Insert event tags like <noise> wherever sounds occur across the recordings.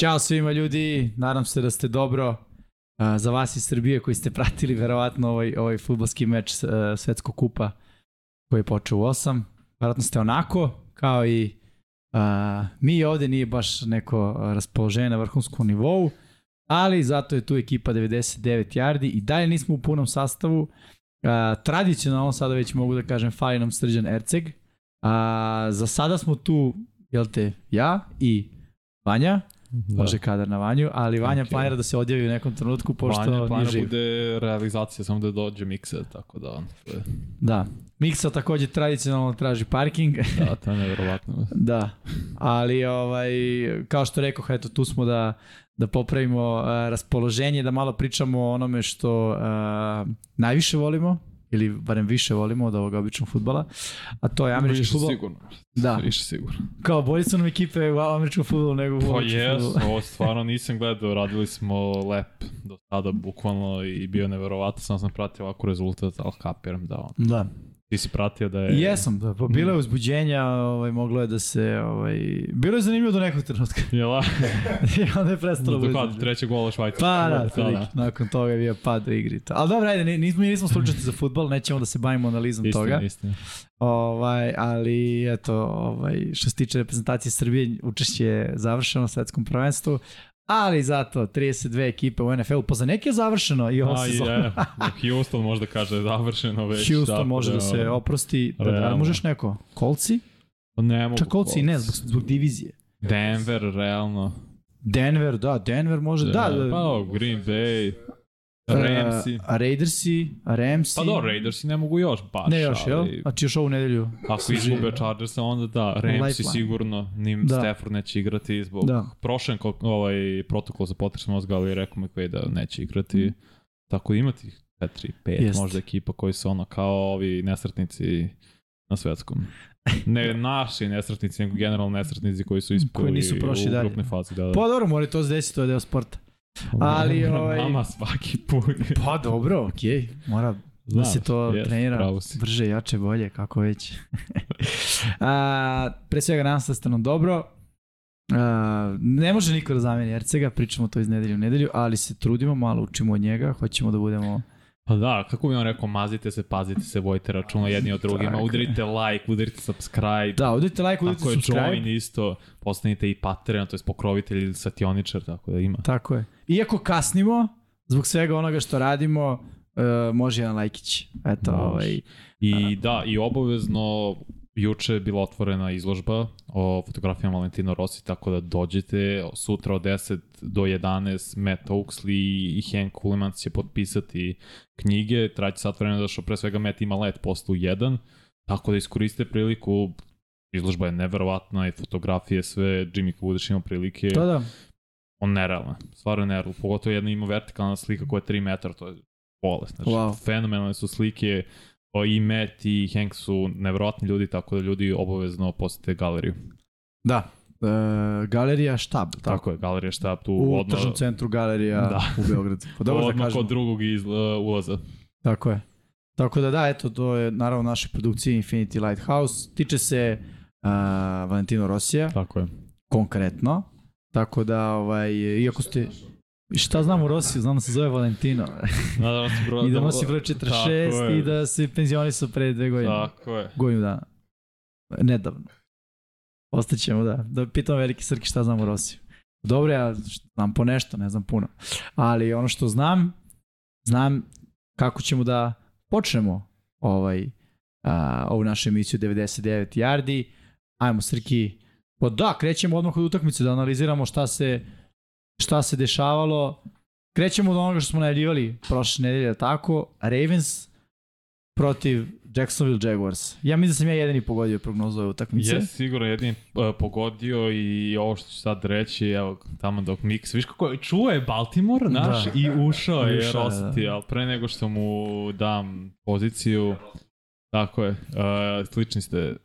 Ćao svima ljudi, nadam se da ste dobro. Uh, za vas iz Srbije koji ste pratili verovatno ovaj, ovaj futbolski meč uh, Svetskog kupa koji je počeo u 8. Verovatno ste onako, kao i uh, mi ovde nije baš neko raspoloženje na vrhunskom nivou, ali zato je tu ekipa 99 yardi i dalje nismo u punom sastavu. Uh, tradicionalno sada već mogu da kažem fali nam Srđan Erceg. Uh, za sada smo tu, jel te, ja i Vanja. Da. Može kadar na Vanju, ali Vanja okay. planira da se odjavi u nekom trenutku pošto Vanja planira nije bude realizacija, samo da dođe miksa, tako da on... Da. Miksa takođe tradicionalno traži parking. da, to je <laughs> nevjerovatno. da, ali ovaj, kao što rekao, eto, tu smo da, da popravimo uh, raspoloženje, da malo pričamo o onome što uh, najviše volimo, ili barem više volimo od ovog običnog futbala, a to je američki više futbol. sigurno. Da. Više sigurno. Kao bolje su nam ekipe u američkom futbolu nego u Pa jes, ovo stvarno nisam gledao, radili smo lep do sada bukvalno i bio neverovatno, sam sam pratio ovako rezultat, ali kapiram da on. Da. Ti si pratio da je... Jesam, da, pa bilo je uzbuđenja, ovaj, moglo je da se, ovaj, bilo je zanimljivo do nekog trenutka. <laughs> Jela? <laughs> I onda je prestalo. Da kad? bude. Trećeg gola Švajcarska. Pa da, da, nakon toga je bio pad u igri. to. Ali dobro, ajde, nismo, mi nismo slučajci za futbol, nećemo da se bavimo analizom toga. Istina, istina. Ovaj, ali eto, ovaj, što se tiče reprezentacije Srbije, učešće je završeno u svetskom prvenstvu, ali zato 32 ekipe u NFL-u, pa za neke je završeno i ovo A, sezona. je, Houston možda kaže završeno već. Houston tako može da se ono, oprosti. Da, da, možeš neko? Kolci? Ne mogu. Čak kolci ne, zbog, zbog divizije. Denver, realno. Denver, da, Denver može, da. da, Pa, Green Bay, Ramsi. A Raidersi, a Ramsi. Pa do, Raidersi ne mogu još baš. Ne još, jel? ali Znači još ovu nedelju. Ako izgube. Chargersa, onda da, Ramsi sigurno, nim Da. Stafford neće igrati zbog Da. prošlen ko- ovaj protokol za potres mozga, ali rekao McVay da neće igrati. Tako da ima tih 4, 5 Jest. možda ekipa koji su ono kao ovi nesretnici na svetskom. Ne <laughs> naši nesretnici, nego generalno nesretnici koji su ispali Koji nisu prošli u grupne faze. Da, da. Pa dobro, mora to se desiti, to je deo sporta. Ali, ovaj- Nama svaki put. Pa dobro, okej. Okay. Mora da se to jest, trenira brže, jače, bolje, kako već. <laughs> a, pre svega nam dobro. A, ne može niko da zameni Ercega, pričamo to iz nedelju u nedelju, ali se trudimo, malo učimo od njega, hoćemo da budemo... Pa da, kako bi on rekao, mazite se, pazite se, vojte računa jedni od drugima, Tako je. udarite like, udarite subscribe, Da, udite like, udite tako je subscribe. join isto, postanite i Patreon, to je pokrovitelj ili sationičar, tako da ima. Tako je. Iako kasnimo, zbog svega onoga što radimo, uh, može jedan lajkić. Eto, Može. ovaj, I da, i obavezno juče je bila otvorena izložba o fotografijama Valentino Rossi, tako da dođete sutra od 10 do 11 Matt Oaksley i Hank Kulimans će potpisati knjige, traće sat vremena da što pre svega Matt ima let poslu 1, tako da iskoriste priliku. Izložba je neverovatna i fotografije sve, Jimmy Kudiš ima prilike, to da, on nerealna, stvarno je nerealna, pogotovo jedna ima vertikalna slika koja je 3 metra, to je bolest, znači Wow. fenomenalne su slike, i Matt i Hank su neverovatni ljudi, tako da ljudi obavezno posete galeriju. da. Uh, galerija Štab, tako? Tako, je, galerija štab tu U odmah, tržnom centru galerija Da. u Beogradu. Pa dobro da odmah kažemo. kod drugog iz, uh, ulaza. Tako je. Tako da da, eto, to je naravno naše produkcije Infinity Lighthouse. Tiče se uh, Valentino Rosija, Tako je. konkretno. Tako da, ovaj, iako ste... Šta znam o Rosiju? Znam da se zove Valentino. Da, da, broj, <laughs> I da nosi broj 46 Tako je. i da se penzionisao pre dve godine. Tako je. Godinu dana. Nedavno. Ostaćemo, da. Da pitamo veliki Srki šta znam o Rosiju. Dobro, ja znam po nešto, ne znam puno. Ali ono što znam, znam kako ćemo da počnemo ovaj, a, ovu našu emisiju 99 yardi. Ajmo Srki, pa da, krećemo odmah od utakmice da analiziramo šta se, šta se dešavalo. Krećemo od onoga što smo najavljivali prošle nedelje, tako? Ravens protiv Jacksonville Jaguars. Ja mislim da sam ja jedini pogodio prognozu ove utakmice. Jes, sigurno jedin uh, pogodio i ovo što ću sad reći, evo, tamo dok Mix, viš kako je, čuo je Baltimore, naš, Da. i ušao je, jer Ušao je, osjeti, da. ali pre nego što mu dam poziciju, tako je, uh, slični ste.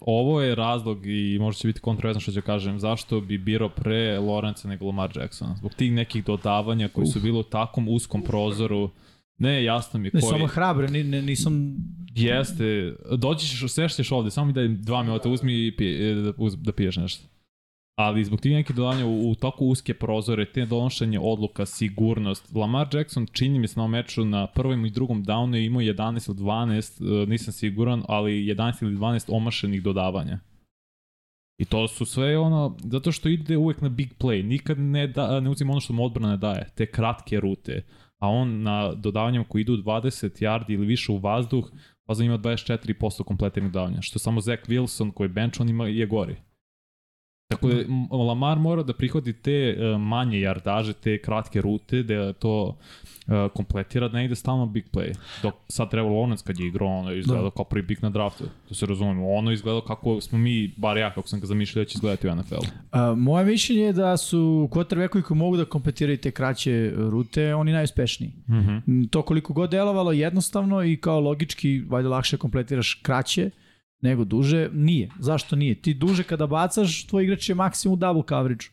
Ovo je razlog i možda će biti kontroverzno što ću kažem, zašto bi birao pre Lorenza nego Lamar Jacksona. Zbog tih nekih dodavanja koji su bili u takvom uskom prozoru, ne, jasno mi je Ne, koji... samo hrabre, ni, ne, nisam... Jeste, doći ćeš, sešćeš ovde, samo mi daj dva minuta, uzmi i pije, da, uz, da piješ nešto. Ali zbog tih nekih dodanja u, u toku uske prozore, te donošenje odluka, sigurnost, Lamar Jackson čini mi se na ovom meču na prvom i drugom downu je imao 11 ili 12, e, nisam siguran, ali 11 ili 12 omašenih dodavanja. I to su sve ono, zato što ide uvek na big play, nikad ne, da, ne uzima ono što mu odbrana daje, te kratke rute, a on na dodavanjama koji idu 20 yardi ili više u vazduh, pa ima 24% kompletnih dodavanja, što samo Zach Wilson koji je bench, on ima je gori. Tako da Lamar mora da prihodi te uh, manje jardaže, te kratke rute, da to uh, kompletira, da ne ide stalno big play. Dok sad treba Lawrence kad je igrao, ono je izgledao da. kao prvi big na draftu. To se razumemo. Ono je izgledao kako smo mi, bar ja, kako sam ga zamišljao da će izgledati u NFL-u. Uh, moje mišljenje je da su quarterbackovi koji mogu da kompletiraju te kraće rute, oni najuspešniji. Mm -hmm. To koliko god delovalo jednostavno i kao logički, valjda lakše kompletiraš kraće, nego duže, nije. Zašto nije? Ti duže kada bacaš, tvoj igrač je maksimum double coverage.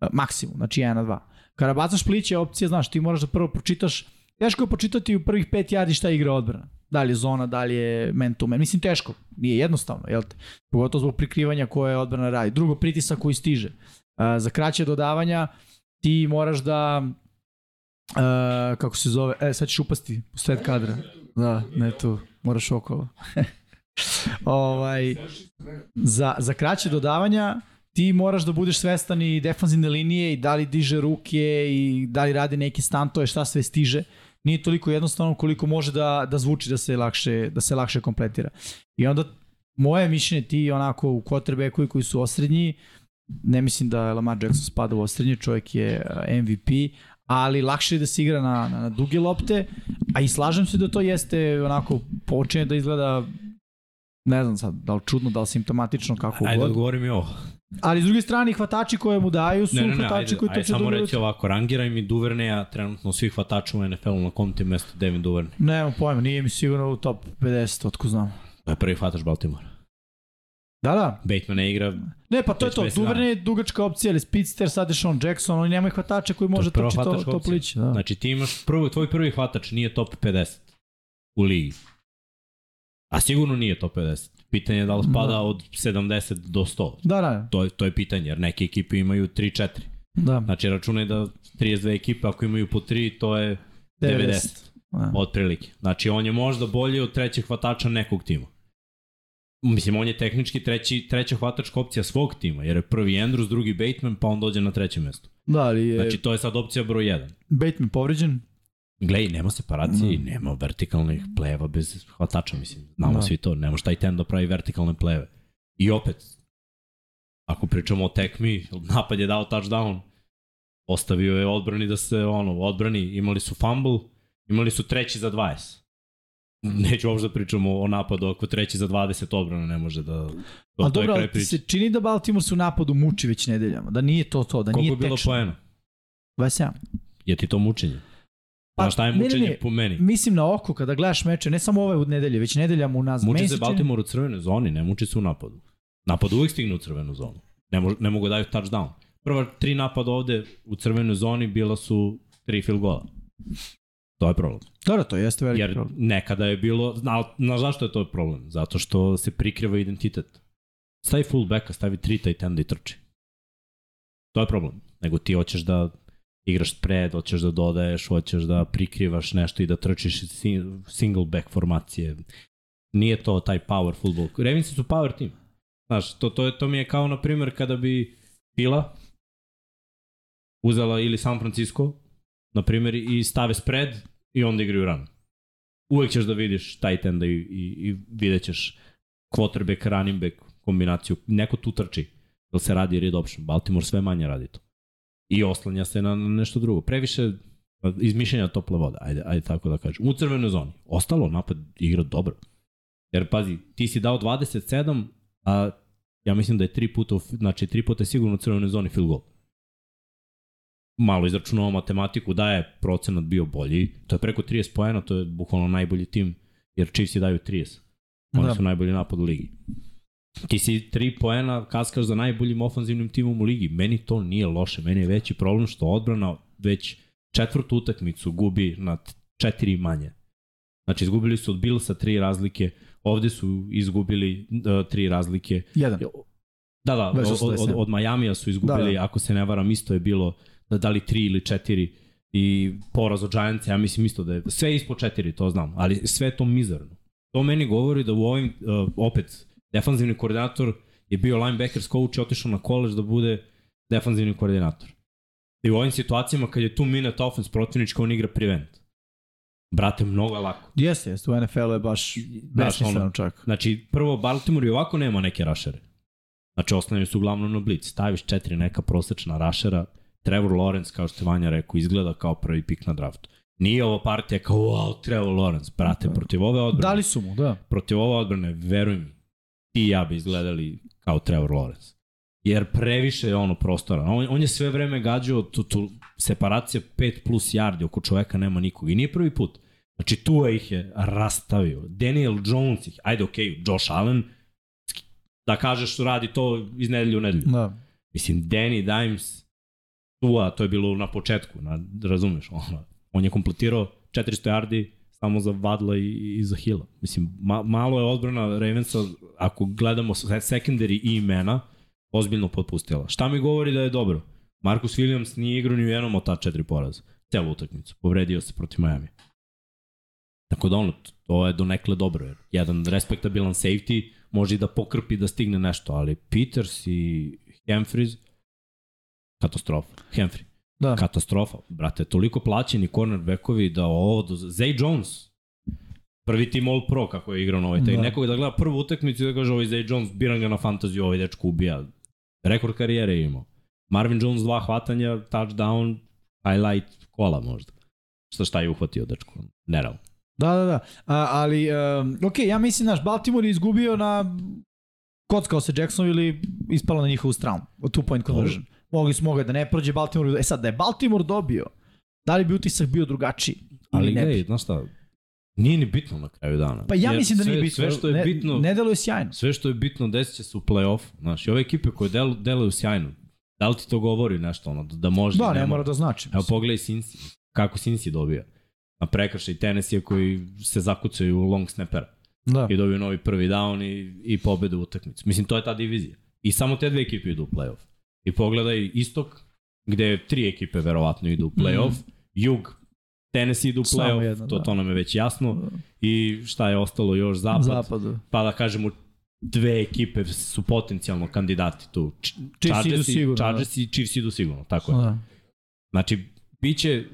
E, maksimum, znači 1 na 2. Kada bacaš pliće opcije, znaš, ti moraš da prvo pročitaš, teško je počitati u prvih 5 yardi šta igra odbrana. Da li je zona, da li je man to man. Mislim, teško. Nije jednostavno, jel te? Pogotovo zbog prikrivanja koje odbrana radi. Drugo, pritisak koji stiže. Uh, za kraće dodavanja ti moraš da uh, kako se zove, e, sad ćeš upasti u sred kadra. Da, ne tu, moraš okolo. <laughs> ovaj, za, za kraće dodavanja ti moraš da budeš svestan i defanzivne linije i da li diže ruke i da li radi neki stantove, šta sve stiže. Nije toliko jednostavno koliko može da, da zvuči da se lakše, da se lakše kompletira. I onda moje mišljenje ti onako u quarterbackovi koji su osrednji, ne mislim da Lamar Jackson spada u osrednje, čovjek je MVP, ali lakše je da se igra na, na, na duge lopte, a i slažem se da to jeste onako počinje da izgleda ne znam sad, da li čudno, da li simptomatično, kako ajde, god. Ajde, odgovori mi ovo. Ali s druge strane, hvatači koje mu daju su ne, ne, ne, hvatači ajde, koji to će samo reći ovako, rangiraj mi Duverneja trenutno svih hvatača u NFL-u na kom ti mesto Devin Duvernay. Nemam pojma, nije mi sigurno u top 50, otko znam. To je prvi hvatač Baltimore. Da, da. Bateman ne igra... Ne, pa to je to. Duvernay je dugačka opcija, ali Spitster, sad je Sean Jackson, oni nemaju hvatača koji može trči to, to plići. Da. Znači ti imaš prvo, tvoj prvi hvatač nije top 50 u ligi. A sigurno nije top 50. Pitanje je da li spada da. od 70 do 100. Da, da. To, je, to je pitanje, jer neke ekipe imaju 3-4. Da. Znači, računaj da 32 ekipe, ako imaju po 3, to je 90. 90. Da. Otprilike. Znači, on je možda bolji od trećeg hvatača nekog tima. Mislim, on je tehnički treći, treća hvatačka opcija svog tima, jer je prvi Andrews, drugi Bateman, pa on dođe na treće mesto. Da, ali je... Znači, to je sad opcija broj 1. Bateman povređen? Glej, nema separacije no. nema vertikalnih pleva bez hvatača, mislim. Znamo no. svi to, ne može taj ten da pravi vertikalne pleve. I opet, ako pričamo o tekmi, napad je dao touchdown, ostavio je odbrani da se, ono, odbrani, imali su fumble, imali su treći za 20. Neću uopšte da pričamo o napadu, ako treći za 20 odbrana ne može da... To, A dobro, ali se čini da Baltimore su napadu muči već nedeljama, da nije to to, da Koliko nije tečno. Koliko je bilo poena? 27. Je ti to mučenje? Pa, šta je mučenje ne, ne, po meni? Mislim na oko kada gledaš meče, ne samo ove u nedelje, već nedeljama u nas. Muči se Baltimore u crvenoj zoni, ne muči se u napadu. Napad uvijek stigne u crvenu zonu. Ne, mo, ne mogu da daju touchdown. Prva tri napada ovde u crvenoj zoni bila su tri field gola. To je problem. Dobro, to jeste veliki Jer problem. nekada je bilo, na, na zašto je to problem? Zato što se prikriva identitet. Stavi fullbacka, stavi tri tight enda i trči. To je problem. Nego ti hoćeš da igraš spread, hoćeš da dodaješ, hoćeš da prikrivaš nešto i da trčiš single back formacije. Nije to taj power football. Revinci su power team. Znaš, to, to, to mi je kao, na primjer, kada bi Fila uzela ili San Francisco, na primjer, i stave spread i onda igraju run. Uvek ćeš da vidiš tight enda i, i, i vidjet ćeš quarterback, running back kombinaciju. Neko tu trči. Da se radi read option. Baltimore sve manje radi to i oslanja se na nešto drugo. Previše izmišljenja tople vode, ajde, ajde tako da kažem. U crvenoj zoni. Ostalo napad igra dobro. Jer pazi, ti si dao 27, a ja mislim da je tri puta, znači tri puta je sigurno u crvenoj zoni field goal. Malo izračunao matematiku da je procenat bio bolji. To je preko 30 pojena, to je bukvalno najbolji tim, jer Chiefs daju 30. Oni da. su najbolji napad u ligi. Ti si tri poena kaskaš za najboljim ofanzivnim timom u ligi. Meni to nije loše. Meni je veći problem što odbrana već četvrtu utakmicu gubi na četiri manje. Znači, izgubili su od Billsa tri razlike, ovde su izgubili uh, tri razlike. Jedan. Da, da, od, od, 87. od Majamija su izgubili, Da, da. ako se ne varam, isto je bilo da dali tri ili četiri i poraz od Giants, ja mislim isto da je sve ispod četiri, to znam, ali sve to mizerno. To meni govori da u ovim, uh, opet, defanzivni koordinator je bio linebackers coach i otišao na koleđ da bude defanzivni koordinator. I u ovim situacijama kad je tu minute offense protivnička, on igra prevent. Brate, mnogo je lako. Jeste, jeste, u NFL-u je baš besmisleno ono- čak. Znači, prvo, Baltimore i ovako nema neke rašere. Znači, osnovni su uglavnom na blic. Staviš četiri neka prosečna rašera, Trevor Lawrence, kao što je Vanja rekao, izgleda kao prvi pik na draftu. Nije ovo partija kao, wow, Trevor Lawrence, brate, protiv ove odbrane, Dali su mu, da. protiv ove odbrane, veruj mi, ti i ja bi izgledali kao Trevor Lawrence. Jer previše je ono prostora. On, on je sve vreme gađao tu, tu separacija 5 plus yardi, oko čoveka nema nikog. I nije prvi put. Znači tu ih je rastavio. Daniel Jones ih, ajde okej, okay, Josh Allen, da kažeš što radi to iz nedelju u nedelju. Da. Mislim, Danny Dimes, Tua, to je bilo na početku, na, razumeš, ono, on je kompletirao 400 yardi samo za Vadla i, i za Hilla. Mislim, ma, malo je odbrana Ravensa, ako gledamo se- secondary i imena, ozbiljno potpustila. Šta mi govori da je dobro? Marcus Williams nije igrao ni u jednom od ta četiri poraza. Celu utakmicu. Povredio se protiv Miami. Tako da ono, to je donekle dobro. Jer jedan respektabilan safety može i da pokrpi da stigne nešto, ali Peters i Humphries katastrofa. Humphrey. Da. Katastrofa. Brate, toliko plaćeni cornerbackovi da ovo... Do... Zay Jones, prvi tim All Pro kako je igrao na ovoj. Da. Da. Nekog da gleda prvu utakmicu i da kaže ovaj Zay Jones, biram ga na fantaziju, ovaj dečko ubija. Rekord karijere je imao. Marvin Jones dva hvatanja, touchdown, highlight kola možda. Šta šta je uhvatio dečko? Nerealno. Da, da, da. A, ali, um, ok, ja mislim, naš Baltimore je izgubio na kockao se Jacksonville ili ispalo na njihovu stranu. Two point conversion. Mogli su mogli da ne prođe Baltimore. E sad, da je Baltimore dobio, da li bi utisak bio drugačiji? Ali ne gledaj, znaš šta, nije ni bitno na kraju dana. Pa ja Jer mislim da nije sve, bitno. Sve što je ne, bitno, Ne deluje sjajno. sve što je bitno desit će se u play-off. Znaš, i ove ekipe koje del, deluju sjajno, da li ti to govori nešto, ono, da, da može Da, ne ne mora da znači. Evo pogledaj Cincy, kako Cincy dobija. Na prekršaj Tennessee koji se zakucaju u long snappera Da. i dobiju novi prvi down i, i pobedu u utakmicu. Mislim, to je ta divizija. I samo te dve ekipe idu u play-off. I pogledaj istok, gde tri ekipe verovatno idu u play-off. Jug, Tennessee idu u play-off, jedna, to, da. to nam je već jasno. I šta je ostalo još zapad, zapad. Pa da kažemo dve ekipe su potencijalno kandidati tu. Ch- Chiefs idu Chargers i- sigurno, da. Chargers i Chiefs idu sigurno, tako je. Da. Znači, biće,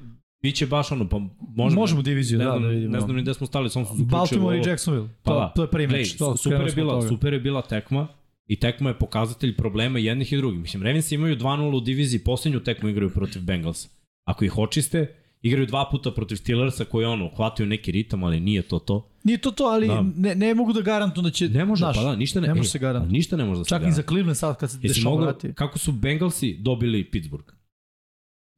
biće baš ono, pa možemo, Možemo diviziju, ne da, znam, da vidimo. Ne znam ni gde smo stali, samo su zaključili Baltimore i ovo. Jacksonville. Pa to, da. to je prvi meč. To, super, je bila, super je bila tekma i tekma je pokazatelj problema jednih i drugih. Mislim, Ravens imaju 2-0 u diviziji, poslednju tekmu igraju protiv Bengalsa. Ako ih očiste, igraju dva puta protiv Steelersa koji ono, hvataju neki ritam, ali nije to to. Nije to to, ali Da. ne, ne mogu da garantuju da će... Ne može, znaš, pa da, ništa ne, ne može se garantati. Ništa ne može da se Čak i za Cleveland sad kad se dešava vrati. kako su Bengalsi dobili Pittsburgh?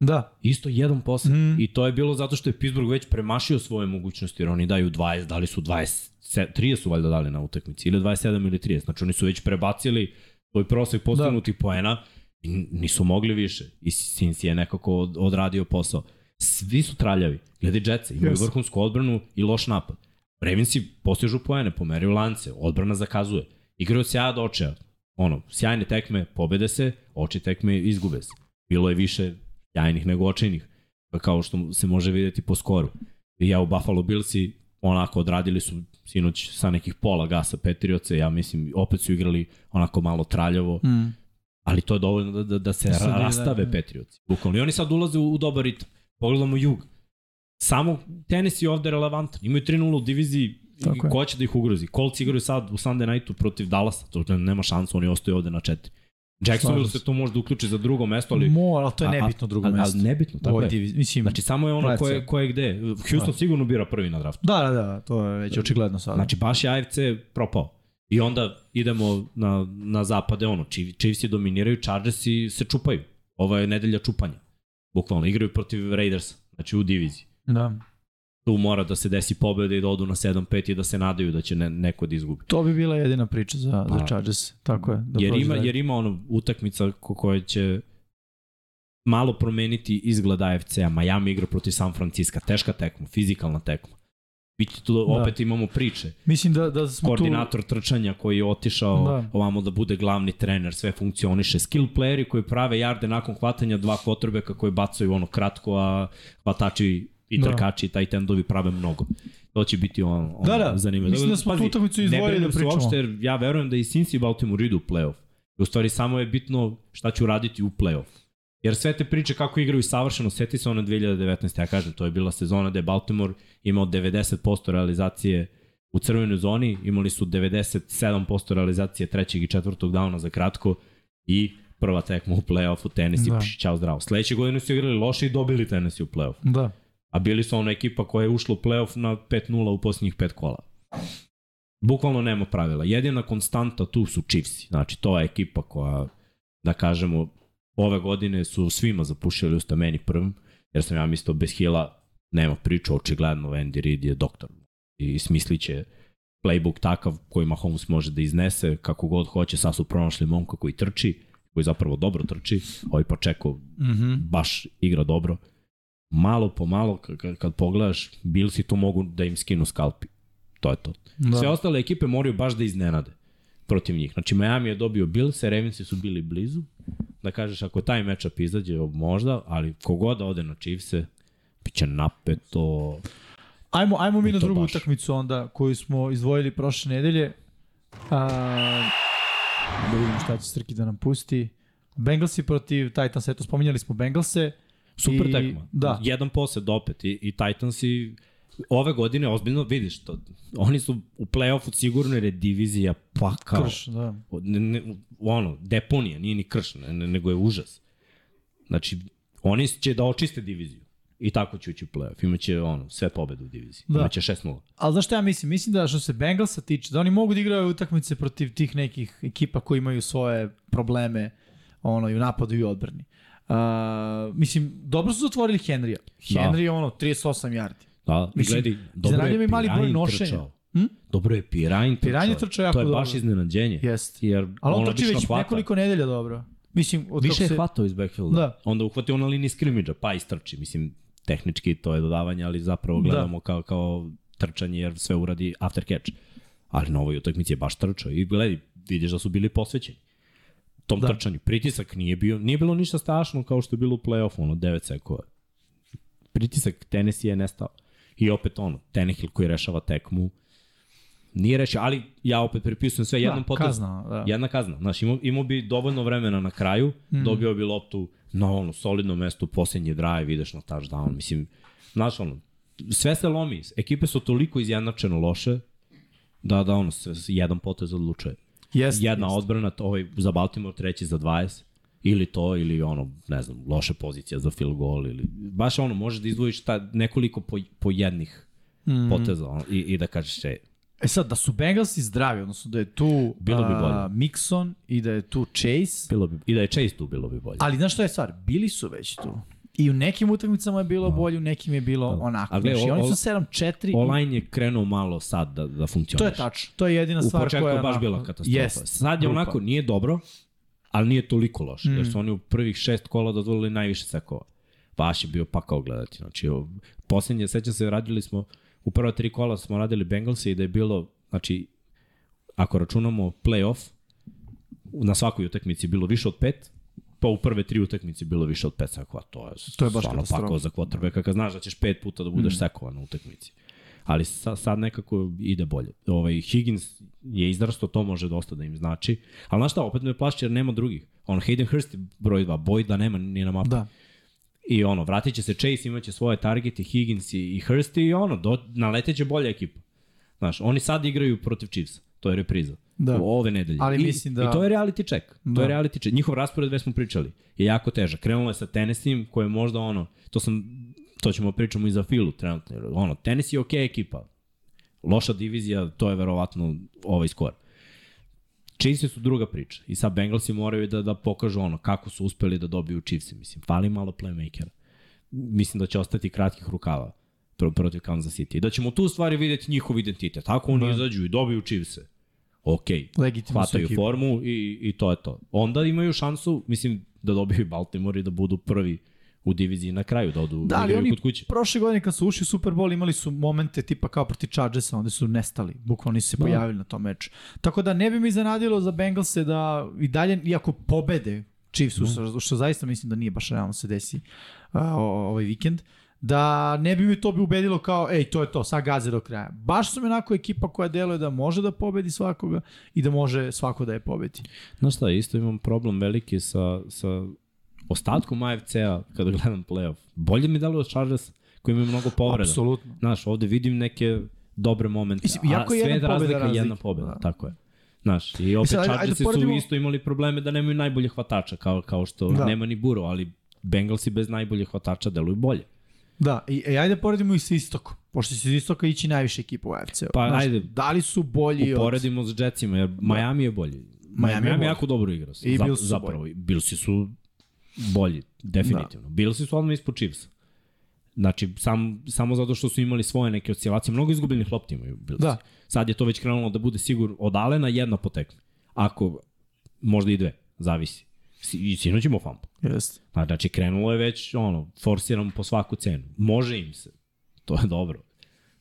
Da. Isto jedan posed. Mm. I to je bilo zato što je Pittsburgh već premašio svoje mogućnosti, jer oni daju 20, dali su 20, 30 su valjda dali na utakmici, ili 27 ili 30. Znači oni su već prebacili svoj prosek postignutih da. poena i nisu mogli više. I Cincy je nekako od- odradio posao. Svi su traljavi. Gledaj Jetsa, imaju Yes. vrhunsku odbranu i loš napad. Ravensi postižu poene, pomeraju lance, odbrana zakazuje. Igraju od sjaja do očeja. Ono, sjajne tekme, pobede se, oči tekme izgube se. Bilo je više sjajnih nego očajnih, kao što se može videti po skoru. I ja u Buffalo Billsi onako odradili su sinoć sa nekih pola gasa Petrioce, ja mislim opet su igrali onako malo traljavo, Mm. ali to je dovoljno da, da, da se Da vidi, rastave da. Petrioci. Bukvalno. I oni sad ulaze u, u dobar ritam. Pogledamo jug. Samo tenis je ovde relevantan. Imaju 3-0 u diviziji Tako ko će da ih ugrozi. Colts igraju sad u Sunday nightu protiv Dallasa, to nema šansu, oni ostaju ovde na četiri. Jacksonville se to može da uključi za drugo mesto, ali... Mora, ali to je nebitno drugo mesto. Ali nebitno, tako je. diviziji. Mislim, Znači, samo je ono Gledaj ko je, se. ko je gde. Houston Da. sigurno bira prvi na draftu. da, da, da, to je već očigledno sada. Znači, baš je AFC propao. I onda idemo na, na zapade, ono, Chief- Chiefs dominiraju, Chargersi se čupaju. Ovo je nedelja čupanja. Bukvalno, igraju protiv Raidersa, znači u diviziji. da. Tu mora da se desi pobeda i da odu na 7-5 i da se nadaju da će ne, neko da izgubi. To bi bila jedina priča za, za Pa. Chargers. Tako je. Da jer ima, jer ima ono utakmica ko koja će malo promeniti izgled AFC-a. Miami igra protiv San Francisco, teška tekma, fizikalna tekma. Biti tu, Da. opet imamo priče. Mislim da, da smo Koordinator trčanja koji je otišao Da. da. ovamo da bude glavni trener, sve funkcioniše. Skill playeri koji prave jarde nakon hvatanja dva kvotrbeka koji bacaju ono kratko, a hvatači i Da. trkači i taj tendovi prave mnogo. To će biti on, on Da, da. zanimljivo. Mislim da smo tu utakmicu izdvojili da se pričamo. Uopšte, jer ja verujem da i Cincy i Baltimore idu u playoff. U stvari samo je bitno šta ću raditi u playoff. Jer sve te priče kako igraju savršeno, seti se one 2019. Ja kažem, to je bila sezona gde Baltimore imao 90% realizacije u crvenoj zoni, imali su 97% realizacije trećeg i četvrtog downa za kratko i prva tekma u play-offu, tenis i Da. pš, čao zdravo. Sledeće godine su igrali loše i dobili tenis u play-off. Da. A bili su ona ekipa koja je ušla u play-off na 5-0 u posljednjih pet kola. Bukvalno nema pravila. Jedina konstanta tu su Chiefs. Znači, to je ekipa koja, da kažemo, ove godine su svima zapušili usta meni prvim, jer sam ja mislio bez Hila nema priča, očigledno Andy Reid je doktor i smislit će playbook takav koji Mahomes može da iznese kako god hoće, sad su pronašli momka koji trči, koji zapravo dobro trči, ovaj pa čekao Mhm. baš igra dobro. Malo po malo, kad, pogledaš, Billsi tu mogu da im skinu skalpi. To je to. Da. Sve ostale ekipe moraju baš da iznenade protiv njih. Znači, Miami je dobio Billse, Ravensi su bili blizu. Da kažeš, ako taj matchup izađe, možda, ali kogod da ode na Chiefse, bit će napeto. Ajmo, ajmo mi na drugu baš. utakmicu onda koju smo izdvojili prošle nedelje. A, da vidimo šta će Srki da nam pusti. Bengalsi protiv Titans, eto spominjali smo Bengalse. Super I- tekma. Da. Jedan posed opet i, i Titansi ove godine ozbiljno vidiš to. Oni su u play-offu sigurno jer je divizija pa kao Krš, da. ne, ne, ono, deponija, nije ni krš, ne, ne, nego je užas. Znači, oni će da očiste diviziju. I tako će ući u playoff. Imaće ono, sve pobede u diviziji. Da. Da. Imaće 6-0. Ali znaš šta ja mislim? Mislim da što se Bengalsa tiče, da oni mogu da igraju utakmice protiv tih nekih ekipa koji imaju svoje probleme ono, i u napadu i u odbrani. Uh, mislim, dobro su zatvorili Henrya. Henry je ono 38 yardi. Da, Mislim, gledi, dobro je me mali broj nošenja. trčao. Hm? Dobro je Pirajn trčao. Pirajn je trčao jako To je dobro. baš iznenađenje. Jest. Jer Ali on on trči već hvata. nekoliko nedelja dobro. Mislim, od Više je se... hvatao iz backfielda. Da. Onda uhvatio na liniji skrimidža, pa istrči. Mislim, tehnički to je dodavanje, ali zapravo Da. gledamo da. kao, kao trčanje jer sve uradi after catch. Ali na ovoj utakmici je baš trčao i gledaj, vidiš da su bili posvećeni tom Da. trčanju. Pritisak nije bio, nije bilo ništa strašno kao što je bilo u play-offu, ono 9 sekova. Pritisak Tennessee je nestao. I opet ono, Tenehill koji rešava tekmu, nije rešio, ali ja opet pripisujem sve jednom da, potezu. kazna, da. Jedna kazna. Znaš, imao, imao bi dovoljno vremena na kraju, mm. dobio bi loptu na ono solidno mesto, posljednji drive, ideš na touchdown. Mislim, znaš ono, sve se lomi. Ekipe su toliko izjednačeno loše da, da ono, sve, jedan potez odlučuje. Jest, Jedna jest. odbrana, to ovaj, za Baltimore, treći za 20, ili to, ili ono, ne znam, loša pozicija za field goal, ili baš ono, možeš da izdvojiš ta, nekoliko po, po jednih mm. poteza ono, i, i da kažeš, e, E sad, da su Bengalsi zdravi, odnosno da je tu Bilo bi a, bolje. Mixon i da je tu Chase, bilo bi, i da je Chase tu, bilo bi bolje. ali znaš šta je stvar? Bili su već tu. I u nekim utakmicama je bilo bolje, u nekim je bilo onako. A gle, Znači, o- oni su 7-4. Online je krenuo malo sad da, da funkcioniše. To je tačno. To je jedina U stvar početku koja je baš onako- bila katastrofa. Jest, sad je rupa. onako, nije dobro, ali nije toliko loše, mm. jer Mm. su oni u prvih šest kola dozvolili najviše sekova. Baš je bio pakao gledati. Znači, o, posljednje, sećam se, radili smo, u prva tri kola smo radili Bengalsi i da je bilo, znači, ako računamo playoff, na svakoj utakmici bilo više od pet, pa u prve tri utakmice bilo više od pet sekova. To je, To je baš stvarno pakao za quarterbacka kad znaš da ćeš pet puta da budeš mm. sekovan na utakmici. Ali sa, sad nekako ide bolje. Ovaj, Higgins je izrasto, to može dosta da im znači. Ali znaš šta, opet me plaši jer nema drugih. On Hayden Hurst je broj 2, Boyd da nema ni na mapi. Da. I ono, vratit će se Chase, imaće svoje targete, Higgins i, i Hurst i ono, do, naleteće bolja ekipa. Znaš, oni sad igraju protiv Chiefs, to je repriza. Da. Ove nedelje. Ali I, mislim da- I to je reality check. To Da. je reality check. Njihov raspored, već smo pričali, je jako težak. Krenulo je sa Tennessee, koje je možda ono, to sam, to ćemo pričamo i za Filu trenutno. Ono, Tennessee je okej okay ekipa. Loša divizija, to je verovatno ovaj skor. Chiefs su druga priča. I sad Bengalsi moraju da, da pokažu ono kako su uspeli da dobiju Chiefs. Mislim, fali malo playmakera. Mislim da će ostati kratkih rukava pro- protiv Kansas City. I da ćemo tu stvari videti njihov identitet. Ako oni Da. da. izađu i dobiju Chiefs-e, ok, Legitimno hvataju formu i, i to je to. Onda imaju šansu, mislim, da dobiju Baltimore i da budu prvi u diviziji na kraju, da odu Da, ali oni kod kuće. prošle godine kad su ušli u Super Bowl imali su momente tipa kao proti Chargersa, onda su nestali, bukvalno nisu se Da. pojavili na tom meču. Tako da ne bi mi zanadilo za Bengalse da i dalje, iako pobede Chiefsu, što, što zaista mislim da nije baš realno se desi a, o- ovaj vikend, da ne bi mi to bi ubedilo kao, ej, to je to, sad gaze do kraja. Baš su mi onako ekipa koja deluje da može da pobedi svakoga i da može svako da je pobedi. Znaš šta, isto imam problem veliki sa, sa ostatkom AFC-a kada gledam playoff. Bolje mi dalo od Chargers koji imaju mnogo povreda. Apsolutno. Znaš, ovde vidim neke dobre momente, Mislim, a sve je razlika jedna pobeda, Da. tako je. Znaš, i opet Mislim, ajde- ajde Chargersi poredimo- su isto imali probleme da nemaju najbolje hvatača, kao, kao što Da. nema ni Buro, ali Bengalsi bez najboljih hvatača deluju bolje. Da, i e, ajde poredimo i sa istokom, pošto će iz istoka ići najviše ekipa u AFC-u. Pa, Znaš, ajde. Da li su bolji od... Uporedimo s Jetsima, jer Miami je bolji. Miami, je bolji. jako dobro igra. I Zap- su zapravo, Billsi su bolji, definitivno. Da. Billsi su odmah ispod Chiefs. Znači, sam, samo zato što su imali svoje neke oscilacije, mnogo izgubljenih lopti imaju Billsi. Da. Sad je to već krenulo da bude sigur od Alena jedna po tekmi. Ako, možda i dve, zavisi. I sinoć imao fumble. Jeste. Pa, Znači, krenulo je već, ono, forsiram po svaku cenu. Može im se. To je dobro.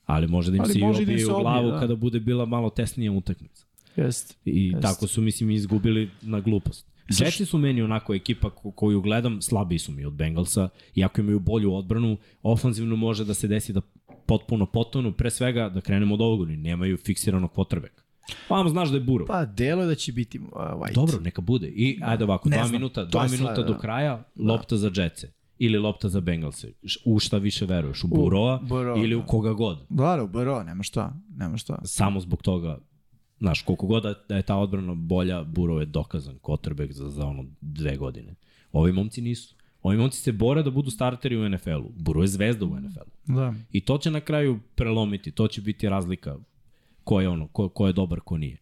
Ali može da im Ali se i da obije u obije, glavu da. kada bude bila malo tesnija utakmica. Jeste. I Jeste. tako su, mislim, izgubili na glupost. Jetsi su meni onako ekipa ko- koju gledam, slabiji su mi od Bengalsa, iako imaju bolju odbranu, ofanzivno može da se desi da potpuno potonu, pre svega da krenemo od ovog, nemaju fiksiranog potrebeka. Pa znaš da je Burov. Pa, delo je da će biti uh, White. Dobro, neka bude. I ajde ovako, Ne dva znam, minuta, dva minuta do da. kraja, lopta za Jetse. Ili lopta za Bengalse. U šta više veruješ? U Burova Burrowa, ili u da. koga god. Da, da, bro, nema šta, nema šta. Samo zbog toga Znaš, koliko god da- da je ta odbrana bolja, Burov je dokazan quarterback za, za ono dve godine. Ovi momci nisu. Ovi momci se bore da budu starteri u NFL-u. Burov je zvezda u NFL-u. Da. I to će na kraju prelomiti, to će biti razlika ko je ono, ko, ko je dobar, ko nije.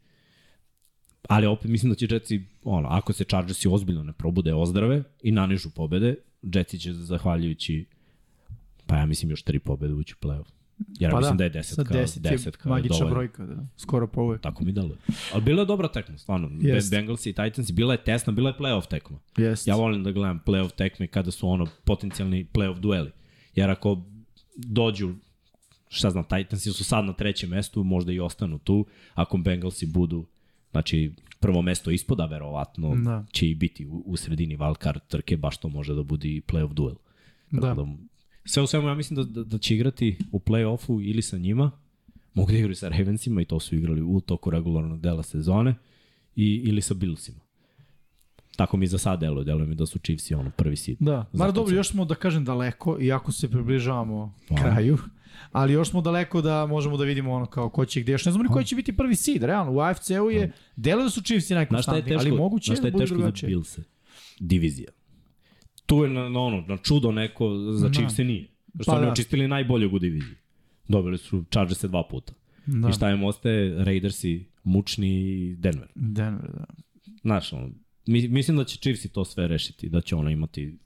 Ali opet mislim da će Jetsi, ono, ako se Chargersi ozbiljno ne probude ozdrave i nanižu pobede, Jetsi će zahvaljujući pa ja mislim još tri pobede ući u playoff. Jer ja mislim da, je desetka, desetka je magična dovoljno. brojka, da. Skoro pa uvek. Tako mi deluje. Ali bila je dobra tekma, stvarno. Jest. Bengals i Titans, bila je tesna, bila je playoff tekma. Jeste. Ja volim da gledam playoff tekme kada su ono potencijalni playoff dueli. Jer ako dođu, šta znam, Titansi su sad na trećem mestu, možda i ostanu tu. Ako Bengalsi budu, znači, prvo mesto ispoda, verovatno Da. će i biti u, u sredini wildcard trke, baš to može da bude i playoff duel. Da. Da. Sve u svemu, ja mislim da, da, da će igrati u play-offu ili sa njima, mogu da igraju sa Ravensima i to su igrali u toku regularnog dela sezone, i, ili sa Billsima. Tako mi za sad deluje, deluje mi da su Chiefs i ono prvi seed. Da, Za mar to dobro, još smo da kažem daleko, iako se približavamo Pa. kraju, ali još smo daleko da možemo da vidimo ono kao ko će gde, još ne znamo ni koji će biti prvi seed, realno, u AFC-u je, deluje da su Chiefs i Znaš šta je najkonstantniji, teško, ali moguće znaš je šta da je teško za. Billse? Divizija. Tu je na, na, ono, na čudo neko, za Da. Chiefs se nije. Što Pa pa, oni da. očistili najboljeg u diviziji. Dobili su Chargers dva puta. Da. Da. I šta im ostaje? Raidersi, mučni i Denver. Denver, da. Znaš, ono, mislim da će Chiefs i to sve rešiti, da će ono imati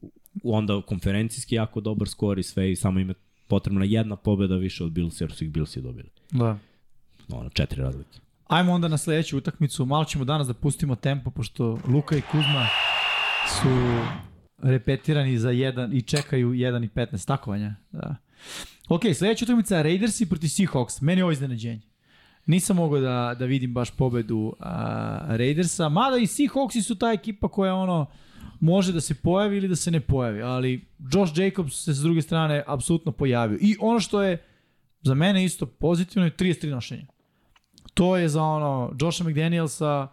onda konferencijski jako dobar skor i sve i samo im je potrebna jedna pobeda više od Bills jer su ih Billsi dobili. Da. Ono, četiri razlike. Ajmo onda na sledeću utakmicu. Malo ćemo danas da pustimo tempo, pošto Luka i Kuzma su repetirani za 1 i čekaju 1 i 15 takovanja. Da. Ok, sledeća utakmica Raidersi proti Seahawks. Meni je ovo iznenađenje. Nisam mogao da, da vidim baš pobedu a, Raidersa, mada i Seahawksi su ta ekipa koja ono može da se pojavi ili da se ne pojavi, ali Josh Jacobs se s druge strane apsolutno pojavio. I ono što je za mene isto pozitivno je 33 nošenja. To je za ono Josha McDanielsa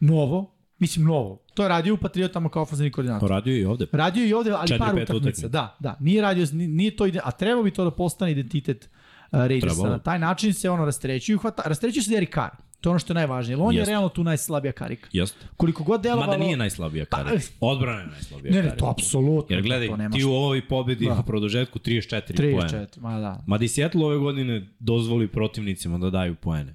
novo, mislim novo. To je radio u Patriotama kao ofenzivni koordinator. Radio i ovde. Radio i ovde, ali Četiri, par utakmica. Da, da. Nije radio, ni- nije to ide, a trebao bi to da postane identitet uh, Trebalo. Na taj način se ono rastrećuju, hvata, rastrećuju se Derek Carr. To je ono što je najvažnije. On je Jeste. realno tu najslabija karika. Jeste. Koliko god delovalo... Mada nije najslabija Pa, karika. Odbrana je najslabija Ne, ne, karika. to apsolutno. Jer gledaj, to ti u ovoj pobedi Da. u produžetku 34 poena. 34, ma da. Mada i Seattle ove godine dozvoli protivnicima da daju poene.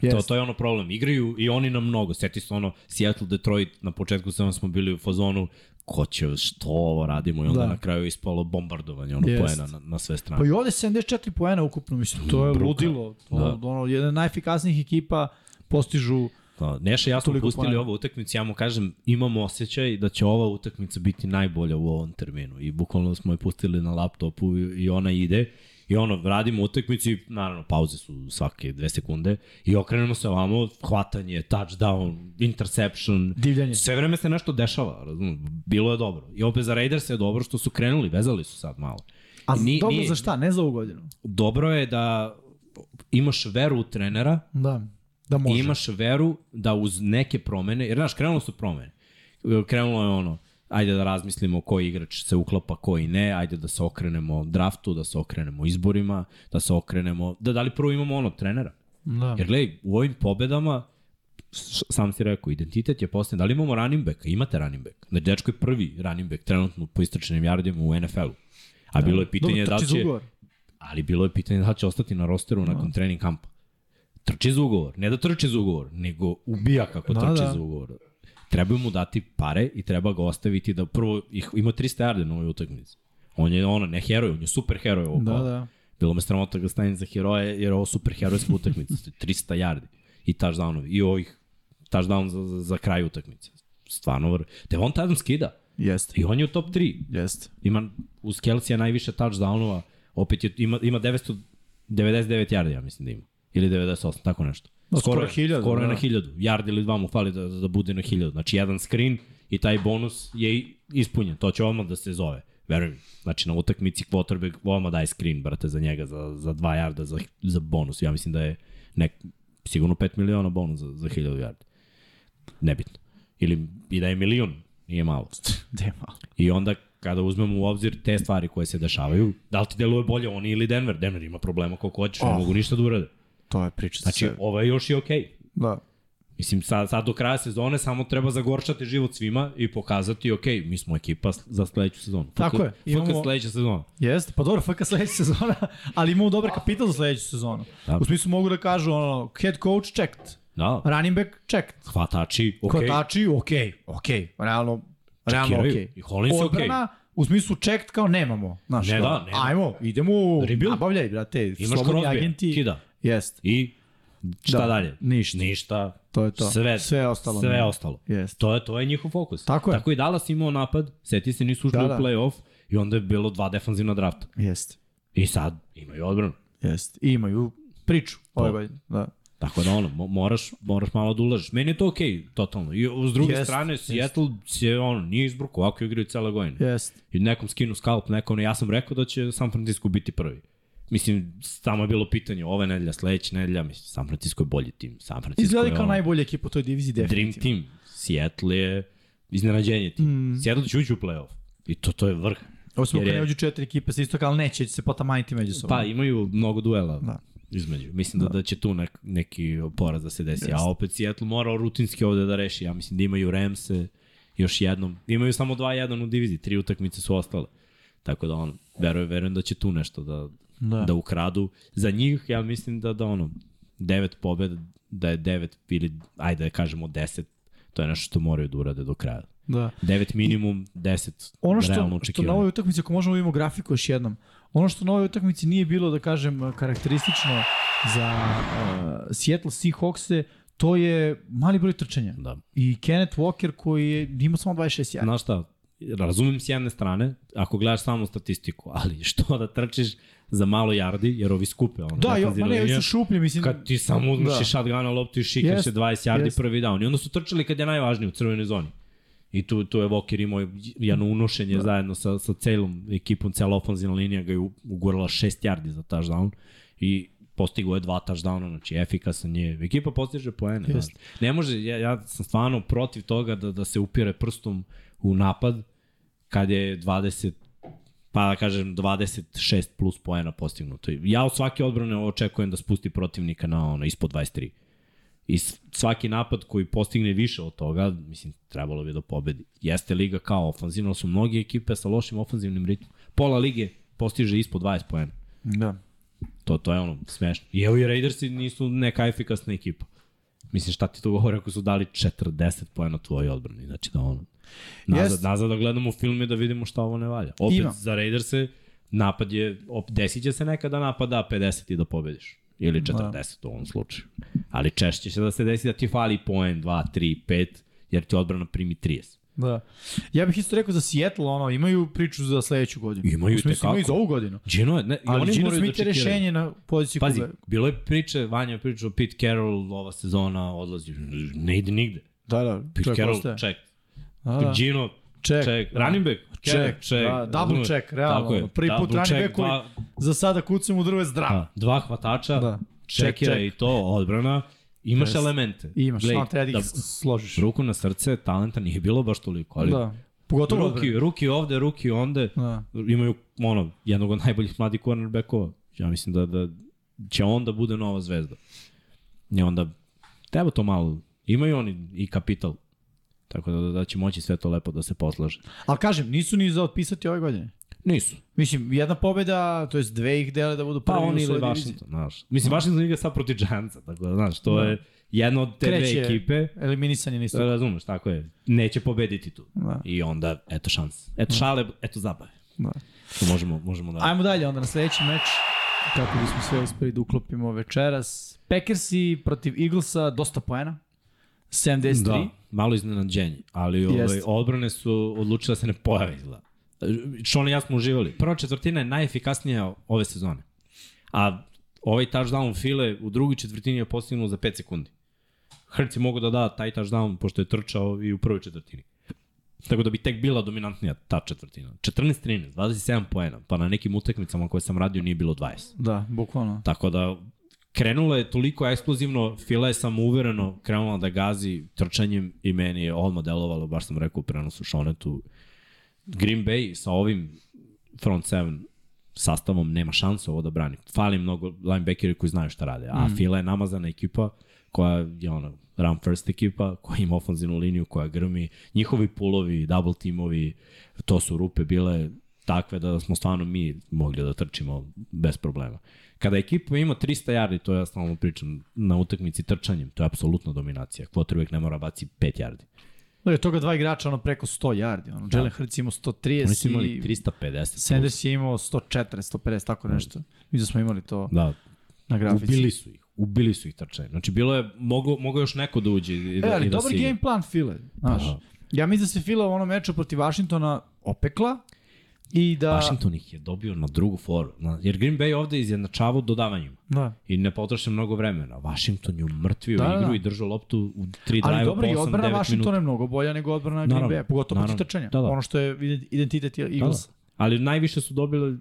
To, Jest. to je ono problem. Igraju i oni na mnogo. Sjeti se ono Seattle, Detroit, na početku samo smo bili u fazonu ko će, što ovo radimo i onda Da. na kraju ispalo bombardovanje ono Jest. poena na, na sve strane. Pa i ovde 74 poena ukupno, mislim, to je Bruka. ludilo. To, Da. ono, jedna od najefikasnijih ekipa postižu Da, Neša ja smo pustili poena. ovu utakmicu, ja mu kažem, imam osjećaj da će ova utakmica biti najbolja u ovom terminu. I bukvalno smo je pustili na laptopu i, i ona ide. I ono, radimo utakmicu i naravno pauze su svake dve sekunde i okrenemo se ovamo, hvatanje, touchdown, interception, Divljanje. sve vreme se nešto dešava, razumem, bilo je dobro. I opet za Raiders je dobro što su krenuli, vezali su sad malo. A Ni- dobro nije- za šta? Ne za ovu godinu. Dobro je da imaš veru u trenera, Da. Da može. I imaš veru da uz neke promene, jer znaš, krenulo su promene. Krenulo je ono, ajde da razmislimo koji igrač se uklapa, koji ne, ajde da se okrenemo draftu, da se okrenemo izborima, da se okrenemo, da da li prvo imamo ono trenera. Da. Jer gledaj, u ovim pobedama, sam si rekao, identitet je postavljen. Da li imamo running backa? Imate running back. Znači, dečko je prvi running back trenutno po istračenim jardima u NFL-u. A bilo je pitanje Dobro, da će... ugovor. Ali bilo je pitanje da će ostati na rosteru nakon trening kampa. Trči za ugovor. Ne da trči za ugovor, nego ubija kako Da, da, trči da. da. za ugovor. Treba mu dati pare i treba ga ostaviti da prvo ih, ima 300 yarde na ovoj utakmici. On je ono, ne heroj, on je super heroj ovog Da, kola. da. Bilo me sramota da ga stavim za heroje, jer je ovo super herojska utakmica. <laughs> 300 yardi i touchdownovi. I ovih touchdown za, za, za kraj utakmice. Stvarno, vr... Devonta Adams skida. Jeste. I on je u top 3. Jeste. Ima uz Kelsija najviše touchdownova, opet je, ima, ima 999 yardi, ja mislim da ima. Ili 98, tako nešto. No, skoro je- 1000, Skoro je da. na 1000. Yard ili dva mu fali da, da bude na 1000. Znači, jedan screen i taj bonus je ispunjen. To će odmah da se zove. Verujem. Znači, na utakmici quarterback odmah daje screen, brate, za njega, za, za 2 yarda, za, za bonus. Ja mislim da je nek, sigurno 5 miliona bonus za, za 1000 yardi. Nebitno. Ili i da je milion, nije malo. <laughs> Dema. I onda kada uzmemo u obzir te stvari koje se dešavaju, da li ti deluje bolje oni ili Denver? Denver ima problema koliko hoćeš, ne Oh. mogu ništa da urade. To je priča. Znači, sve. ovo je još i okej. Okay. Da. Mislim, sad, sad do kraja sezone samo treba zagorčati život svima i pokazati, ok, mi smo ekipa za sledeću sezonu. Tako FK, je, imamo- FK sledeća sezona. Jeste, pa dobro, FK sledeća sezona, <laughs> ali imamo dobar kapital za sledeću sezonu. Da. U smislu mogu da kažu, ono, head coach checked, Da, running back checked, hvatači, ok. okay. kotači, ok, ok, realno, realno ok. I Hollins okej. Odbrana, u smislu checked kao nemamo. Znaš, Ne, da, nema. Ajmo, idemo, Rebuild. nabavljaj, brate, Imaš slobodni agenti. kida. Jest, I šta Da, dalje? ništa. Ništa. to je to. Sve, Sve ostalo. Sve ne. ostalo. Jest. To je, to je njihov fokus. Tako je. Tako i Dallas imao napad, seti se nisu ušli Da, u da. play-off i onda je bilo dva defanzivna drafta. Jest, I sad imaju odbranu. jest. I imaju priču godine. Da. Tako da ono, mo- moraš, moraš malo da ulažeš. Meni je to okej, okay, totalno. I s druge Jest, strane. Seattle se ono, nije izbruko, ovako igraju cele godine. Jest. I nekom skinu scalp, nekom, ja sam rekao da će San Francisco biti prvi. Mislim, samo je bilo pitanje, ove nedelja, sledeća nedelja, mislim, San Francisco je bolji tim. San Francisco Izgleda je kao ono, najbolja ekipa u toj diviziji dream definitivno. team. Seattle je iznenađenje tim. Mm. Seattle će ući u playoff. I to, to je vrh. Ako je- ne uđu četiri ekipe sa istoka, ali neće se potamaniti među sobom. Pa imaju mnogo duela Da. između. Mislim da, da će tu nek, neki poraz da se desi. A Jeste. opet Seattle mora rutinski ovde da reši. Ja mislim da imaju Ramse još jednom. Imaju samo 2-1 u diviziji. Tri utakmice su ostale. Tako da on, verujem, verujem da će tu nešto da, Da. da. ukradu. Za njih, ja mislim da, da ono, devet pobjeda, da je devet ili, ajde da kažemo deset, to je nešto što moraju da urade do kraja. Da. 9 minimum, 10 Ono što, realno što na očekivano. ovoj utakmici, ako možemo da vidimo grafiku još jednom, ono što na ovoj utakmici nije bilo, da kažem, karakteristično za uh, Seattle Seahawks-e, to je mali broj trčanja. Da. I Kenneth Walker koji je imao samo 26 jarda. Znaš šta, razumem s jedne strane, ako gledaš samo statistiku, ali što da trčiš za malo jardi, jer ovi skupe. Ono, Da, jo, ma ne, ovi su šuplji, mislim. Kad ti samo uzmeš Da. shotguna loptu i šikaš Jest, se 20 yardi jest. prvi down. I onda su trčali kad je najvažnije u crvenoj zoni. I tu, tu je Walker imao jedno unošenje da. zajedno sa, sa celom ekipom, cela ofenzivna linija ga je ugurala 6 yardi za touchdown i postigo je dva touchdowna, znači efikasan je. Ekipa postiže poene. Da. Ne može, ja, ja sam stvarno protiv toga da, da se upire prstom u napad kad je 20 pa da kažem 26 plus poena postignuto. Ja od svake odbrane očekujem da spusti protivnika na ono ispod 23. I svaki napad koji postigne više od toga, mislim, trebalo bi da pobedi. Jeste liga kao ofanzivna, ali su mnogi ekipe sa lošim ofanzivnim ritmom. Pola lige postiže ispod 20 poena. Da. To, to je ono smešno. I evo i Raidersi nisu neka efikasna ekipa. Mislim, šta ti to govori ako su dali 40 poena tvojoj odbrani? Znači da ono... Nazad, nazad da gledamo film i da vidimo šta ovo ne valja. Opet Ima. za Raiderse napad je, op, desit će se nekada napad da 50 i da pobediš. Ili 40 u ovom slučaju. Ali češće će da se desi da ti fali poen, 2, 3, 5, jer ti odbrana primi 30. Da. Ja bih isto rekao za Seattle, ono, imaju priču za sledeću godinu. Imaju smislu, tekako. Imaju za ovu godinu. Gino, ne, Ali oni Gino Smith je čekiraju. rešenje na poziciji Pazi, Kube. bilo je priče, Vanja je pričao, Pete Carroll ova sezona odlazi, ne ide nigde. Da, da, Pete Carroll, check. Da, da. Gino, Check. check. Da. Running back, Check, check. da, double razumeš? check, realno, Tako je, prvi put running check, back koji- dva- Za sada kucam u drvo je zdrav. Da, dva hvatača, Da. da. Check, čekira check. i to, odbrana, imaš Jeste. elemente. Imaš, Gledaj, samo treba da ih složiš. ruku na srce, talenta nije bilo baš toliko, ali Da. Pogotovo ruki, ruki ovde, ruki onde, Da. imaju ono, jednog od najboljih mladih cornerbackova. Ja mislim da, da će on da bude nova zvezda. I onda treba to malo. Imaju oni i kapital. Tako da, da će moći sve to lepo da se poslaže. Ali kažem, nisu ni za otpisati ove godine. Nisu. Mislim, jedna pobeda, to jest dve ih dele da budu prvi Pa oni ili. Washington, znaš. Mislim, Washington igra sad protiv Giantsa, tako da, znaš, to Da. je jedna od te Kreće. dve ekipe. Eliminisanje nisu. Da razumeš, tako je. Neće pobediti tu. Da. I onda, eto šans. Eto šale, eto zabave. Da. To možemo, možemo da... Ajmo dalje onda na sledeći meč. Kako bismo sve uspeli da uklopimo večeras. Packersi protiv Eaglesa, dosta poena. 73. Da, malo iznenađenje, ali ovaj, odbrane su odlučile da se ne pojave izgleda. Što i ja smo uživali. Prva četvrtina je najefikasnija ove sezone. A ovaj touchdown File u drugoj četvrtini je postignuo za 5 sekundi. Hrc je mogo da da taj touchdown pošto je trčao i u prvoj četvrtini. Tako da bi tek bila dominantnija ta četvrtina. 14-13, 27 poena, pa na nekim utakmicama koje sam radio nije bilo 20. Da, bukvalno. Tako da krenula je toliko eksplozivno, Fila je samouvereno krenula da gazi trčanjem i meni je odmah delovalo, baš sam rekao u prenosu Šonetu, Green Bay sa ovim front seven sastavom nema šanse ovo da brani. Fali mnogo linebackeri koji znaju šta rade, a mm. Fila je namazana ekipa koja je ono, run first ekipa, koja ima ofenzivnu liniju, koja grmi, njihovi pulovi, double teamovi, to su rupe bile takve da smo stvarno mi mogli da trčimo bez problema. Kada ekipa ima 300 yardi, to ja stalno pričam, na utakmici trčanjem, to je apsolutna dominacija. Quarterback ne mora baci 5 yardi. Da je toga dva igrača ono preko 100 yardi. Ono, Jalen Hurts imao 130 Oni su imali i 350. Sanders je imao 140, 150, tako nešto. Mi da smo imali to Da, na grafici. ubili su ih. Ubili su ih trčanje. Znači, bilo je, mogo, mogo još neko da uđe i da, E, ali i da dobar igra. game plan File. Znaš, Aha. ja mislim da se Fila u onom meču protiv Washingtona opekla i da... Washington ih je dobio na drugu foru. Jer Green Bay ovde izjednačavao dodavanjima. Da. I ne potroše mnogo vremena. Washington je umrtvio Da, da, da, igru da. i držao loptu u tri Ali drive dobro, po i 8-9 odbrana minuta. Washingtona je mnogo bolja nego odbrana Green Bay, pogotovo naravno. trčanja. Da, da. Ono što je ide- identitet Da, da. Eaglesa. Ali najviše su dobili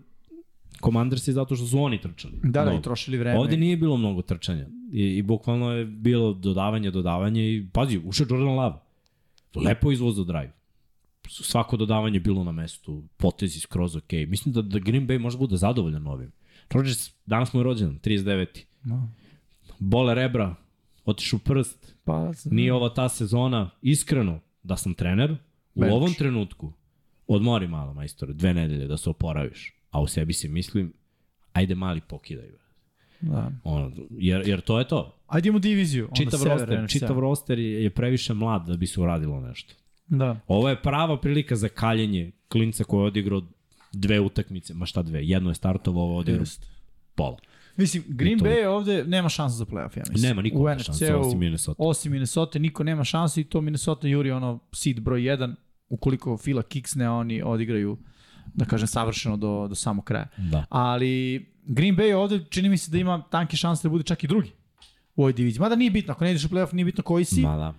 Commandersi zato što su oni trčali. Da, da, Mnogo. i trošili vreme. Ovde nije bilo mnogo trčanja. I, I bukvalno je bilo dodavanje, dodavanje i pazi, ušao Jordan Love. Lepo izvozo drive. Svako dodavanje je bilo na mestu, potezi skroz ok. Mislim da, da Green Bay može bude zadovoljan ovim. Rodgers, danas mu je rođen, 39. No. Bole rebra, otišu prst, Pa, nije ova ta sezona. Iskreno, da sam trener, u Bench. ovom trenutku, odmori malo, majstore, dve nedelje da se oporaviš. A u sebi si mislim, ajde mali pokidaj. da. Ono, jer, jer to je to. Ajde imamo diviziju. onda Čitav sever, roster, čitav roster je, je previše mlad da bi se uradilo nešto. Da. Ovo je prava prilika za kaljenje klinca koji je odigrao dve utakmice, ma šta dve, jedno je startovao, ovo je odigrao Jest. pola. Mislim, Green to- Bay ovde nema šanse za playoff, ja mislim. Nema niko nema NFC-u, osim Minnesota. Osim Minnesota, niko nema šanse i to Minnesota juri ono seed broj 1, ukoliko Fila kiksne, oni odigraju, da kažem, savršeno do, do samog kraja. Da. Ali Green Bay ovde čini mi se da ima tanke šanse da bude čak i drugi u ovoj diviziji. Mada nije bitno, ako ne ideš u playoff, nije bitno koji si. Ma da.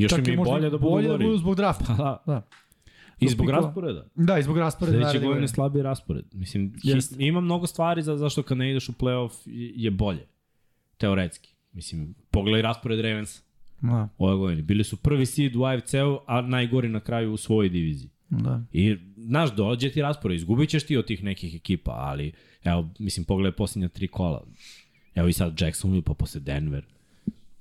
Još čak im je bolje da budu bolje da gori. budu zbog drafta. <laughs> Da. Da. I zbog Pikova. rasporeda. Da, i zbog rasporeda. Sledeće godine slabiji raspored. Mislim, his, ima mnogo stvari za zašto kad ne ideš u playoff je je bolje. Teoretski. Mislim, pogledaj raspored Ravens Da, ove godine. Bili su prvi seed u AFC-u, a najgori na kraju u svojoj diviziji. da. I, znaš, dođe ti raspored, izgubit ćeš ti od tih nekih ekipa, ali, evo, mislim, pogledaj posljednja tri kola. Evo i sad Jacksonville, pa posle Denver.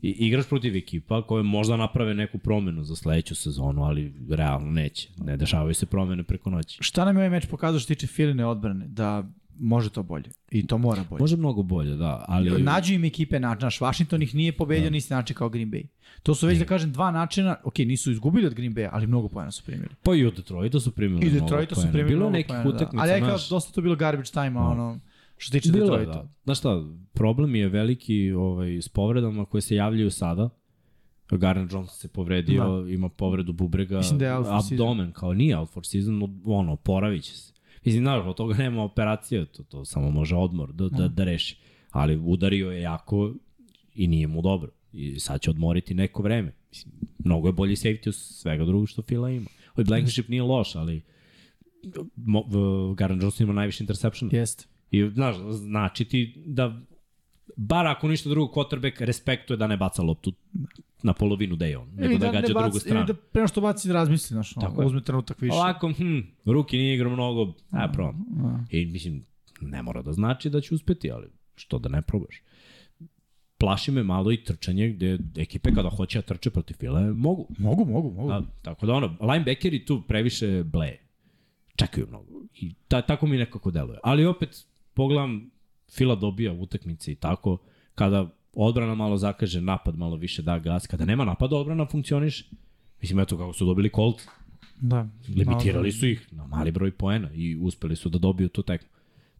I, igraš protiv ekipa koje možda naprave neku promenu za sledeću sezonu, ali realno neće. Ne dešavaju se promene preko noći. Šta nam je ovaj meč pokazao što tiče Filine odbrane? Da može to bolje. I to mora bolje. Može mnogo bolje, da, ali... Nađu im ekipe način, naš Washington ih nije pobedio da. na isti način kao Green Bay. To su već, da kažem, dva načina, ok, nisu izgubili od Green Bay, ali mnogo pojena su primili. Pa i od Detroita su primili I Detroita su primili Bilo je mnogo nekih poena, utakmica, Da. Ali ja kao, dosta to bilo garbage time, no. ono, što se tiče Bilo Detroita. da. Znaš šta, problem je veliki ovaj, s povredama koje se javljaju sada. Garen Johnson se povredio, da. ima povredu bubrega, Mislim da je for season. abdomen, kao nije out for season, no, ono, oporavit će se. Mislim, znaš, od toga nema operacije, to, to samo može odmor da, da, da reši. Ali udario je jako i nije mu dobro. I sad će odmoriti neko vreme. Mislim, mnogo je bolji safety od svega drugog što Fila ima. Ovaj Blankenship nije loš, ali mo, Garen Johnson ima najviše interceptiona. Jeste. I, znaš, znači ti da bar ako ništa drugo, quarterback respektuje da ne baca loptu na polovinu da je on, nego da, ne gađa baci- drugu stranu. Ili da pre nego što baci razmisli, znaš, Tako uzme trenutak više. Ovako, hm, ruki nije igrao mnogo, a probam. I mislim, ne mora da znači da će uspeti, ali što da ne probaš. Plaši me malo i trčanje gde ekipe kada hoće da trče protiv file mogu. Mogu, mogu, mogu. A, tako da ono, linebackeri tu previše bleje. Čekaju mnogo. I ta, tako mi nekako deluje. Ali opet, pogledam, Fila dobija utakmice i tako, kada odbrana malo zakaže, napad malo više da gas, kada nema napada, odbrana funkcioniše. Mislim, eto kako su dobili Colt, Da. limitirali su ih na mali broj poena i uspeli su da dobiju tu tekmu.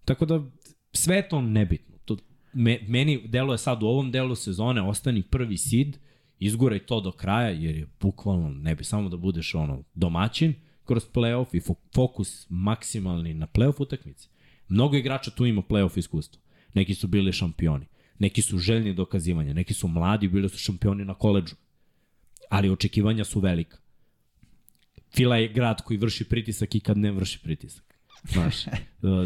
Tako da, sve je to nebitno. To, me, meni deluje sad u ovom delu sezone, ostani prvi seed, izguraj to do kraja, jer je bukvalno, ne bi samo da budeš ono domaćin kroz playoff i fo- fokus maksimalni na playoff utakmice. Mnogo igrača tu ima playoff iskustvo. Neki su bili šampioni, neki su željni dokazivanja, neki su mladi, bili su šampioni na koleđu. Ali očekivanja su velika. Fila je grad koji vrši pritisak i kad ne vrši pritisak. Znaš, <laughs> e,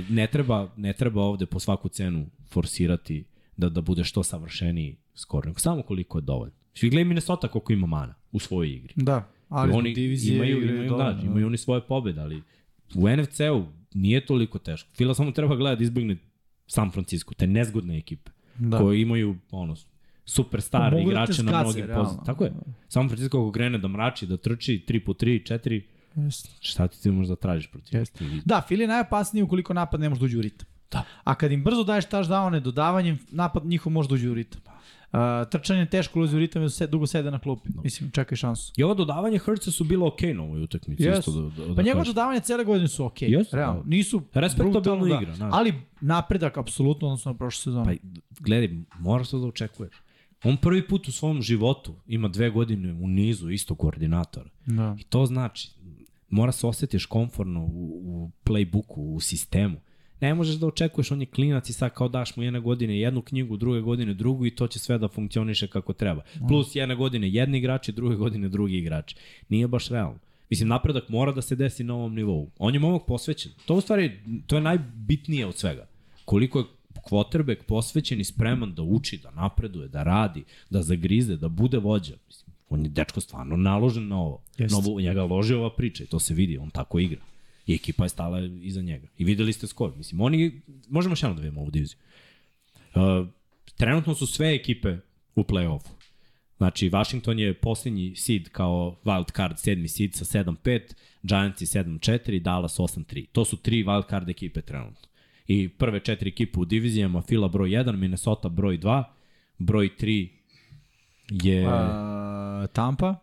ne treba, ne treba ovde po svaku cenu forsirati da, da bude što savršeniji skor, nego samo koliko je dovoljno. Svi gledaj Minnesota koliko ima mana u svojoj igri. Da, ali I oni divizije imaju, imaju, dovoljno, da, imaju oni svoje pobede, ali u NFC-u nije toliko teško. Fila samo treba gledati da izbjegne San Francisco, te nezgodne ekipe, Da. koje imaju ono, superstar Mogu da igrače na mnogim pozicijama. Tako je. San Francisco ako krene da mrači, da trči 3 po 3, 4, Jeste. šta ti ti možeš da tražiš protiv? Jeste. njih? Da, Fili je najopasniji ukoliko napad ne može da uđe u ritam. Da. A kad im brzo daješ touchdowne dodavanjem, napad njihov može da uđe u ritam. Uh, trčanje teško ulazi u ritam jer se dugo sede na klupi. Mislim, čekaj šansu. I ovo dodavanje Hrca su bilo okej okay na ovoj utakmici. Yes. Isto da, da, da Pa njegove dodavanje cele godine su okej. Jeste, realno. da. Nisu Respektabilna brutalno, igra, da. Ali napredak apsolutno odnosno na prošle sezone. Pa gledaj, moraš to da očekuješ. On prvi put u svom životu ima dve godine u nizu isto koordinatora. Da. I to znači, mora se osjetiš komfortno u, u playbooku, u sistemu. Ne možeš da očekuješ, on je klinac i sad kao daš mu jedne godine jednu knjigu, druge godine drugu i to će sve da funkcioniše kako treba. Plus jedne godine jedni igrači, druge godine drugi igrači. Nije baš realno. Mislim, napredak mora da se desi na ovom nivou. On je momak posvećen. To u stvari, to je najbitnije od svega. Koliko je quarterback posvećen i spreman da uči, da napreduje, da radi, da zagrize, da bude vođa. Mislim, on je dečko stvarno naložen na ovo. Jeste. Na ovo njega loži ova priča i to se vidi, on tako igra. I ekipa je stala iza njega. I videli ste skor. Mislim, oni, možemo još jedno da vidimo ovu diviziju. Uh, trenutno su sve ekipe u play-offu. Znači, Washington je posljednji seed kao wild card, sedmi seed sa 7-5, Giants 7-4, Dallas 8-3. To su tri wild card ekipe trenutno. I prve četiri ekipe u divizijama, Fila broj 1, Minnesota broj 2, broj 3 je... Uh, Tampa?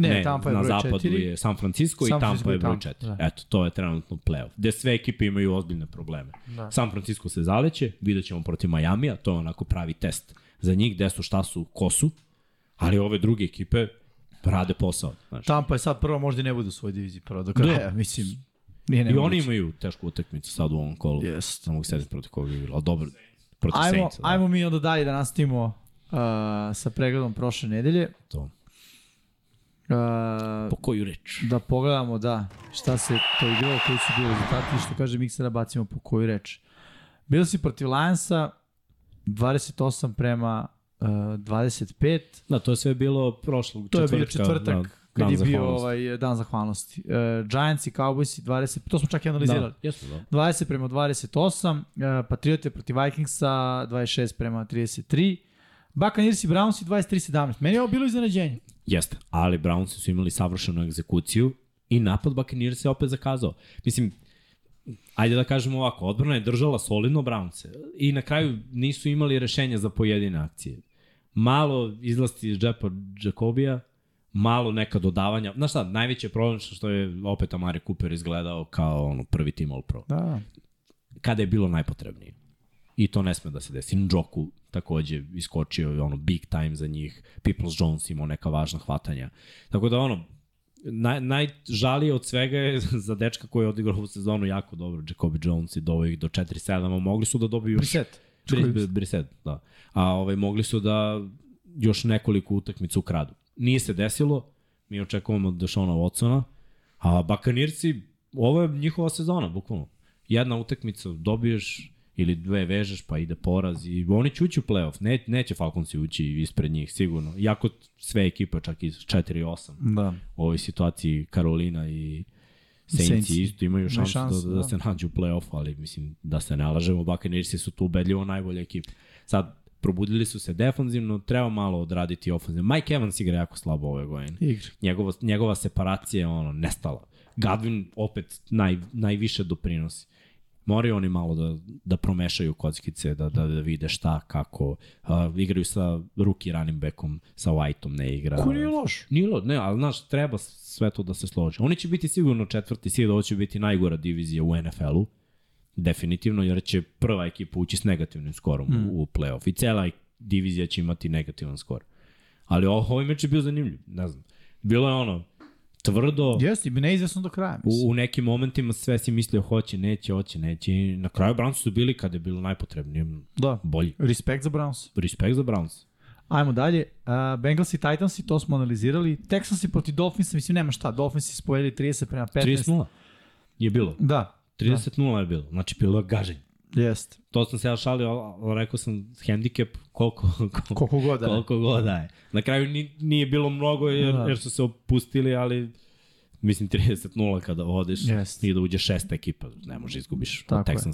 Ne, ne Tampa je na broj zapadu 4. je San Francisco San i Francisco Tampa je i broj Tampa, 4. da. Eto, to je trenutno playoff. Gde sve ekipe imaju ozbiljne probleme. Da. San Francisco se zaleće, vidjet ćemo protiv Majamija, to je onako pravi test za njih, gde su, šta su, ko su, ali ove druge ekipe rade posao. Znači. Tampa je sad prvo možda i ne bude u svojoj diviziji prvo do kraja, <laughs> mislim. Nije I oni imaju tešku utakmicu sad u ovom kolu. Jest. Ne mogu sedeti protiv koga je igrao, ali dobro, protiv Ajmo, Saintsa. Da, ajmo mi onda dalje da nastavimo uh, sa pregledom prošle nedelje. to. Uh, Po koju reč? da pogledamo, da, šta se to igralo, koji su bili rezultati što kaže Miksera, bacimo po koju reč. Bili si protiv Lionsa 28 prema uh, 25. Da, to je sve bilo prošlog To je četvrtka. bio četvrtak da, kad je bio ovaj dan zahvalnosti. Uh, Giants i Cowboys 20, to smo čak i analizirali. Da, jesu, da. 20 prema 28, uh, Patriote protiv Vikingsa 26 prema 33, Buccaneers i Browns 23-17. Meni je ovo bilo iznenađenje. Jeste, ali Brownsi su imali savršenu egzekuciju i napad Buccaneers se opet zakazao. Mislim, ajde da kažemo ovako, odbrana je držala solidno Brownse i na kraju nisu imali rešenja za pojedine akcije. Malo izlasti iz džepa Jacobija, malo neka dodavanja. Znaš šta, najveći je problem što je opet Amari Cooper izgledao kao ono, prvi tim All Pro. Da. Kada je bilo najpotrebnije. I to ne sme da se desi. Njoku takođe iskočio ono big time za njih. Peoples Jones imao neka važna hvatanja. Tako da ono, naj, najžalije od svega je <laughs> za dečka koji je odigrao ovu sezonu jako dobro, Jacoby Jones i doveo ih do 4-7, a mogli su da dobiju još... Briset. Bri, Briset, da. A ovaj, mogli su da još nekoliko utakmica ukradu. Nije se desilo, mi očekujemo od Dešona Watsona, a Bakanirci, ovo je njihova sezona, bukvalno. Jedna utakmica dobiješ ili dve vežeš pa ide poraz i oni će ući u playoff. Ne, neće Falconsi ući ispred njih sigurno. Iako sve ekipe čak iz 4-8 Da. u ovoj situaciji Karolina i Saints isto imaju šansu, šansu, da, da, da. se nađu u play-offu, ali mislim da se ne lažemo, Buccaneersi su tu ubedljivo najbolja ekipa. Sad, probudili su se defanzivno, treba malo odraditi ofenzivno. Mike Evans igra jako slabo ove godine. Igra. Njegova, njegova separacija je ono, nestala. Godwin opet naj, najviše doprinosi. Moraju oni malo da, da promešaju kockice, da, da, da vide šta, kako. Uh, igraju sa ruki running backom, sa Whiteom ne igra. Ko nije loš? Nije lo, ne, ali znaš, treba sve to da se složi. Oni će biti sigurno četvrti sid, ovo će biti najgora divizija u NFL-u, definitivno, jer će prva ekipa ući s negativnim skorom mm. u, u playoff i cela divizija će imati negativan skor. Ali ovo, ovaj meč je bio zanimljiv, ne znam. Bilo je ono, tvrdo, Jeste, i neizvesno do kraja. Mislim. u, u nekim momentima sve si mislio hoće, neće, hoće, neće. I na kraju Browns su bili kada je bilo najpotrebnije, Da. bolji. Respekt za Browns. Respekt za Browns. Ajmo dalje. Uh, Bengals i Titansi, to smo analizirali. Texansi proti Dolphinsa, mislim, nema šta. Dolphinsi su povedali 30 prema 15. 30-0 je bilo. Da. 30-0 je bilo. Znači, bilo je gaženje. Jeste. To sam se ja šalio, ali rekao sam handicap koliko, koliko, Koliko god da koliko god da je. Na kraju ni, nije bilo mnogo jer, Da. jer su se opustili, ali mislim 30-0 kada odeš Jeste. i da uđe šesta ekipa, ne može izgubiš Tako od je.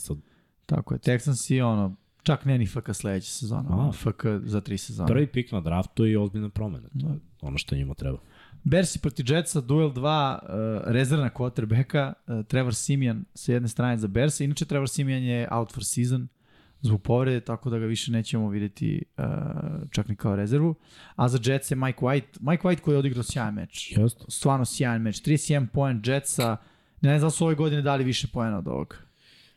Tako je. Texansi, ono, čak ne ni FK sledeće sezona. A. FK za tri sezona. Prvi pik na draftu i ozbiljna promena. To je ono što njima treba. Bersi proti Jetsa, duel 2, uh, rezervna quarterbacka, uh, Trevor Simian sa jedne strane za Bersa. Inače, Trevor Simian je out for season zbog povrede, tako da ga više nećemo videti uh, čak ni kao rezervu. A za Jets je Mike White. Mike White koji je odigrao sjajan meč. Jeste. Stvarno sjajan meč. 31 poen Jetsa. Ne znam da su ove godine dali više poena od ovog.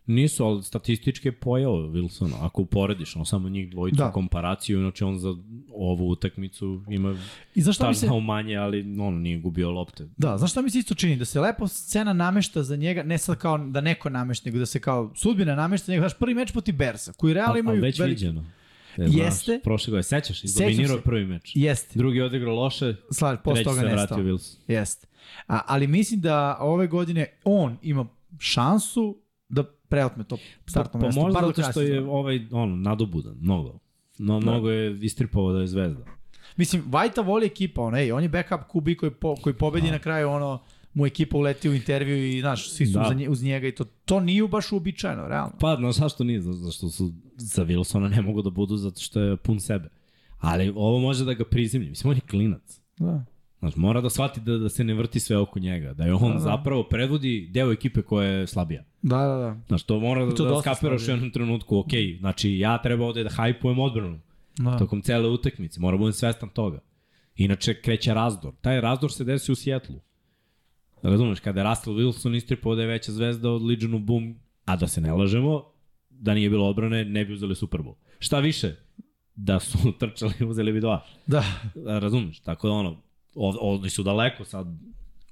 Nisu, ali statistički je pojao Wilson. Ako uporediš, on samo njih dvojicu Da. komparaciju, inače on za ovu utakmicu ima I znaš šta mi se... manje, ali on nije gubio lopte. Da, znaš šta mi se isto čini? Da se lepo scena namešta za njega, ne sad kao da neko namešta, nego da se kao sudbina namešta za njega. Znaš, prvi meč proti Bersa, koji realno imaju... ali već veliki- viđeno. E, Jeste. Znaš, prošle godine, sećaš, izdominirao je prvi meč. Jeste, Drugi odigrao loše, slaž, treći toga se vratio Wilson. Jeste. A, ali mislim da ove godine on ima šansu da preotme to startno pa, mesto. Pa možda zato što je ovaj, ono, nadobudan, mnogo. No, mnogo je istripao da je zvezda. Mislim, Vajta voli ekipa, on, ej, on je backup QB koji, po, koji pobedi na kraju, ono, mu ekipa uleti u intervju i, znaš, svi su Da. nje, uz njega i to, to nije baš uobičajeno, realno. Pa, no, zašto nije? Zato zašto su za Wilsona ne mogu da budu zato što je pun sebe. Ali ovo može da ga prizemlji. Mislim, on je klinac. Da. Znaš, mora da shvati da, da se ne vrti sve oko njega. Da je on Da, da. zapravo predvodi deo ekipe koja je slabija. Da, da, da. Znaš, to mora da, to da skapiraš u jednom trenutku. Ok, znači ja treba ovde da hajpujem odbranu. da. tokom cele utakmice. Mora budem svestan toga. Inače, kreće razdor. Taj razdor se desi u Sjetlu. Razumeš, kada je Russell Wilson istripao da je veća zvezda od Legionu Boom, a da se ne lažemo, da nije bilo odbrane, ne bi uzeli Super Bowl. Šta više, da su <laughs> trčali, uzeli bi dva. Da, Razumeš, tako da ono, oni su daleko sad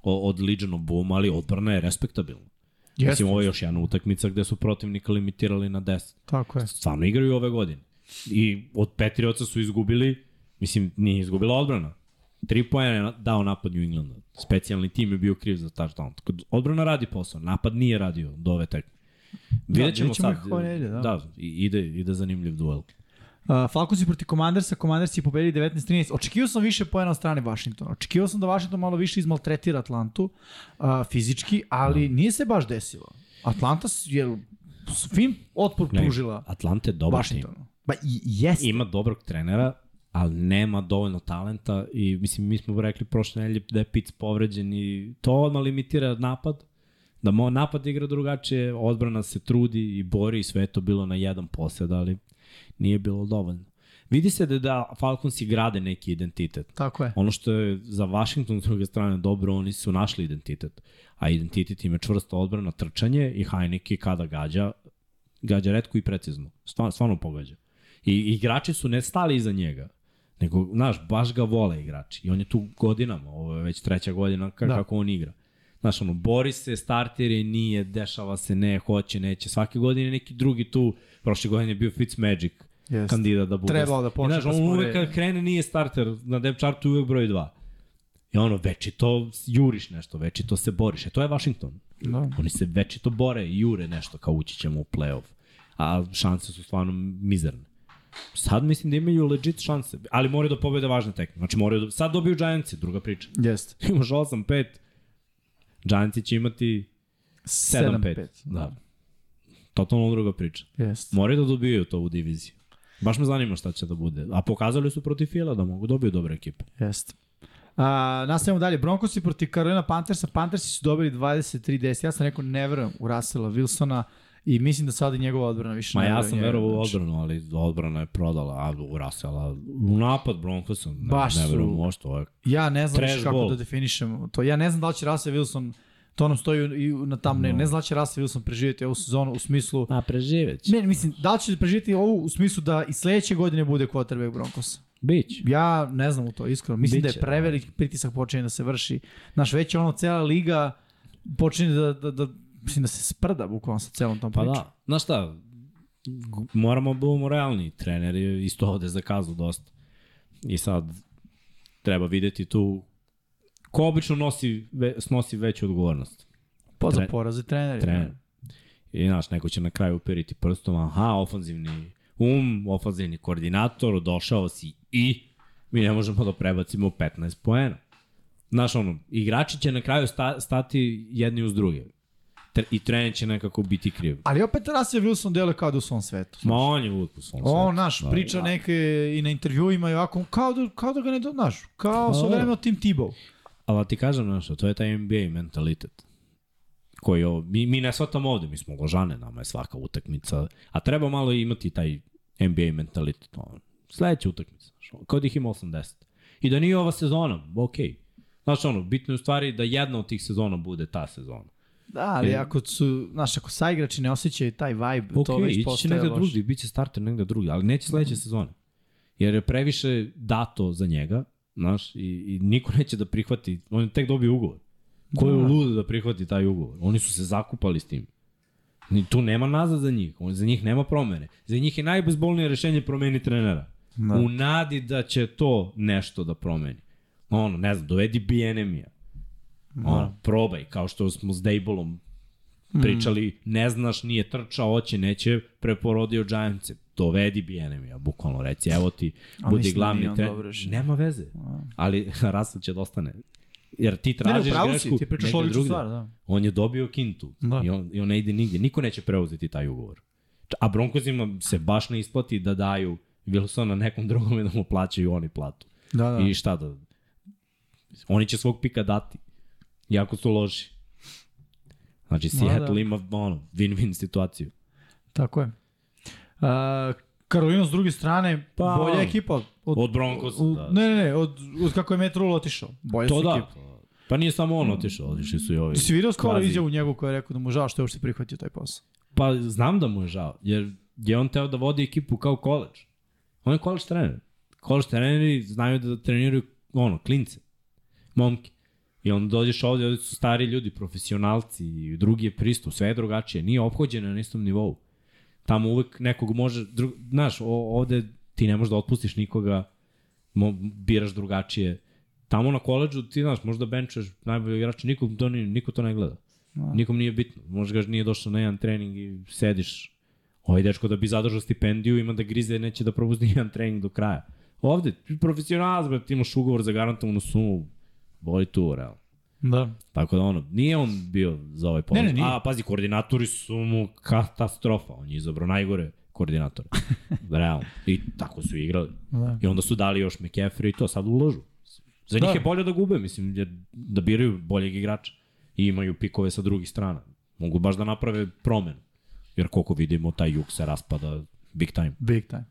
od Legionu Boom, ali odbrana je respektabilna. jeste, Mislim, ovo je još jedna utakmica gde su protivnika limitirali na 10 tako je. stvarno igraju ove godine. I od Patriotsa su izgubili, mislim, nije izgubila odbrana. Tri pojene je dao napad New Englanda. Specijalni tim je bio kriv za touchdown. Tako da Odbrana radi posao, napad nije radio do ove tekme. Vidjet ćemo vidjet ćemo sad. ide, da. da ide, ide zanimljiv duel. Uh, Falconsi proti Commandersa, Commandersi pobedili 19-13. Očekivao sam više poena od strane Washingtona. Očekivao sam da Washington malo više izmaltretira Atlantu uh, fizički, ali nije se baš desilo. Atlanta je s- fin otpor pružila Atlanta je dobar tim. Washingtonu. Ba, i, jeste. Ima dobrog trenera, ali nema dovoljno talenta i mislim mi smo rekli prošle nedelje da je Pitts povređen i to odmah limitira napad da mo napad igra drugačije, odbrana se trudi i bori i sve je to bilo na jedan posed, ali nije bilo dovoljno. Vidi se da, da Falconsi grade neki identitet. Tako je. Ono što je za Washington s druge strane dobro, oni su našli identitet. A identitet im je čvrsta odbrana, trčanje i Heineke kada gađa Gađa redko i precizno. Stvarno, stvarno pogađa. I igrači su ne stali iza njega, nego, znaš, baš ga vole igrači. I on je tu godinama, ovo je već treća godina Da. kako on igra. Znaš, ono, bori se, starter je, nije, dešava se, ne, hoće, neće. Svake godine neki drugi tu, prošle godine je bio Fitzmagic, Jest. kandidat da bude. Trebalo da počne I, znaš, da on spore- uvek kad krene nije starter, na depth chartu uvek broj 2. I ono, večito juriš nešto, večito se boriš. E to je Washington. Da. Oni se večito bore i jure nešto kao ući ćemo u playoff. A šanse su stvarno mizerne. Sad mislim da imaju legit šanse, ali moraju da pobede važne tekme. Znači moraju da, sad dobiju Giantsi, druga priča. Jest. <laughs> Imaš 8-5, Giantsi će imati 7-5. Da. Totalno druga priča. Jest. Moraju da dobiju to u diviziji. Baš me zanima šta će da bude. A pokazali su protiv Fila da mogu dobiju dobre ekipe. Jest. A, nastavljamo dalje. Broncosi protiv Carolina Panthersa. Panthersi su dobili 23-10. Ja sam rekao ne verujem u Russella Wilsona i mislim da sad i njegova odbrana više Ma ne ja sam verovao u odbranu, ali odbrana je prodala, a u Rasela, u napad Broncosa, ne, Baš ne verujem uopšte. Ja ne znam kako ball. da definišem to. Ja ne znam da li će Russell Wilson to nam stoji i na tam ne, No. ne znam da će Russell Wilson preživjeti ovu sezonu u smislu A preživeć. Ne, mislim, da li će preživjeti ovu u smislu da i sledeće godine bude quarterback Broncosa? Bić. Ja ne znam u to, iskreno. Mislim da Biće, je prevelik pritisak počinje da se vrši. Znaš, već ono, cela liga počinje da, da, da, mislim da se sprda bukvalno sa celom tom Pa pričom. da, znaš šta, moramo da budemo realni. Trener je isto ovde zakazao dosta. I sad treba videti tu ko obično nosi, ve, snosi veću odgovornost. Pa za poraze treneri. Trener. I znaš, neko će na kraju uperiti prstom, aha, ofanzivni um, ofanzivni koordinator, došao si i mi ne možemo da prebacimo 15 poena. Znaš, ono, igrači će na kraju sta, stati jedni uz druge. Tre, I trener će nekako biti kriv. Ali opet Russell Wilson deluje kao da u svom svetu. Ma on je uvijek u svom On, svetu. naš, Da, priča da. neke i na intervjuima i ovako, kao da, kao da ga ne do, znaš, kao sa Pa, vreme od Tim Tebow. Ali ti kažem nešto, to je taj NBA mentalitet. Koji ovo, mi, mi ne shvatamo ovde, mi smo ložane, nama je svaka utakmica, a treba malo imati taj NBA mentalitet. Ono, sledeća utakmica, kao da ih ima 80. I da nije ova sezona, okej. Znaš ono, bitno je u stvari da jedna od tih sezona bude ta sezona. Da, ali E. ako su, znaš, ako saigrači ne osjećaju taj vibe, to Ok, već ići će postaje negde drugdje, bit će starter negde drugdje, ali neće sledeće sezone. Jer je previše dato za njega, znaš, i, i niko neće da prihvati, on je tek dobio ugovor. Ko je Da. lud da prihvati taj ugovor? Oni su se zakupali s tim. Ni tu nema nazad za njih, on, za njih nema promene. Za njih je najbezbolnije rešenje promeni trenera. Da. U nadi da će to nešto da promeni. Ono, ne znam, dovedi Bijenemija. Ono, probaj, kao što smo s Dejbolom pričali, ne znaš, nije trčao, hoće, neće, preporodio Giantse. Dovedi Bijenemija, bukvalno reci, evo ti, A budi da glavni trener. Nema veze, ali <laughs> Russell će da ostane. Jer ti Ne, ne, tražiš upravo grešku si, ti pričaš negde drugde. stvar, da. On je dobio kintu Da. I, on, i on ne ide nigde. Niko neće preuzeti taj ugovor. A Broncosima se baš ne isplati da daju Wilsona nekom drugom i da mu plaćaju oni platu. Da, da. I šta da... Oni će svog pika dati. Jako su loži. Znači, Seattle da. ima ono, win-win situaciju. Tako je. Uh, Karolina s druge strane, Pa, bolja ekipa. Od Broncosa, od, da. Ne, ne, ne, od, od kako je Rule otišao. Bolja To da. ekipa. Pa nije samo on otišao, otišli su i ovi. Si vidio skoro kvazi. izjavu njegu koja je rekao da mu žao što je uopšte prihvatio taj posao. Pa znam da mu je žao, jer je on teo da vodi ekipu kao koleđ. On je koleđ trener. Koleđ treneri znaju da treniraju ono, klince, momke. I onda dođeš ovde, ovde su stari ljudi, profesionalci, i drugi je pristup, sve je drugačije, nije ophođeno na istom nivou. Tamo uvek nekog može, dru, znaš, ovde ti ne možeš da otpustiš nikoga, mo, biraš drugačije. Tamo na koleđu ti, znaš, možda benčuješ najbolji igrač, niko to, ni, niko to ne gleda. Da. Nikom nije bitno. Možda ga nije došao na jedan trening i sediš. Ovaj dečko da bi zadržao stipendiju ima da grize neće da propusti <laughs> jedan trening do kraja. Ovde, ti profesionalac, brate, imaš ugovor za garantovanu sumu, boli tu, realno. Da. Tako da ono, nije on bio za ovaj poziv. Ne, ne, nije. A, pazi, koordinatori su mu katastrofa. On je izabrao najgore koordinatora. <laughs> realno. I tako su igrali. Da. I onda su dali još McCaffrey i to, sad ulažu. Za njih Da. je bolje da gube, mislim, jer da biraju boljeg igrača. I imaju pikove sa drugih strana. Mogu baš da naprave promenu. Jer koliko vidimo, taj jug se raspada big time. Big time.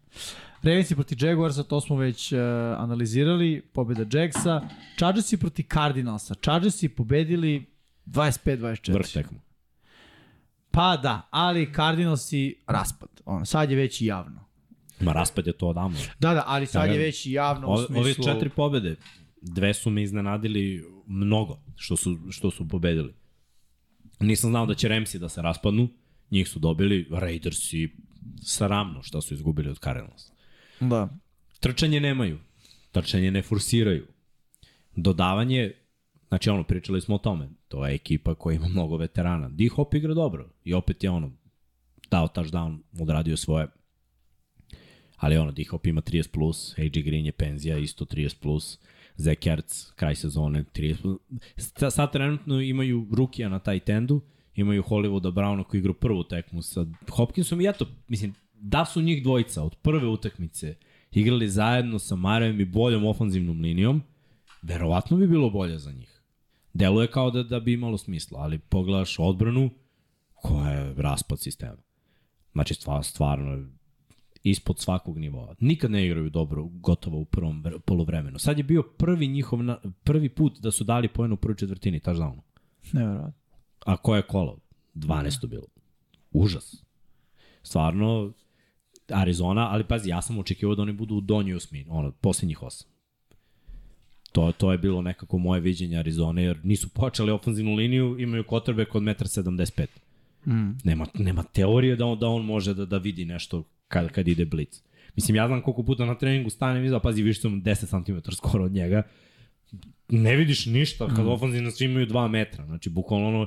Ravens proti Jaguarsa, to smo već uh, analizirali, pobjeda Jagsa. Chargersi proti Cardinalsa. Chargersi pobedili 25-24. Vrh tekma. Pa da, ali Cardinalsi raspad. Ono, sad je već i javno. Ma raspad je to odavno. Da, da, ali sad je već i javno u smislu... ove četiri pobede, dve su me iznenadili mnogo što su, što su pobedili. Nisam znao da će Ramsey da se raspadnu, njih su dobili, Raidersi sramno što su izgubili od Cardinals. Da. Trčanje nemaju, trčanje ne forsiraju. Dodavanje, znači ono, pričali smo o tome, to je ekipa koja ima mnogo veterana. D-Hop igra dobro i opet je ono, dao touchdown, odradio svoje. Ali ono, D-Hop ima 30+, plus, AJ Green je penzija, isto 30+, plus, Zach Ertz, kraj sezone, 30+. Plus. Sa- Sad trenutno imaju rukija na taj tendu, imaju Hollywooda Browna koji igra prvu tekmu sa Hopkinsom i eto, mislim, da su njih dvojica od prve utakmice igrali zajedno sa Marejem i boljom ofanzivnom linijom, verovatno bi bilo bolje za njih. Deluje kao da, da bi imalo smisla, ali pogledaš odbranu koja je raspad sistema. Znači, stvar, stvarno ispod svakog nivoa. Nikad ne igraju dobro, gotovo u prvom vre- poluvremenu. Sad je bio prvi njihov, na, prvi put da su dali poen u prvoj četvrtini, touchdownu. Nevjerojatno. A koje je kolo? 12. bilo. Užas. Stvarno, Arizona, ali pazi, ja sam očekivao da oni budu u donjoj osmini, ono, posljednjih osam. To, to je bilo nekako moje viđenje Arizone, jer nisu počeli ofenzivnu liniju, imaju kotrbe kod 1,75 m. Mm. Nema, nema teorije da on, da on može da, da vidi nešto kad, kad ide blic. Mislim, ja znam koliko puta na treningu stanem iza, pazi, više sam 10 cm skoro od njega. Ne vidiš ništa kad mm. ofenzivno svi imaju 2 metra. Znači, bukvalno ono,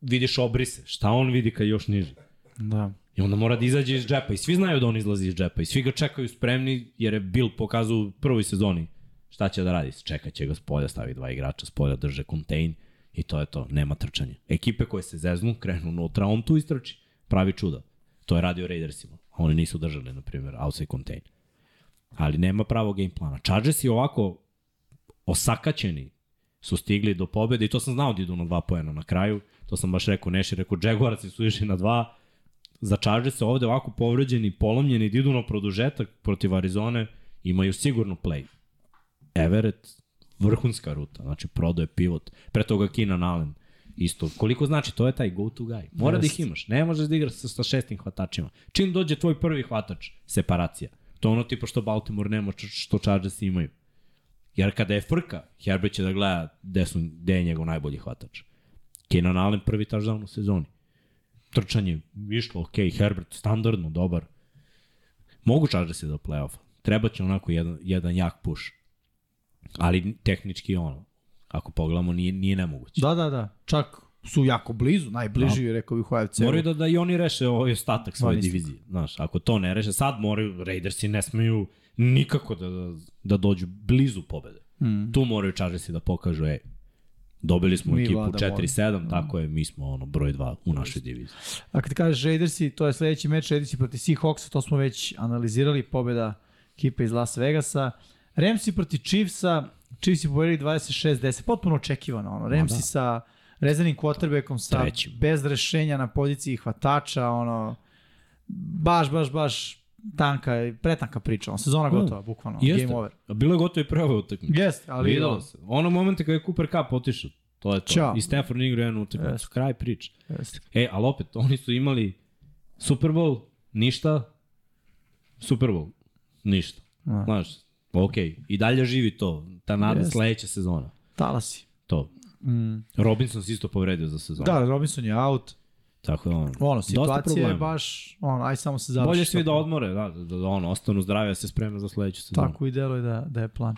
vidiš obrise. Šta on vidi kad još niži? Da. I onda mora da izađe iz džepa. I svi znaju da on izlazi iz džepa. I svi ga čekaju spremni, jer je Bill pokazao u prvoj sezoni šta će da radi. Čekat će ga s polja, stavi dva igrača s polja, drže kontejn i to je to. Nema trčanja. Ekipe koje se zeznu, krenu unutra, on tu istrči. Pravi čuda. To je radio Raidersima. Oni nisu držali, na primjer, outside contain. Ali nema pravog game plana. Chargers i ovako osakaćeni su stigli do pobede i to sam znao da idu na dva poena na kraju. To sam baš rekao Neši, rekao Jaguarci su išli na dva. Za Chargers se ovde ovako povređeni, polomljeni, da idu na produžetak protiv Arizone, imaju sigurno play. Everett, vrhunska ruta, znači prodao je pivot. Pre toga Keenan Allen, isto. Koliko znači, to je taj go-to guy. Mora da ih imaš. Ne možeš da igraš sa, sa šestim hvatačima. Čim dođe tvoj prvi hvatač, separacija. To je ono tipa što Baltimore nema, što Chargers imaju. Jer kada je frka, Herbert će da gleda gde, su, gde je njegov najbolji hvatač. Keenan Allen prvi touchdown u sezoni. Trčanje, išlo, ok, Herbert standardno, dobar. Mogu Chargersi do play-offa. Treba će onako jedan, jedan jak push. Ali tehnički ono, ako pogledamo, nije, nije nemoguće. Da, da, da. Čak su jako blizu, najbliži, da. rekao bih u AFC. Moraju da, da i oni reše ovaj ostatak svoje divizije. Znaš, ako to ne reše, sad moraju, Raidersi ne smeju nikako da, da, da dođu blizu pobede. Mm. Tu moraju Chargersi da pokažu, ej, dobili smo Mi ekipu vladamo. 4-7, tako je, mi smo ono broj 2 u našoj diviziji. A kad kažeš Raidersi, to je sledeći meč Raidersi protiv Seahawksa, to smo već analizirali, pobeda ekipe iz Las Vegasa. Ramsi protiv Chiefsa, Chiefs je pobedili 26-10, potpuno očekivano. Ono. Ramsi da. sa rezanim quarterbackom, sa Trećim. bez rešenja na poziciji hvatača, ono, baš, baš, baš tanka, pretanka priča. Ono, sezona gotova, bukvalno. Jeste. Game over. Bilo je gotovo i prva utakmica. Jeste, ali Videlo se. Ono momente kada je Cooper Cup otišao, to je to. Ćao. I Stafford igra jednu utakmicu. Jeste. Kraj priče. Jeste. E, ali opet, oni su imali Super Bowl, ništa, Super Bowl, ništa. Da. Znaš, ok, i dalje živi to, ta nada Jeste. sledeća sezona. Talasi. To. Mm. Robinson se isto povredio za sezonu. Da, Robinson je out. Tako da, ono, Ono, situacija je baš, ono, aj samo se završi. Bolje svi da odmore, da, da, da, ono, ostanu zdravi, da se spreme za sledeću sezonu. Tako i deluje da, da je plan.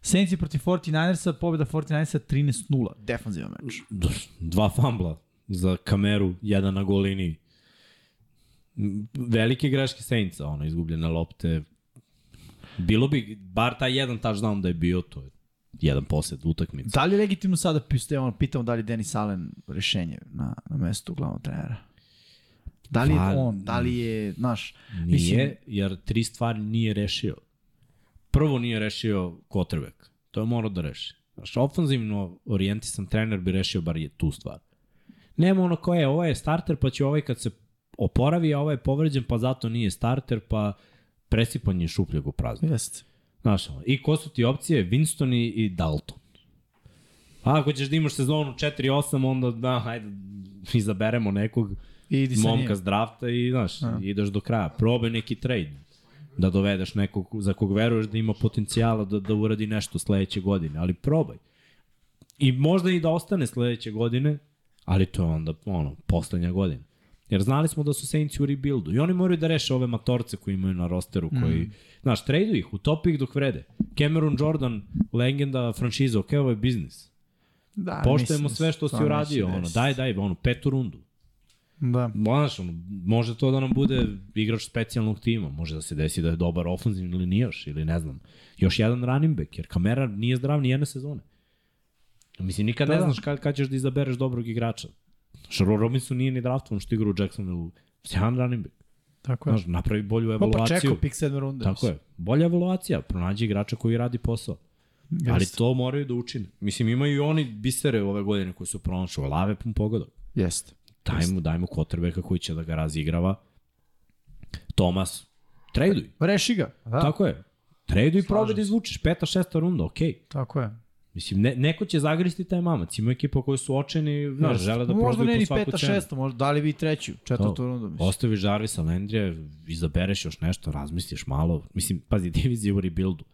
Saints protiv 49ersa, pobjeda 49ersa 13-0. Defanzivan meč. Dva fambla za kameru, jedan na gol liniji. M, Velike greške Saintsa, ono, izgubljene lopte. Bilo bi, bar taj jedan touchdown da je bio, to je jedan posled utakmice. Da li je legitimno sada piste, ono, pitamo da li je Denis Allen rešenje na, na mestu glavnog trenera? Da li je Pa, on, da li je, znaš, Nije, Mislim- jer tri stvari nije rešio. Prvo nije rešio quarterback. To je morao da reši. Znaš, ofanzivno orijentisan trener bi rešio bar je tu stvar. Nema ono koje, ovo je starter, pa će ovaj kad se oporavi, a ovaj je povređen, pa zato nije starter, pa presipanje šupljeg u prazno. jeste. Znaš, i ko su ti opcije? Winston i, Dalton. A ako ćeš da imaš sezonu 4-8, onda da, hajde, izaberemo nekog I idi momka njim. s drafta i, znaš, Da. ideš do kraja. Probaj neki trade da dovedeš nekog za kog veruješ da ima potencijala da, da uradi nešto sledeće godine, ali probaj. I možda i da ostane sledeće godine, ali to je onda ono, poslednja godina. Jer znali smo da su Saints u rebuildu i oni moraju da reše ove matorce koji imaju na rosteru, koji, mm. znaš, tradu ih, utopi ih dok vrede. Cameron Jordan, legenda franšiza, ok, ovo je biznis. Da, Poštujemo mislim, sve što si uradio, ono, daj, daj, ono, petu rundu. Da. Znaš, ono, može to da nam bude igrač specijalnog tima, može da se desi da je dobar ofenzivni još, ili ne znam, još jedan running back, jer Kamera nije zdrav ni jedne sezone. Mislim, nikad Da, ne da. znaš kad, kad ćeš da izabereš dobrog igrača. Šaro Robinson nije ni draftovan što igra u Jacksonville, sjajan running back. Tako je. Znaš, napravi bolju evaluaciju. čekao pik sedme runde. Tako je. Bolja evaluacija, pronađi igrača koji radi posao. Jeste. Ali to moraju da učine. Mislim, imaju i oni bisere ove godine koji su pronašli. Lave pun pogodak. Jeste. Daj mu, daj mu kvotrbeka koji će da ga razigrava. Tomas, traduj. Reši ga. Da, Da. Tako je. Traduj i probaj da izvučeš. Peta, šesta runda, okej. Okay. tako je. Mislim, ne, neko će zagristi taj mamac. Ima ekipa koji su očeni, znaš, Jeste. žele da Možda probaju ne po ni svaku peta, cenu. šesta, možda dali vi treću, četvrtu rundu. Mislim. Ostaviš Jarvisa Landrija, izabereš još nešto, razmisliš malo. Mislim, pazi, divizija u rebuildu.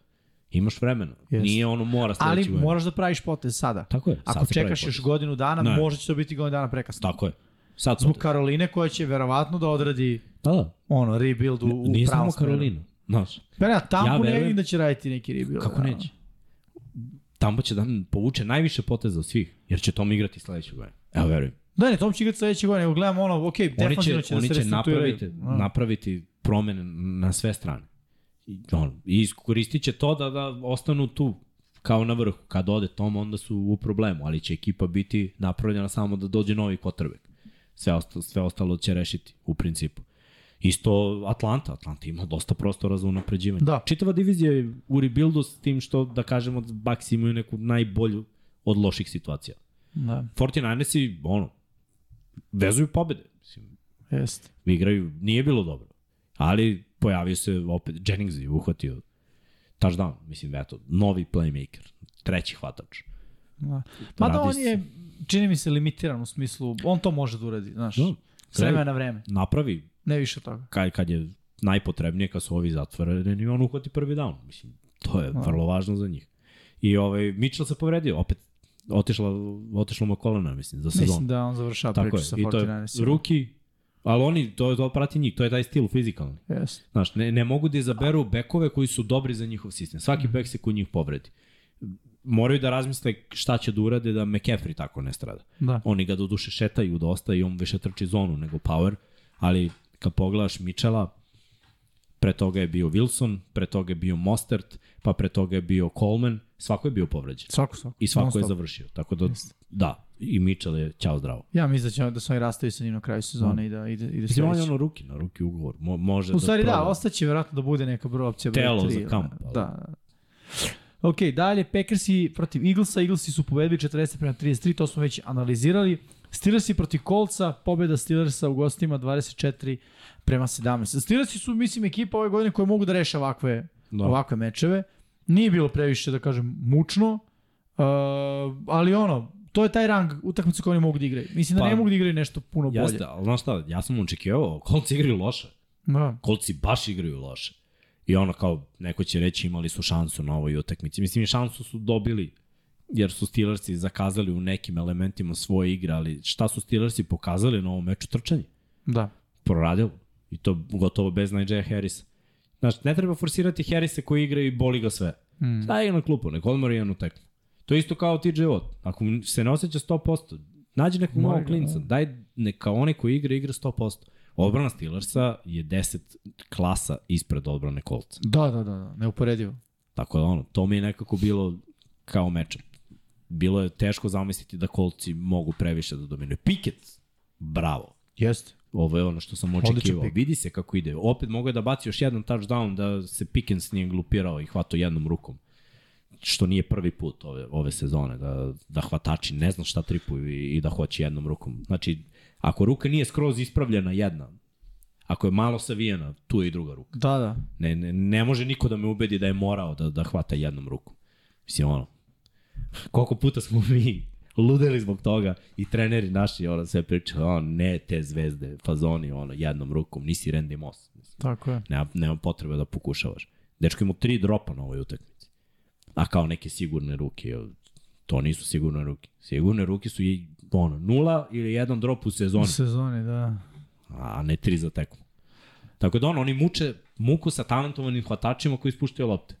Imaš vremena. Jeste. Nije ono mora Ali sledeći godin. moraš da praviš potez sada. Tako je. Ako čekaš još godinu dana, Ne. možda će to biti godinu dana prekasno. Tako je. Sad Zbog. Karoline koja će verovatno da odradi Da, da. ono, rebuild u, u Nije pravom samo smeru. Karolina. Znaš, Pa ne, tamo Ja ne vidim da će raditi neki rebuild. kako da. neće? Tambo će da povuče najviše poteza od svih, jer će Tom igrati sledeće godine. Evo, verujem. Da, ne, Tom će igrati sledeće godine, nego gledamo ono, ok, Oni će, defanzivno će, oni da se će restrukturiraju. napraviti, Da. napraviti promene na sve strane. I, on, I iskoristit će to da, da ostanu tu kao na vrhu. Kad ode Tom, onda su u problemu, ali će ekipa biti napravljena samo da dođe novi potrebek. Sve, ostalo, sve ostalo će rešiti, u principu. Isto Atlanta. Atlanta ima dosta prostora za unapređivanje. Da. Čitava divizija je u rebuildu s tim što, da kažemo, Bucks imaju neku najbolju od loših situacija. Da, 49ersi, ono, vezuju pobede. Mislim, jeste. igraju, nije bilo dobro. Ali pojavio se opet, Jennings je uhvatio touchdown, mislim, eto, novi playmaker, treći hvatač. Da. Mada on je, čini mi se, limitiran u smislu, on to može da uradi, znaš, Da. s vremena na vreme, Napravi, ne više toga. kad, kad je najpotrebnije, kad su ovi zatvoreni, i on uhvati prvi down. Mislim, to je vrlo važno za njih. I ovaj, Mitchell se povredio, opet otišla, otišlo mu kolena, mislim, za sezonu. Mislim da on završava Tako priču je, sa i to je 49ersima. ruki, ali oni, to, to prati njih, to je taj stil fizikalni. Jeste. Znaš, ne, ne mogu da izaberu bekove koji su dobri za njihov sistem. Svaki bek se kod njih povredi. Moraju da razmisle šta će da urade da McCaffrey tako ne strada. Da. Oni ga do duše šetaju dosta i on više trči zonu nego power, ali kad pogledaš Michela, pre toga je bio Wilson, pre toga je bio Mostert, pa pre toga je bio Coleman, svako je bio povređen. Svako, svako. I svako je završio. Tako da, da, i Mitchell je ćao zdravo. Ja mislim da, će, da su oni rastaju sa njim na kraju sezone i da ide, ide Mislim, on je ono ruki, na ruki ugovor. Mo, može U stvari da, proba. ostaće vjerojatno da bude neka broj opcija broj Telo 3. za kamp, ali- Da. Ok, dalje, Packersi protiv Eaglesa, Eaglesi su pobedili 40 prema 33, to smo već analizirali. Steelersi protiv Coltsa, pobeda Steelersa u gostima 24 prema 17. Steelersi su, mislim, ekipa ove godine koja mogu da reše ovakve, Da. ovakve mečeve. Nije bilo previše, da kažem, mučno, uh, ali ono, to je taj rang utakmice koje oni mogu da igraju. Mislim da Pa, ne mogu da igraju nešto puno bolje. Jeste, ali znaš šta, ja sam očekivao, Colts igraju loše. Da. Kolci baš igraju loše. I ono kao, neko će reći imali su šansu na ovoj utakmici. Mislim, šansu su dobili jer su Steelersi zakazali u nekim elementima svoje igre, ali šta su Steelersi pokazali na ovom meču trčanje? Da. Proradilo. I to gotovo bez Najee Harrisa. Znaš, ne treba forsirati Harrisa koji igra i boli ga sve. Mm. Ga na klupu, nek odmori jednu tekmu. To je isto kao TJ Watt. Ako se ne osjeća 100%, nađi nekog Mora novog klinca. da. Daj neka onaj koji igra, igra 100%. Odbrana Steelersa je 10 klasa ispred odbrane Coltsa. Da, da, da, da, neuporedivo. Tako da ono, to mi je nekako bilo kao meča. Bilo je teško zamisliti da Coltsi mogu previše da dominuju. Pickett, bravo. Jeste. Ovo je ono što sam očekivao. Vidi se kako ide. Opet mogu je da baci još jedan touchdown da se Pickens nije glupirao i hvato jednom rukom. Što nije prvi put ove, ove sezone, da, da hvatači ne zna šta tripuju i, i da hoće jednom rukom. Znači, ako ruka nije skroz ispravljena jedna, ako je malo savijena, tu je i druga ruka. Da, da. Ne, ne, ne može niko da me ubedi da je morao da, da hvata jednom rukom. Mislim, ono, koliko puta smo mi ludeli zbog toga i treneri naši ono sve pričaju, ono, ne te zvezde, fazoni, ono, jednom rukom, nisi Randy Moss. Mislim, Tako je. nema, nema potrebe da pokušavaš. Dečko ima tri dropa na ovoj utakmici. A kao neke sigurne ruke, to nisu sigurne ruke. Sigurne ruke su i ono, nula ili jedan drop u U sezoni, sezoni, da. a ne tri za tekmu. Tako da ono, oni muče muku sa talentovanim hvatačima koji ispuštaju lopte.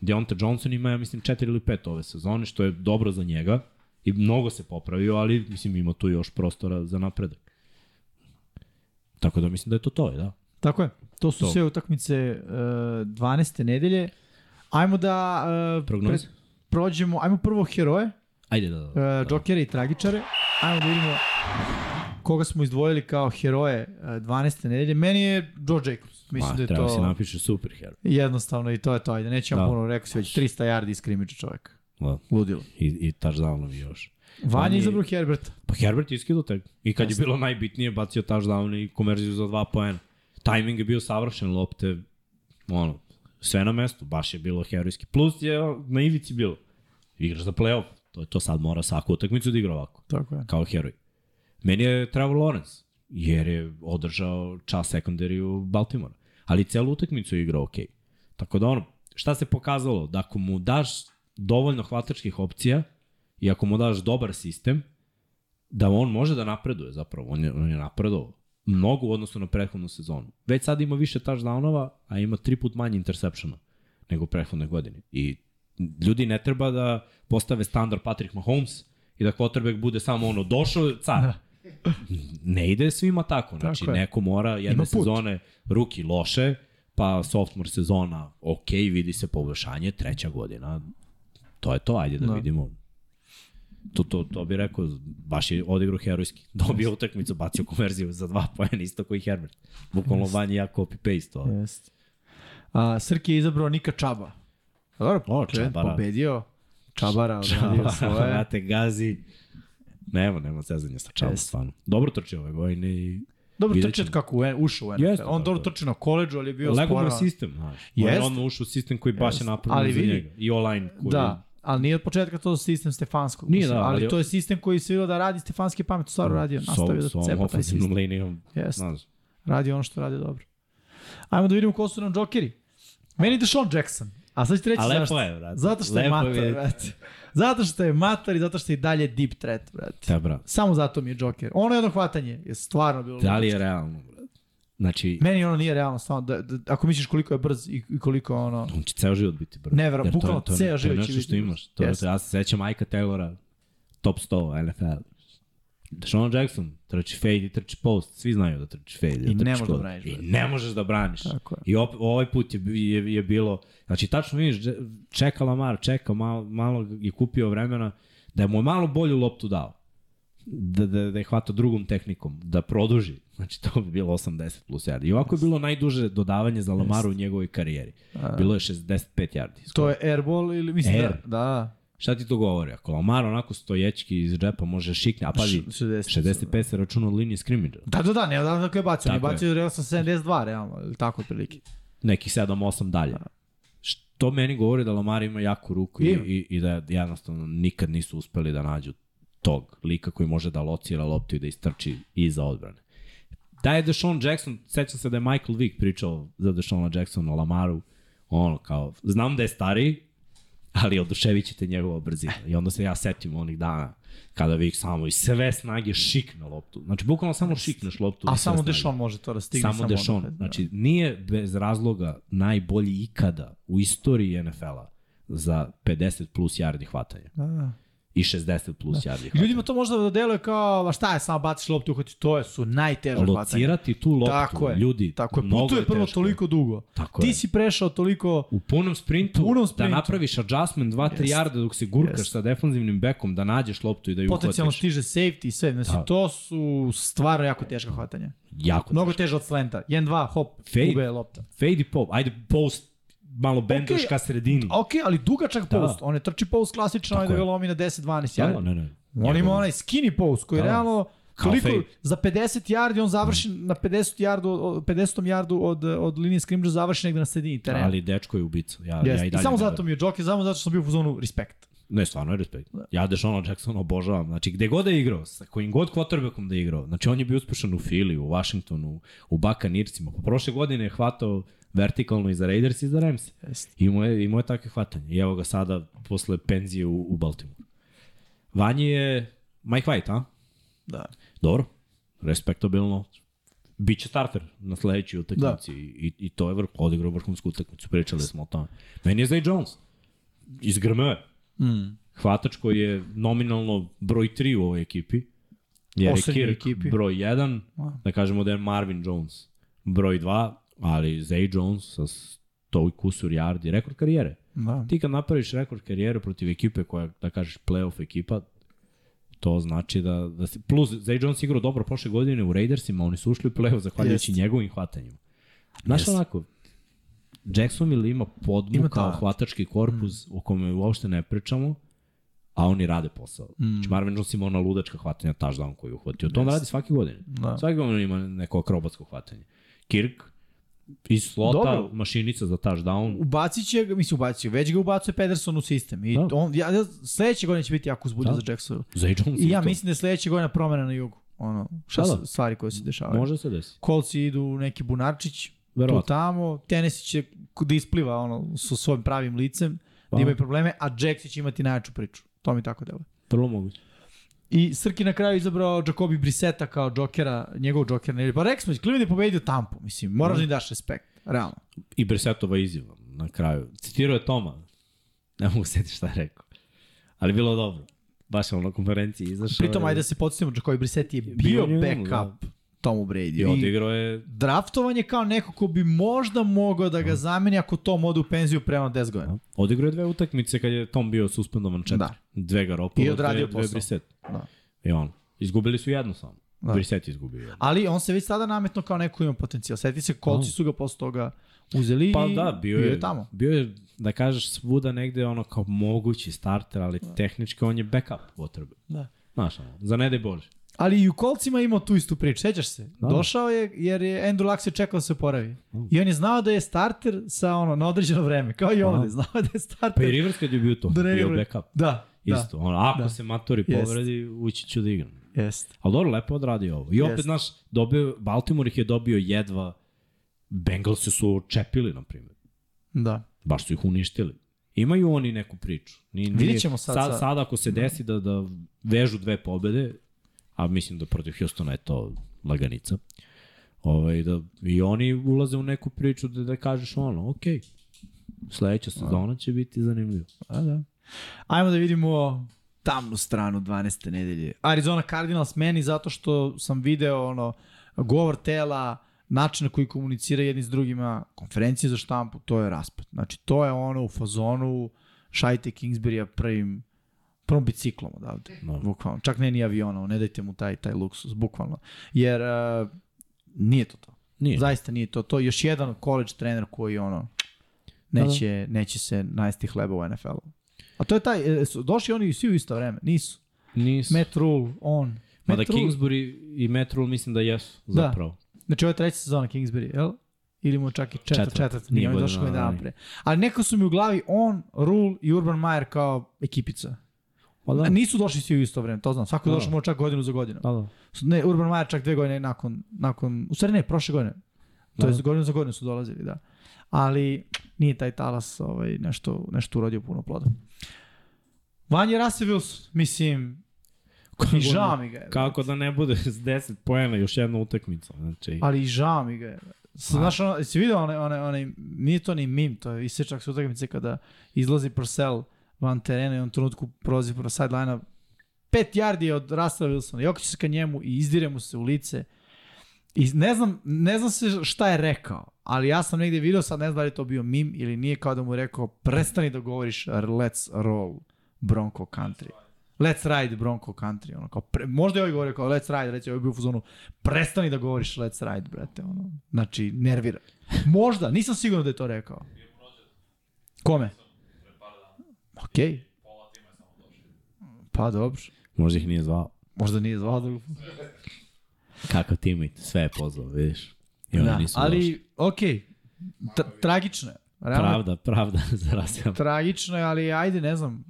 Deonte Johnson ima, ja mislim, četiri ili pet ove sezone, što je dobro za njega i mnogo se popravio, ali mislim ima tu još prostora za napredak. Tako da mislim da je to to, da. Tako je. To su To. sve utakmice uh, 12. nedelje. Ajmo da uh, Prognoze? prođemo, ajmo prvo heroje, Ajde da, da. uh, da. džokere i tragičare. Ajmo da vidimo koga smo izdvojili kao heroje uh, 12. nedelje. Meni je Joe Jacobs. Mislim Ma, da je treba to si napiše super hero. jednostavno i to je to. Ajde, nećemo Da. puno, rekao si već 300 yardi iz krimidža čovjek. Da. Ludilo. I, i touchdownovi još. Vanja Vanja- izabrao Herberta. Pa Herbert je iskidao tek. I kad Jeste. je bilo najbitnije, bacio touchdown i konverziju za dva poena. Timing je bio savršen, lopte, ono, sve na mestu, baš je bilo herojski. Plus je na ivici bilo. Igraš za playoff, to je to sad mora svaku utakmicu da igra ovako, Tako je. kao heroj. Meni je Trevor Lawrence, jer je održao čas sekundariju Baltimora. Ali celu utakmicu je igrao ok. Tako da ono, šta se pokazalo? Da ako mu daš dovoljno hvatačkih opcija i ako mu daš dobar sistem, da on može da napreduje zapravo. On je, on je napredovao mnogo u odnosu na prethodnu sezonu. Već sad ima više touchdownova, a ima tri put manje interseptiona nego prethodne godine. I ljudi ne treba da postave standard Patrick Mahomes i da quarterback bude samo ono, došao car. Ne ide svima tako. Znači, Tako je. neko mora jedne Ima put. sezone ruki loše, pa sophomore sezona ok, vidi se poboljšanje, treća godina, to je to, ajde da, Da. vidimo. To, to, to bi rekao, baš je odigrao herojski. <laughs> Dobio utakmicu, bacio konverziju za dva pojena, isto koji Herbert. Bukvalno vanje ja copy-paste to. Jeste. A, Srki je izabrao Nika Čaba. Dobro, O, Klen Čabara. pobedio. Čabara odradio svoje. <laughs> Vrate, gazi. Nema, nema cezanja sa Jeste. stvarno. Dobro trči ove godine i Dobro trči ćemo. kako u, N- ušao u NFL. Jeste, On dobro je. trči na koleđu, ali je bio Lego mu je sporan. sistem, znaš. On je odmah ušao u sistem koji baš je napravljen Ali za vidi. njega. I online koji Da, ali nije od početka to sistem Stefanskog. Nije, mislim, da, ali, ali- to je sistem koji se vidio da radi Stefanski pamet, u stvaru radio. Nastavio da cepa taj sistem. linijom. Znaš, radi ono što radi dobro. Ajmo da vidimo ko su nam džokeri. Meni je Deshaun Jackson. A sad ću reći A lepo zašto. je, brate. Zato što je Lepo matar, vidjeti. brate. Zato što je matar i zato što je i dalje deep threat, brate. Da, brate. Samo zato mi je Joker. Ono jedno hvatanje je stvarno bilo Da li je realno, brate? Znači, Meni ono nije realno, stvarno. Da, da, ako misliš koliko je brz i, i koliko ono... on će ceo život biti to je- bukvalno to je- ceo život To će je nešto što biti imaš. To, je- Jeste. ja se sećam Majka Taylora, top 100 NFL. Sean Jackson, trči fade i trči post. Svi znaju da trči fade. I da ne možeš da braniš, I ne možeš da braniš. Tako je. I op, ovaj put je, je, je bilo, znači tačno vidiš, čeka Lamar, čeka, malo, malo je kupio vremena, da mu je malo bolju loptu dao. Da, da, da je hvata drugom tehnikom, da produži. Znači to bi bilo 80 plus yardi. I ovako je bilo najduže dodavanje za Lamaru u njegovoj karijeri. Bilo je 65 yardi. To je airball ili mislim Air. da... Da. Šta ti to govori? Ako Lamar onako stojećki iz džepa može šikne, a pazi, Š- 60. 65 se računa od linije skrimidža. Da, da, da, ne da kako je bacio. Je. bacio realno sa 72, realno, ili tako otprilike. nekih 7-8 dalje. Što meni govori da Lamar ima jaku ruku i, i, i da jednostavno nikad nisu uspeli da nađu tog lika koji može da locira loptu i da istrči iza odbrane. Da je Deshaun Jackson, sećam se da je Michael Vick pričao za Deshauna Jacksona o Lamaru, ono kao, znam da je stariji, <laughs> ali oduševit ćete njegova brzina. I onda se ja setim onih dana kada Vick samo iz sve snage šikne loptu. Znači, bukvalno samo šikneš loptu. A samo. Deshaun može to da stigne. Samo, samo ono, da. Znači, nije bez razloga najbolji ikada u istoriji NFL-a za 50 plus yardi hvatanja. Da, da. I 60 plus I hvatanja. ljudima to možda da deluje kao, a šta je, samo baciš loptu i uhvatiš, to je su najteže hvatanje. Locirati tu loptu, Tako je. ljudi, Tako je, mnogo putuje prvo teško. toliko dugo. Tako Ti je. si prešao toliko... U punom sprintu, Punom sprintu. da napraviš adjustment 2-3 Jest. yarda dok se gurkaš Jest. sa defanzivnim bekom, da nađeš loptu i da ju Potencijalno uhvatiš. stiže safety i sve. Znači, Da. to su stvarno jako teška hvatanja. Jako Mnogo teže od slenta. 1-2, hop, Fade. ube lopta. Fade i pop. Ajde, post, malo bendoš ka sredini. Ok, ali dugačak Da. post. On je trči post klasično, da ga lomi na 10-12 Da, yardi. ne, ne. On ima onaj skinny post koji Da. realno fade. za 50 yardi on završi na 50 yardu, od- 50 yardu od, od linije skrimđa završi negde na sredini terena. Ali dečko je ubica. Ja, Yes. ja i I, dalje samo ne zato mi je Joker, samo zato što sam bio u zonu respekt. Ne, stvarno je respekt. Ja Dešona Jacksona obožavam. Znači, gde god da je igrao, sa kojim god quarterbackom da je igrao. Znači, on je bio uspešan u Philly, u Washingtonu, u Buccaneersima. Pa prošle godine je hvatao vertikalno i za Raiders i za Rams. Imao je, imao je takve hvatanje. I evo ga sada, posle penzije u, u Baltimore. Vanji je Mike White, a? Da. Dobro, respektabilno. Biće starter na sledećoj utakmici da. i, i to je vrh, odigrao vrhunsku utakmicu, pričali smo o tome. Meni je Zay Jones, iz Grme, Mm. hvatač koji je nominalno broj 3 u ovoj ekipi, jer je Poslednjoj Kirk ekipi. broj 1, A. da kažemo da je Marvin Jones broj 2, ali Zay Jones sa 100 i kusur yardi, rekord karijere. Da. Ti kad napraviš rekord karijere protiv ekipe koja, da kažeš, playoff ekipa, to znači da, da si, plus Zay Jones igrao dobro prošle godine u Raidersima, oni su ušli u playoff zahvaljujući Jest. njegovim hvatanjima. Znaš Jest. onako, Jacksonville ima podmu Ima kao hvatački korpus mm. o kome uopšte ne pričamo, a oni rade posao. Mm. Znači Marvin Jones ima ona ludačka hvatanja touchdown koju je uhvatio. To on Jest. radi svake godine. Da. Svake godine ima neko akrobatsko hvatanje. Kirk iz slota, Dobro. mašinica za touchdown. Ubacit će ga, mislim ubacit već ga ubacuje Pederson u sistem. I Da. on, ja, sledeće godine će biti jako uzbudljiv Da. za Jacksonville. Jones I ja isto. mislim da je sledeće godine promena na jugu. Ono, šta Da, da, stvari koje se dešavaju. Može se desiti. Kolci idu u neki bunarčić, tu Verovatno. tamo, Tennessee će da ispliva ono, sa svojim pravim licem, Pa. da imaju probleme, a Jackson će imati najjaču priču. To mi tako deluje. Vrlo moguće. I Srki na kraju izabrao Jacobi Brisseta kao džokera, njegov džoker. Ne, pa rekli smo, Cleveland je pobedio Tampu, mislim, moraš da im daš respekt, realno. I Bresetova izjava na kraju. Citirao je Toma. Ne mogu setiti šta je rekao. Ali bilo dobro. Baš je on na konferenciji izašao. Pritom, ajde da se podsjetimo, Jacobi Brissett je Bio bio backup Tomu Brady. I odigrao je... draftovan je kao neko ko bi možda mogao da ga zameni ako Tom ode u penziju prema 10 godina. Odigrao je dve utakmice kad je Tom bio suspendovan četiri. Da. Dve Garoppolo, I odradio dve, dve posao. Brisset. Da. I on. Izgubili su jednu samo. Da. Da. Brisset je izgubio jednu. Ali on se već sada nametno kao neko ko ima potencijal. Sjeti se, kolci su ga posle toga uzeli Pa da, bio je, tamo. Bio je, da kažeš, svuda negde ono kao mogući starter, ali tehnički on je backup potrebe. Da. Znaš, ono, za ne daj Bože. Ali i u kolcima imao tu istu priču, sećaš se? Da. Došao je jer je Andrew Luck je čekao da se oporavi. I on je znao da je starter sa ono, na određeno vreme, kao i ovde. Znao je da je starter. Pa i Rivers kad je bio to, Da bio backup. Da, Isto, ono, ako Da. se matori Jest. povredi, ući ću da igram. da, jest. Ali dobro, lepo odradio ovo. I opet, Jest. znaš, dobio, Baltimore ih je dobio jedva, Bengals se su očepili, na primjer. Da. Baš su ih uništili. Imaju oni neku priču. Ni, Vidjet ćemo sad, sad. sad. Sad ako se desi da, da vežu dve pobede, a mislim da protiv Houstona je to laganica, ovaj, da i oni ulaze u neku priču da, da kažeš ono, ok, sledeća sezona će biti zanimljiva. A, da. Ajmo da vidimo tamnu stranu 12. nedelje. Arizona Cardinals meni zato što sam video ono govor tela, način na koji komunicira jedni s drugima, konferencije za štampu, to je raspad. Znači, to je ono u fazonu šajte Kingsbury-a prvim prvom biciklom odavde. No. Bukvalno. Čak ne ni avionom, ne dajte mu taj, taj luksus, bukvalno. Jer uh, nije to to. Nije. Zaista nije to. To još jedan college trener koji ono neće, neće se najesti hleba u NFL-u. A to je taj, e, došli oni svi u isto vreme, nisu. Nisu. Matt Rule, on. Mada Matt Kingsbury i Matt Rule mislim da jesu Da. zapravo. Znači ovo je treća sezona Kingsbury, jel? Ili mu čak i četvrt, Četvrt. četvrt, Nije on je došao dana dan pre. Ali neko su mi u glavi on, Rule i Urban Meyer kao ekipica. Pa da. Nisu došli svi u isto vreme, to znam. Svako je Da. došao čak godinu za godinu. Da, da. Ne, Urban Meyer čak dve godine nakon, nakon u stvari ne, prošle godine. To Da. je godinu za godinu su dolazili, da. Ali nije taj talas ovaj, nešto, nešto urodio puno ploda. Vanje Wilson, mislim, i žao mi ga je. Kako da ne bude s 10 poena još jedna utakmica. Znači, Ali i žao mi ga je. S- Znaš, ono, si vidio onaj, onaj, onaj, nije to ni mim, to je isečak sa utakmice kada izlazi Purcell van terena i on trenutku prolazi pro sideline-a. Pet yardi od Russella Wilsona okreće se ka njemu i izdire mu se u lice. I ne znam, ne znam se šta je rekao, ali ja sam negdje video, sad ne znam da li to bio mim ili nije, kao da mu je rekao, prestani da govoriš let's roll Bronco country. Let's ride Bronco country. Ono, kao pre, možda je ovaj govorio kao let's ride, reći ovaj bio u fazonu, prestani da govoriš let's ride, brate. Ono, znači, nervira. Možda, nisam siguran da je to rekao. Kome? Okej. Pa dobro. možda ih nije zvao. Možda nije zvao da... Kakav teammate, sve je pozvao, vidiš. I oni Da, nisu došli. ali, okej. Tra- tragično je. Realno, Pravda, pravda <laughs> za Rasela. tragično je, ali ajde, ne znam.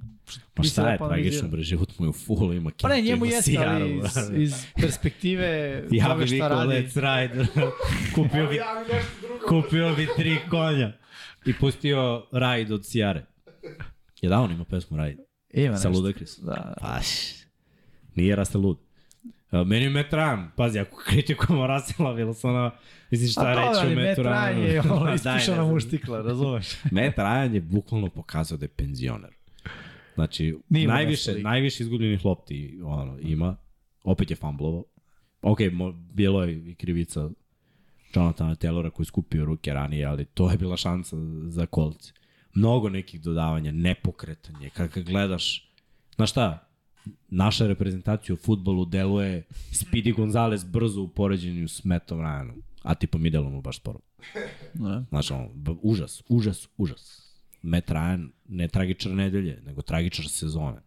Pa Mi šta je tragično, bre, život mu je u fulu, ima Pa ne, kintu, njemu jeste, ali iz, iz perspektive <laughs> Ja toga šta radi. Let's Ride. <laughs> kupio, bi, kupio bi tri konja. I pustio Ride od Sijare. Je da on ima pesmu Ride? Ima Sa nešto. Ludacris. Da. Pa, š, nije Rasta lud. A, meni je Metran, pazi, ako kritikujemo Rasela Wilsona, mislim šta reći o Metran Metranu. je <laughs> ono ispišana muštikla, razumeš? <laughs> Matt Ryan je bukvalno pokazao da je penzioner. Znači, Nije najviše, najviše izgubljenih lopti ono, ima. Opet je fumblovo. Ok, mo, bilo je i krivica Jonathana Taylora koji je skupio ruke ranije, ali to je bila šansa za kolce. Mnogo nekih dodavanja, nepokretanje. Kad ga gledaš, znaš šta, naša reprezentacija u futbolu deluje Speedy Gonzalez brzo u poređenju s Mattom Ryanom, a tipa mi delujemo baš sporo. Ne. Znaš, ono, užas, užas, užas. Matt Ryan, ne tragičar nedelje, nego tragičar sezone.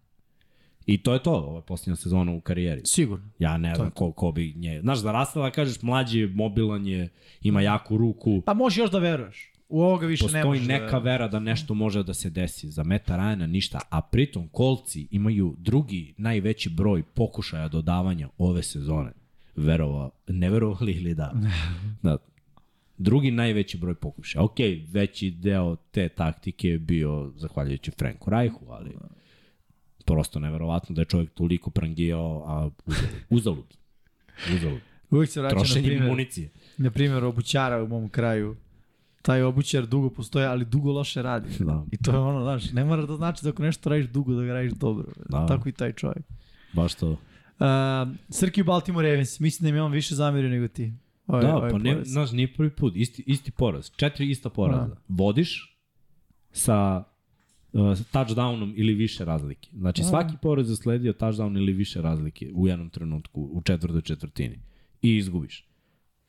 I to je to, ova posljednja sezona u karijeri. Sigurno. Ja ne znam ko, ko bi nje... Znaš, za Rastela kažeš mlađi je, mobilan je, ima jaku ruku, Pa možeš još da veruješ. U ovoga više ne postoji možeš da neka veruješ. vera da nešto može da se desi. Za Meta Ryana ništa, a pritom kolci imaju drugi najveći broj pokušaja dodavanja ove sezone. Verova, ne verovali ili da. <laughs> da. Drugi najveći broj pokušaja. Ok, veći deo te taktike je bio zahvaljujući Franku Rajhu, ali prosto neverovatno da je čovjek toliko prangijao, a uzalud. Uzalud. Uvijek se vraća na primjer, municije. na primjer obućara u mom kraju. Taj obućar dugo postoje, ali dugo loše radi. Da. I to je ono, znaš, ne mora da znači da ako nešto radiš dugo, da ga radiš dobro. Da. Tako i taj čovjek. Baš to. Uh, Srki u Baltimore Ravens, mislim da im je on više zamjerio nego ti. Ovaj, Da, ovaj pa ne, znaš, nije prvi put, isti, isti poraz, četiri ista poraza. Da. Vodiš sa uh, touchdownom ili više razlike. Znači, Da. svaki poraz je sledio touchdown ili više razlike u jednom trenutku, u četvrtoj četvrtini. I izgubiš.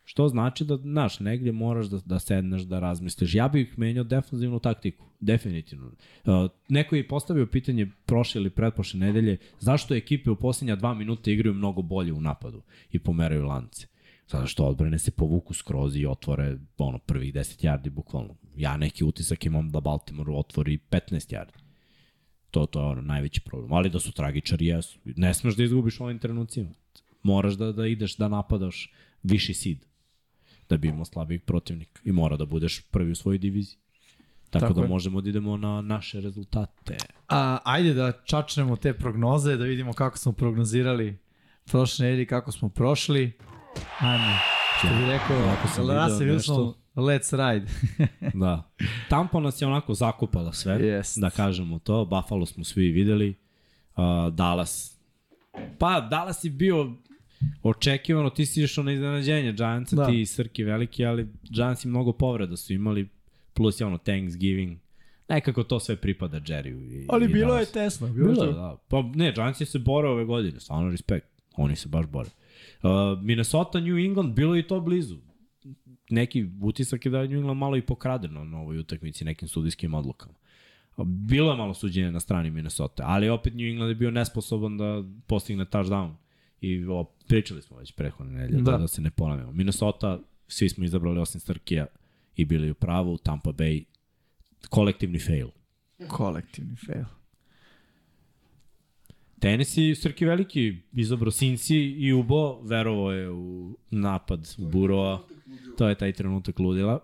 Što znači da, znaš, negdje moraš da, da sedneš, da razmisliš. Ja bih menjao defanzivnu taktiku, definitivno. Uh, neko je postavio pitanje prošle ili pretprošle nedelje, zašto ekipe u posljednja dva minuta igraju mnogo bolje u napadu i pomeraju lance. Zato što odbrane se povuku skroz i otvore ono, prvih 10 yardi bukvalno. Ja neki utisak imam da Baltimore otvori 15 yardi. To, to je ono najveći problem. Ali da su tragičari, jesu. Ne smeš da izgubiš ovim trenucima. Moraš da, da ideš da napadaš viši sid da bi imao slabijeg protivnika. I mora da budeš prvi u svojoj diviziji. Tako, Tako da je. možemo da idemo na naše rezultate. A, ajde da čačnemo te prognoze, da vidimo kako smo prognozirali prošle nedelje, kako smo prošli. Ajme, što bi rekao, Ovako sam Russell Wilson, let's ride. <laughs> Da. Tampa nas je onako zakupala sve, Jest. da kažemo to. Buffalo smo svi videli. Uh, Dallas. Pa, Dallas je bio očekivano, ti si išao na iznenađenje Giantsa, Da. ti i Srki veliki, ali Giants i mnogo povreda su imali, plus je ono Thanksgiving. Nekako to sve pripada Jerryu. I, Ali i bilo je Dallasu. tesno. Bilo, Bilo je, je da. Pa ne, Giants je se bore ove godine, stvarno respekt. Oni se baš bore. Uh, Minnesota, New England, bilo je i to blizu. Neki utisak je da je New England malo i pokradeno na ovoj utakmici nekim sudijskim odlukama. Uh, Bilo je malo suđenja na strani Minnesota, ali opet New England je bio nesposoban da postigne touchdown. I o, pričali smo već prehodne nedelje, da. Da. da se ne ponavljamo. Minnesota, svi smo izabrali osim Strkija i bili u pravu, Tampa Bay, kolektivni fail. Kolektivni fail. Tennessee, Srki Veliki, izabro Cincy i Ubo, verovo je u napad Burova. To je taj trenutak ludila.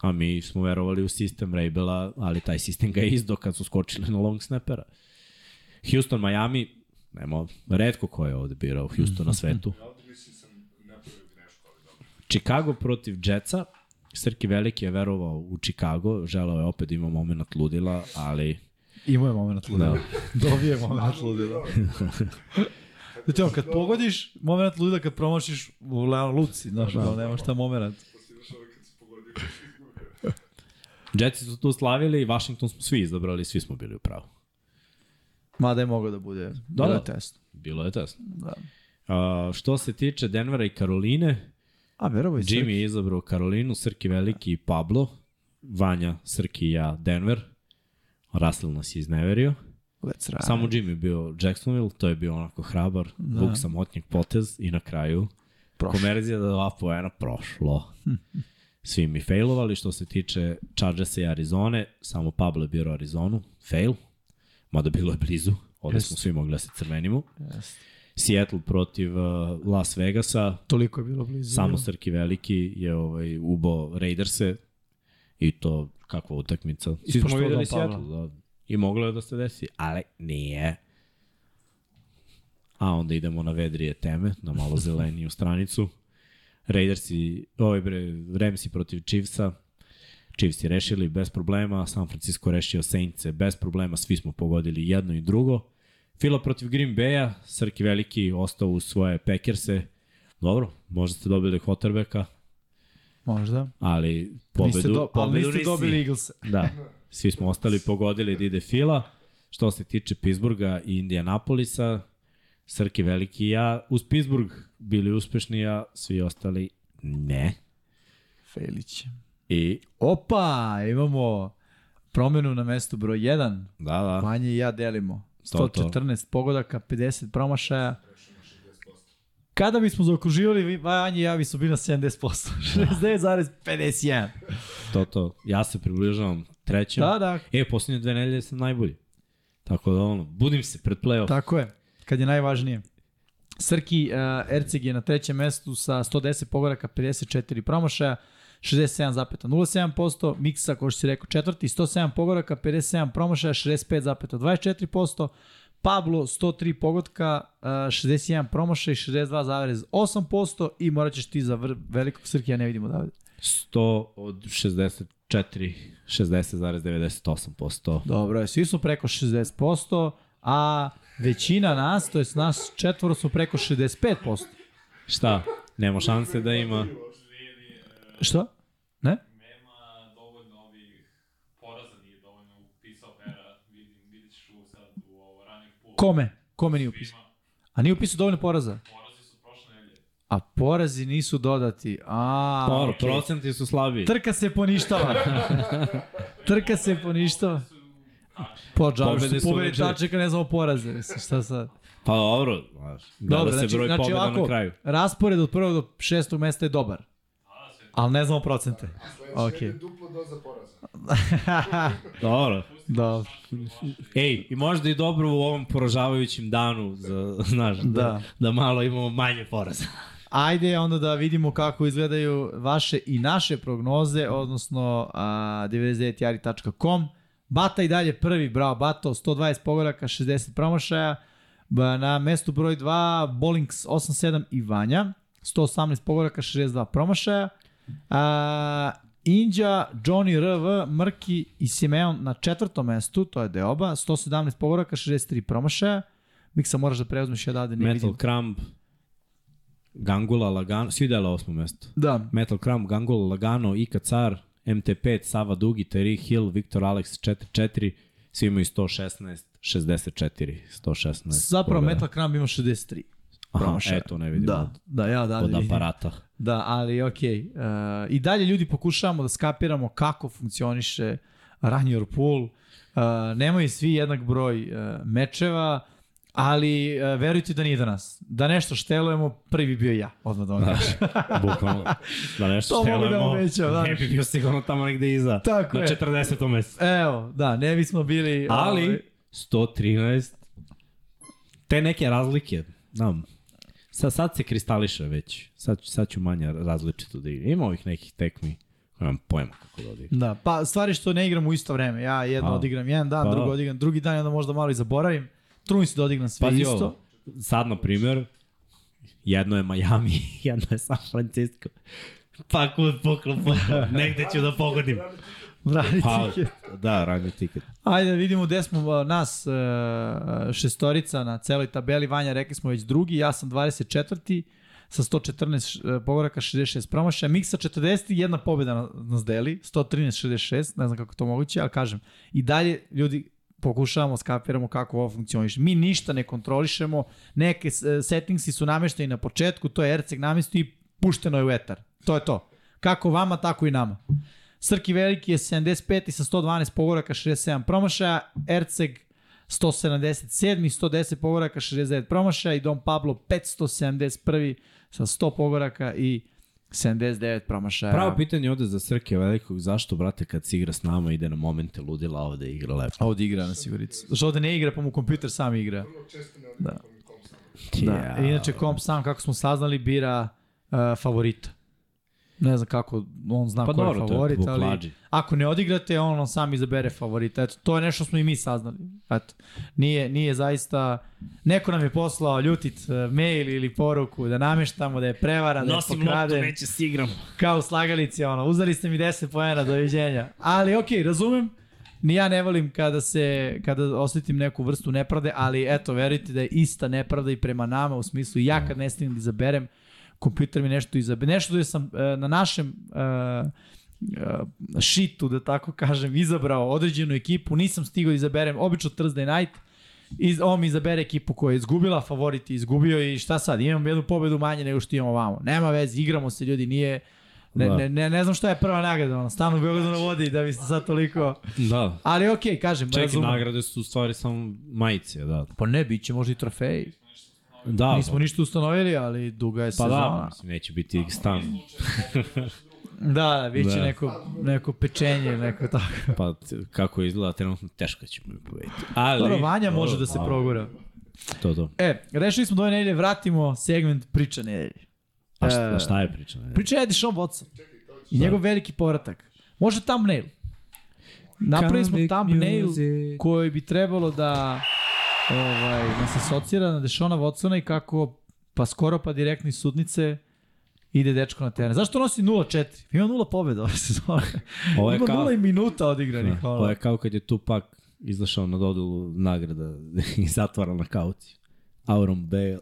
A mi smo verovali u sistem Rabela, ali taj sistem ga je izdo kad su skočili na long snappera. Houston, Miami, nemo, redko ko je ovde birao Houston na svetu. Chicago protiv Jetsa, Srki Veliki je verovao u Chicago, želeo je opet da ima moment ludila, ali Imao je moment ludila. Da. <laughs> Dobije moment ludila. <laughs> Znači, kad pogodiš, moment ludila kad promašiš u Leon Luci, znaš, da. nema šta moment. Jetsi su tu slavili, Washington smo svi izabrali, svi smo bili u pravu. Mada je mogao da bude. Da, Da, da. da. test. Bilo je tesno. Da. Uh, što se tiče Denvera i Karoline, A, verovo je Jimmy je izabrao Karolinu, Srki Veliki i Pablo, Vanja, Srki i ja Denver, Russell nas je izneverio. Let's ride. Samo Jimmy je bio Jacksonville, to je bio onako hrabar, da. vuk samotnjeg potez i na kraju Prošlo. Komerzija da dva poena prošlo. <laughs> Svi mi failovali što se tiče Chargersa i Arizone, samo Pablo je birao Arizonu, fail. Mada bilo je blizu, ovde Jeste. smo svi mogli da se crvenimo. Jeste. Seattle protiv uh, Las Vegasa, Toliko je bilo blizu. samo Srki Veliki je ovaj, ubo Raiderse i to kakva utakmica. Svi smo videli. Seattle, da. I moglo je da se desi, ali nije. A onda idemo na vedrije teme, na malo <laughs> zeleniju stranicu. Raidersi, ovaj bre, Ramsi protiv Chiefsa. Chiefs je rešili bez problema, San Francisco rešio Saintse bez problema, svi smo pogodili jedno i drugo. Fila protiv Green Bay-a, Srki Veliki ostao u svoje Packerse. Dobro, možda ste dobili Hotterbeka, Možda. ali pobedu, niste do, ali pobedu niste nisi. dobili Eagles. Da, svi smo ostali pogodili da ide Fila. Što se tiče Pittsburgha i Indianapolisa, Srki Veliki i ja uz Pittsburgh bili uspešni, a svi ostali ne. Felić. I Opa, imamo promenu na mestu broj 1. da, da, Manje i ja delimo. To, to. 114 pogodaka, 50 promašaja. Kada bismo zaokruživali, Vanja i ja bismo bili na 70%. 69,51. <laughs> to, to. Ja se približavam trećem. Da, da, E, posljednje dve nedelje sam najbolji. Tako da ono, budim se pred playoff. tako je. Kad je najvažnije. Srki uh, Erceg je na trećem mestu sa 110 pogodaka, 54 promašaja, 67,07%, Miksa, kao što si rekao, četvrti, 107 pogodaka, 57 promašaja, 65,24%, Pablo 103 pogotka, uh, 61 promašaj, 62,8% i morat ćeš ti za velikog Srkija ne vidimo Davide. 100 od 64, 60,98%. Dobro je, svi su preko 60%, a većina nas, to je nas četvoro su preko 65%. Šta? Nema šanse da ima... Što? Ne? Nema dovoljno ovih poraza, nije dovoljno upisao Vera, vidim, vidit ćeš u sad u ovo running pool. Kome? Kome nije upisao? A nije upisao dovoljno poraza? Porazi su prošle nedelje. A porazi nisu dodati. A, Dobro, okej. procenti su slabiji. Trka se poništava. <laughs> Trka se poništava. Po Pobede su pobedi tačaka, ne znamo poraze. Mislim, šta sad? Pa dobro, znaš, Dobro, se znači, broj znači pobjeda ovako, na kraju. raspored od prvog do šestog mesta je dobar. Ali ne znamo procente. Sledeće Okej. okay. duplo doza poraza. <laughs> Dobro. Dobro. Ej, i možda i dobro u ovom poražavajućem danu, za, znaš, da. Da. da, malo imamo manje poraza. Ajde onda da vidimo kako izgledaju vaše i naše prognoze, odnosno a, 99jari.com. Bata i dalje prvi, bravo Bato, 120 pogoraka, 60 promašaja. Na mestu broj 2, Bolinks 87 i Vanja, 118 pogoraka, 62 promašaja. A, Inđa, Johnny RV, Mrki i Simeon na četvrtom mestu, to je Deoba, 117 pogoraka, 63 promašaja. Miksa moraš da preuzmeš ja da ne Metal vidim. Crumb, Gangula, Lagano, svi dele osmo mesto. Da, Metal Crumb, Gangula, Lagano, Ika Car, MT5, Sava Dugi, Terry Hill, Viktor Alex 44, svi imaju 116, 64, 116. Zapravo pobjeda. Metal Crumb ima 63. Aha, promašaja. eto, ne vidim Da, od, da, ja da od aparata. Da, ali okej. Okay. Uh, I dalje ljudi pokušavamo da skapiramo kako funkcioniše Run Your Pool. Uh, nemaju svi jednak broj uh, mečeva, ali uh, verujte da nije do nas. Da nešto štelujemo, prvi bi bio ja, odmah da vam kažem. <laughs> Bukvalno. Da nešto <laughs> To da štelujemo, obećam, da. ne bi bio sigurno tamo negde iza. Tako na je. 40. mesecu. Evo, da, ne bismo bili... ovaj, Ali, 113, te neke razlike, znam, sad, sad se kristališe već, sad, sad ću manje različito da igram. Ima ovih nekih tekmi, imam pojma kako da odigram. Da, pa stvari što ne igram u isto vreme. Ja jedno A. odigram jedan dan, Pa drugo odigram drugi dan onda možda malo i zaboravim. Trudim se da odigram sve Pazi isto. ovo, sad na primjer, jedno je Miami, <laughs> jedno je San Francisco. Pa kud poklo, poklo, <laughs> negde ću da pogodim. Brani Pa, tiket. da, ranju tiket. Ajde vidimo gde smo nas e, šestorica na celoj tabeli. Vanja, rekli smo već drugi, ja sam 24. sa 114 e, pogoraka, 66 promašaja. Miksa 40, jedna pobjeda na- nas deli, 113-66, ne znam kako to moguće, ali kažem, i dalje ljudi pokušavamo, skapiramo kako ovo funkcioniše. Mi ništa ne kontrolišemo, neke e, settingsi su namešteni na početku, to je Erceg namestio i pušteno je u etar. To je to. Kako vama, tako i nama. Srki Veliki je 75 i sa 112 pogoraka, 67 promašaja, Erceg 177 i 110 pogoraka, 69 promašaja i Dom Pablo 571 sa 100 pogoraka i 79 promašaja. Pravo pitanje ovde za Srke velikog, zašto, brate, kad se igra s nama, ide na momente ludila, a ovde igra lepo. Ovde igra na siguricu. Zašto ovde ne igra, pa mu kompjuter sam igra. Da. Da. Ja. I Inače, komp sam, kako smo saznali, bira uh, favorita. Ne znam kako on zna Pa ko je dobro, to je favorit, ali plađi. ako ne odigrate, on, on sam izabere favorita. Eto, to je nešto što smo i mi saznali. Eto, nije, nije zaista... Neko nam je poslao ljutit uh, mail ili poruku da nameštamo da je prevara, da je pokraden. se igram. Kao u slagalici, ono, uzeli ste mi 10 poena, doviđenja. Ali okej, okay, razumem, ni ja ne volim kada se, kada osjetim neku vrstu nepravde, ali eto, verujte da je ista nepravda i prema nama, u smislu ja kad ne stignem da izaberem, kompjuter mi nešto izabere. Nešto da sam e, na našem e, e, šitu, da tako kažem, izabrao određenu ekipu, nisam stigao da izaberem, obično Thursday night, Iz, on mi izabere ekipu koja je izgubila, favorit je izgubio i šta sad, imam jednu pobedu manje nego što imamo vamo. Nema veze, igramo se ljudi, nije... Ne, Da. ne, ne, ne znam šta je prva nagrada, ono, stanu u Beogradu na vodi da biste sad toliko... Da. Ali okej, okay, kažem, Čekaj, razumem. nagrade su u stvari samo majice, da. Pa ne, bit će možda i trofeji. Da, Nismo ništa ustanovili, ali duga je pa sezona. da, mislim, neće biti stan. Da, <laughs> da, bit će Da. neko, neko pečenje, neko tako. <laughs> Pa kako izgleda trenutno, teško ćemo mi pobediti. Ali, Dobro, Vanja može da se a, progura. To, to. E, rešili smo da ove nedelje vratimo segment priča nedelje. A šta, E, šta je priča? Ne? Priča je Deshaun Watson. I njegov veliki povratak. Može thumbnail. Napravili smo thumbnail koji bi trebalo da ovaj, nas asocira na Dešona Watsona i kako pa skoro pa direktno iz sudnice ide dečko na teren. Zašto nosi 0-4? Ima 0 pobjeda ove sezone. <laughs> Ovo je Ima kao- 0 minuta odigranih. Da, ono. Ovo je kao kad je Tupac izašao na dodelu nagrada <laughs> i zatvara na kauci. Auron Bale.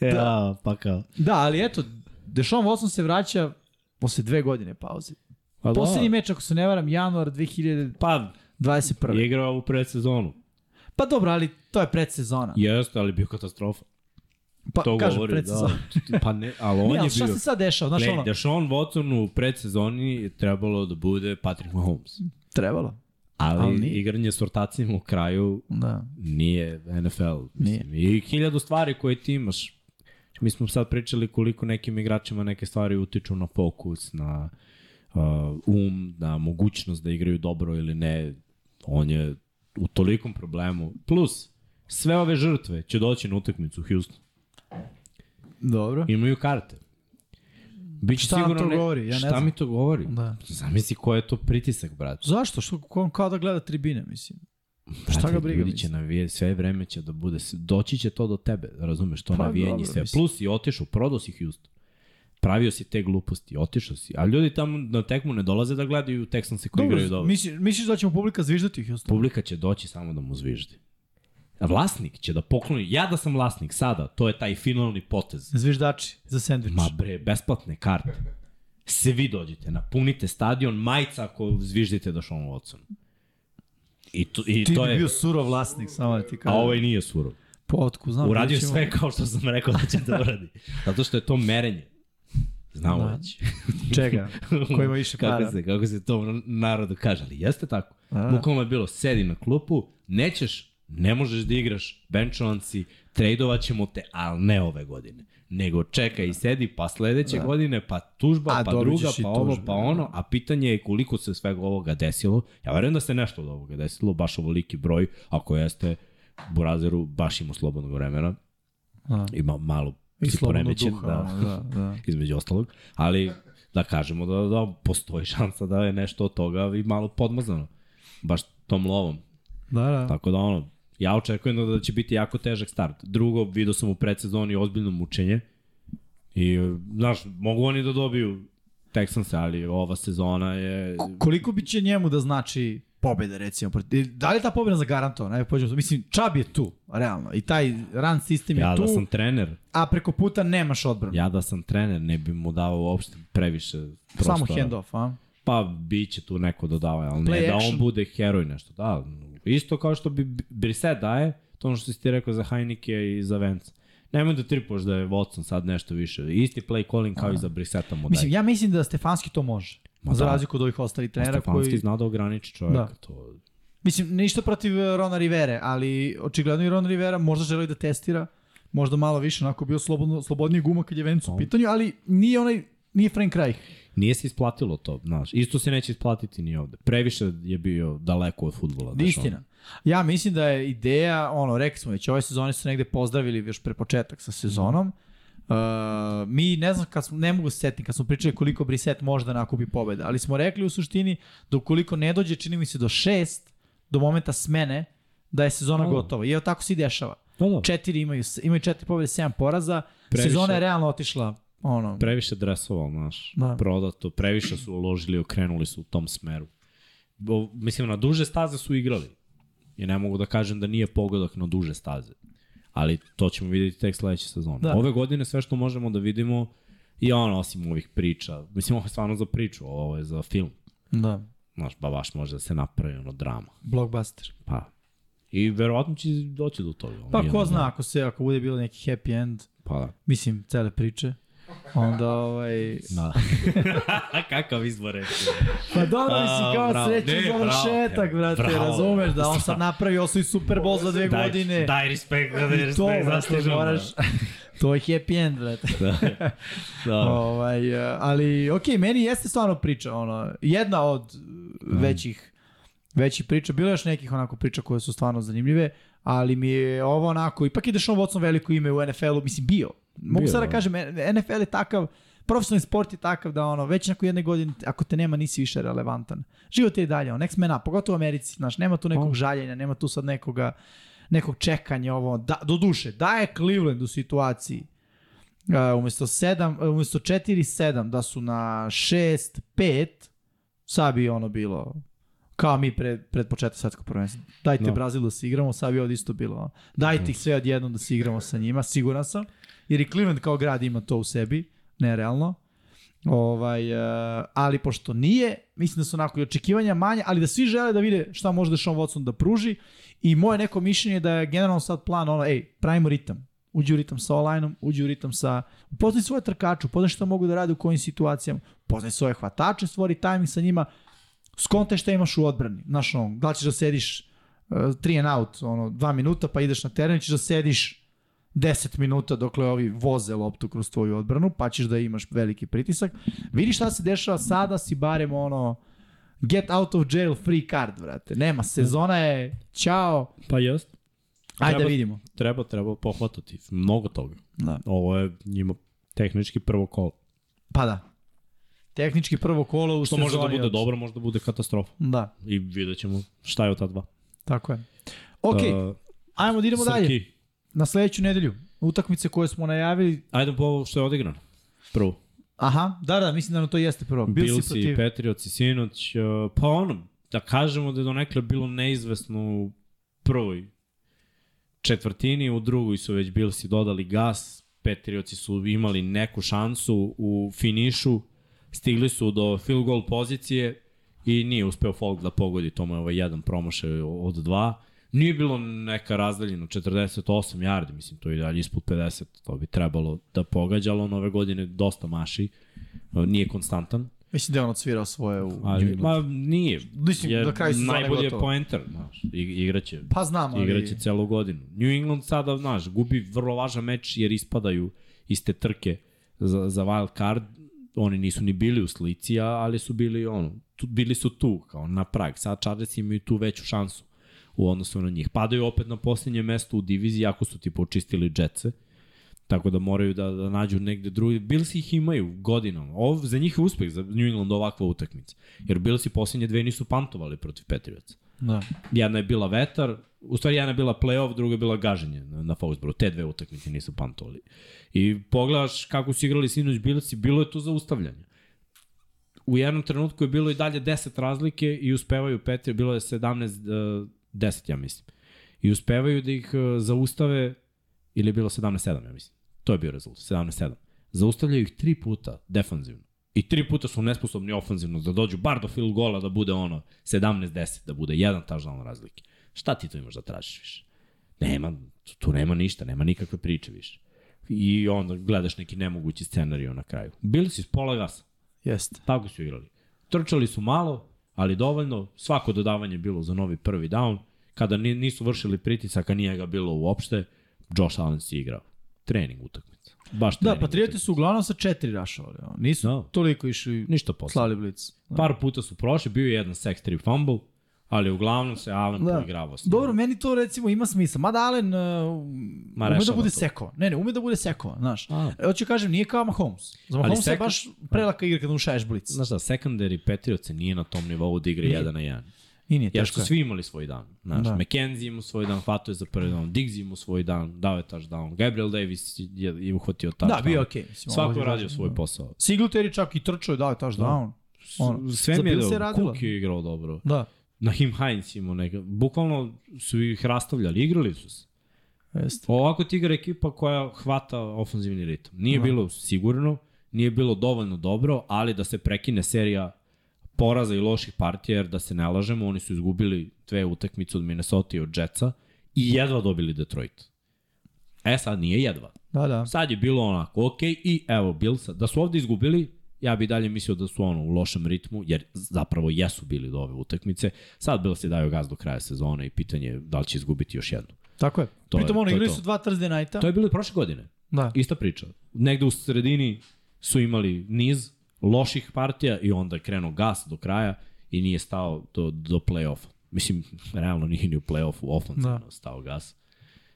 <laughs> ja, pa kao. Da, ali eto, Deshaun Watson se vraća posle dve godine pauze. Pa Poslednji da. meč, ako se ne varam, januar 2021. Pa, je igrao u predsezonu. Pa dobro, ali to je predsezona. Jeste, ali bio katastrofa. Pa, To kažem, govori, predsezona. da. <laughs> Pa ne, ali on Ne, je ali šta bio... se sad dešava? Znaš Ne, ono, Deshaun Watson u predsezoni je trebalo da bude Patrick Mahomes. trebalo. Ali, Ali nije. igranje s ortacima u kraju Da. nije NFL. Nije. Mislim. I hiljadu stvari koje ti imaš. Mi smo sad pričali koliko nekim igračima neke stvari utiču na fokus, na uh, um, na mogućnost da igraju dobro ili ne. On je u tolikom problemu. Plus, sve ove žrtve će doći na utakmicu u Houston. Dobro. Imaju karte. Biće Šta sigurno to ne... govori? Ja ne Šta znam. mi to govori? Da. Zamisli ko je to pritisak, brate. Zašto? Što, ko- kao da gleda tribine, mislim. Šta Brate, ga briga, Ljudi će navije, sve vreme će da bude, doći će to do tebe, razumeš, to Pa, navijanje dobro, sve. mislim. Plus i otišao, prodao si Houston. Pravio si te gluposti, otišao si. A ljudi tamo na tekmu ne dolaze da gledaju Texanse koji igraju dobro. misliš, misliš da će mu publika zviždati u Houstonu? Publika će doći samo da mu zviždi. A vlasnik će da pokloni, ja da sam vlasnik sada, to je taj finalni potez. Zviždači za sandvič. Ma bre, besplatne karte. Svi dođite, napunite stadion, majica ako zviždite da Sean Watson. I to, i Ti to bi je... bio surov vlasnik, samo da ti A kažem. ovaj nije surov. Potku, znam. Uradio ćemo. sve kao što sam rekao da će da uradi. <laughs> Zato što je to merenje. Znamo Da. već. <laughs> Čega? Ko ima <laughs> više para? kako, se, kako se to narodu kaže, ali jeste tako. Da. Bukvalno je bilo, sedi na klupu, nećeš, ne možeš da igraš, benchovan si, tradovat ćemo te, ali ne ove godine. Nego čekaj i sedi, pa sledeće Da. godine, pa tužba, A, pa druga, pa ovo, pa da. ono, a pitanje je koliko se svega ovoga desilo. Ja verujem da se nešto od ovoga desilo, baš ovoliki broj, ako jeste, Burazeru baš ima slobodnog vremena, Da. ima malo I slobodno poremećen, duha. da, Da, da. <laughs> između ostalog, ali da kažemo da, da postoji šansa da je nešto od toga i malo podmazano. Baš tom lovom. Da, da. Tako da ono, ja očekujem da, da će biti jako težak start. Drugo, vidio sam u predsezoni ozbiljno mučenje i, znaš, mogu oni da dobiju Texans, ali ova sezona je... Koliko bi će njemu da znači pobjeda, recimo? Da li je ta pobjeda zagarantovana? Ajde, pođemo. Mislim, Čab je tu, realno. I taj run sistem je Ja tu, da sam trener, a preko puta nemaš odbranu. ja da sam trener, ne bi mu dao uopšte previše prostora. Samo handoff, a? Pa, bit će tu neko dodava, ali Play ne da action. on bude heroj nešto. Da, isto kao što bi Brissett daje, to ono što si ti rekao za Heineke i za Vance. Nemoj da tripoš da je Watson sad nešto više. Isti play calling kao i za Brissetta mu daje. Mislim, ja mislim da Stefanski to može. Ma za da. razliku od ovih ostalih trenera Stefanski koji... zna da ograniči čovjeka. Da. To... Mislim, ništa protiv eh, Rona Rivere, ali očigledno i Ron Rivera možda želi da testira možda malo više, onako bio slobodno, slobodniji guma kad je Vencu u No. pitanju, ali nije onaj, nije Frank Reich. Nije se isplatilo to, znaš. Isto se neće isplatiti ni ovde. Previše je bio daleko od futbola. znaš, Istina. Ja mislim da je ideja, ono, rekli smo već, ove sezone su negde pozdravili još pre početak sa sezonom. Uh, mi ne znam kad smo, ne mogu se setiti kad smo pričali koliko Briset može da nakupi pobeda, ali smo rekli u suštini da ukoliko ne dođe, čini mi se do šest, do momenta smene, da je sezona Da. gotova. I evo tako se i dešava. Da, da. Četiri imaju, imaju četiri pobede, sedam poraza. Previše. Sezona je realno otišla ono, Previše dresova, znaš, Da. da. prodato, previše su uložili, okrenuli su u tom smeru. Bo, mislim, na duže staze su igrali. I ne mogu da kažem da nije pogodak na duže staze. Ali to ćemo vidjeti tek sledeće sezone. Da. Ove godine sve što možemo da vidimo i ono, osim ovih priča, mislim, ovo je stvarno za priču, ovo je za film. da, Znaš, ba baš može da se napravi ono drama. blockbuster. Pa. I verovatno će doći do toga. Pa ko zna, ako se ako bude bilo neki happy end, Pa da. mislim, cele priče, onda ovaj... Da. <laughs> Kakav izbor reći. Pa dobro, mislim, kao bravo. srećan Ne, završetak, bravo, brate, bravo. razumeš, da on sad napravi osvoji Super Bowl za dve godine. Daj respekt, daj respekt, to, brate, moraš... <laughs> to je happy end, brate. Da. <laughs> da. ovaj, ali, okej, meni jeste stvarno priča, ono, jedna od većih većih priča, bilo je još nekih onako priča koje su stvarno zanimljive, ali mi je ovo onako, ipak je Deshaun Watson veliko ime u NFL-u, mislim bio. Mogu sad da da. kažem, NFL je takav, profesionalni sport je takav da ono, već nakon jedne godine, ako te nema, nisi više relevantan. Život je i dalje, on, next man up, pogotovo u Americi, znaš, nema tu nekog Pa. žaljenja, nema tu sad nekoga, nekog čekanja, ovo, da, do duše, da je Cleveland u situaciji Uh, umesto 7, uh, umesto 4-7 da su na 6-5 sad bi ono bilo kao mi pred, pred početak svetskog prvenstva. Dajte Da. Brazil da se igramo, sad bi ovdje isto bilo. Dajte ih sve odjednom da se igramo sa njima, siguran sam. Jer i Cleveland kao grad ima to u sebi, nerealno. Ovaj, uh, ali pošto nije, mislim da su onako i očekivanja manje, ali da svi žele da vide šta može da Sean Watson da pruži i moje neko mišljenje je da je generalno sad plan ono, ej, pravimo ritam. Uđi u ritam sa online uđi u ritam sa... Upoznaj svoje trkače, upoznaj šta mogu da rade u kojim situacijama, upoznaj svoje hvatače, stvori tajming sa njima, skonte šta imaš u odbrani. Znaš, ono, da ćeš da sediš uh, three and out, ono, dva minuta, pa ideš na teren, ćeš da sediš 10 minuta dokle ovi voze loptu kroz tvoju odbranu, pa ćeš da imaš veliki pritisak. Vidi šta se dešava sada, si barem ono, get out of jail free card, vrate. Nema, sezona je, ćao, Pa jest. ajde da Treba- vidimo. Treba, treba pohvatati. Mnogo toga. Da. Ovo je njima tehnički prvo kolo. Pa da. Tehnički prvo kolo u Što sezoni. može da bude od- dobro, može da bude katastrofa. Da, I vidjet ćemo šta je od ta dva. tako je. Ok, Uh, ajmo da idemo dalje. Na sledeću nedelju. Utakmice koje smo najavili. Ajde po ovo što je odigrano. Prvo. Aha, da, da, mislim da nam to jeste prvo. Bilsi Bilsi protiv... i Patriots i sinoć. Uh, pa ono, da kažemo da je donekle bilo neizvesno u prvoj četvrtini, u drugoj su već Bilsi dodali gas, Patriotsi su imali neku šansu u finišu, stigli su do field goal pozicije i nije uspeo Folk da pogodi, to mu je ovaj jedan promašaj od dva. Nije bilo neka razdaljina, 48 yardi, mislim, to je dalje ispod 50, to bi trebalo da pogađa, ali on ove godine dosta maši, nije konstantan. Mislim da je on odsvirao svoje u Ali, ma nije. Mislim, Jer na kraju sezone najbolji je poenter, znaš, ig- igraće. Pa znam, ali... Igraće celu godinu. New England sada, znaš, gubi vrlo važan meč jer ispadaju iz te trke za, za wild card. Oni nisu ni bili u slici, ali su bili ono, tu, bili su tu, kao na prag. Sad Chargers imaju tu veću šansu u odnosu na njih. Padaju opet na posljednje mesto u diviziji, ako su ti počistili Jetse. Tako da moraju da, da nađu negde drugi. Bills ih imaju godinama. Ovo, za njih je uspeh, za New England ovakva utakmica. Jer Bills i posljednje dve nisu pantovali protiv Patriots. Da. Jedna je bila vetar, u stvari jedna je bila playoff, druga je bila gaženje na, na Foxborough. Te dve utakmice nisu pantovali. I pogledaš kako su igrali sinoć Billsi, bilo je to zaustavljanje. U jednom trenutku je bilo i dalje 10 razlike i uspevaju Petri, bilo je 17 uh, 10 ja mislim. I uspevaju da ih uh, zaustave ili je bilo 17-7 ja mislim. To je bio rezultat, 17-7. Zaustavljaju ih tri puta defanzivno. I tri puta su nesposobni ofanzivno da dođu bar do field gola da bude ono 17-10, da bude jedan touchdown razlike. Šta ti to imaš da tražiš više? Nema, tu, tu nema ništa, nema nikakve priče više. I onda gledaš neki nemogući scenariju na kraju. Bili su iz pola gasa. Jeste. Tako su igrali. Trčali su malo, ali dovoljno. Svako dodavanje je bilo za novi prvi down. Kada ni- nisu vršili pritisak, a nije ga bilo uopšte, Josh Allen si igrao. trening utakmica. Baš Da, trening Patrioti utakmica. su uglavnom sa četiri rašovali. ono. Nisu Da. toliko išli Ništa posle. slali blic. Da. Par puta su prošli, bio je jedan sex trip fumble, ali uglavnom se Allen Da. poigravao. Dobro, meni to recimo ima smisla. Mada Allen uh, ume da bude to. sekovan. Ne, ne, ume da bude sekovan, znaš. A, Hoću kažem, nije kao Mahomes. Za Mahomes je sek- baš prelaka igra kad mu šaješ blic. znaš da, secondary Patriots nije na tom nivou da igra Nije. jedan na jedan. I nije Jer su je. svi imali svoj dan. Znaš, Da. da. McKenzie imao svoj dan, hvatao je za prvi dan, Diggs imao svoj dan, dao je touchdown, Gabriel Davis je, je uhvatio touchdown. Da, bio je okej. mislim, ovo Svako je je radio svoj da. posao. Singletary čak i trčao je dao je touchdown. Ono, Sve mi je je dobro. Cook je igrao dobro. Da. Nahim Hines imao neka. Bukvalno su ih rastavljali, igrali su se. Jeste. Ovako ti igra ekipa koja hvata ofenzivni ritam. Nije Da. bilo sigurno, nije bilo dovoljno dobro, ali da se prekine serija poraza i loših partija, jer da se ne lažemo, oni su izgubili dve utakmice od Minnesota i od Jetsa i jedva dobili Detroit. E sad nije jedva. Da, da. Sad je bilo onako, ok, i evo Billsa. Da su ovde izgubili, ja bi dalje mislio da su ono u lošem ritmu, jer zapravo jesu bili do ove utakmice. Sad Bills je daju gaz do kraja sezone i pitanje je da li će izgubiti još jednu. Tako je. To je- Pritom ono, je igrali su dva Thursday nighta. To je bilo i prošle godine. Da. Ista priča. Negde u sredini su imali niz loših partija i onda je krenuo gas do kraja i nije stao do, do play-offa. Mislim, realno nije ni u play-offu ofenzivno Da. da. stao gas.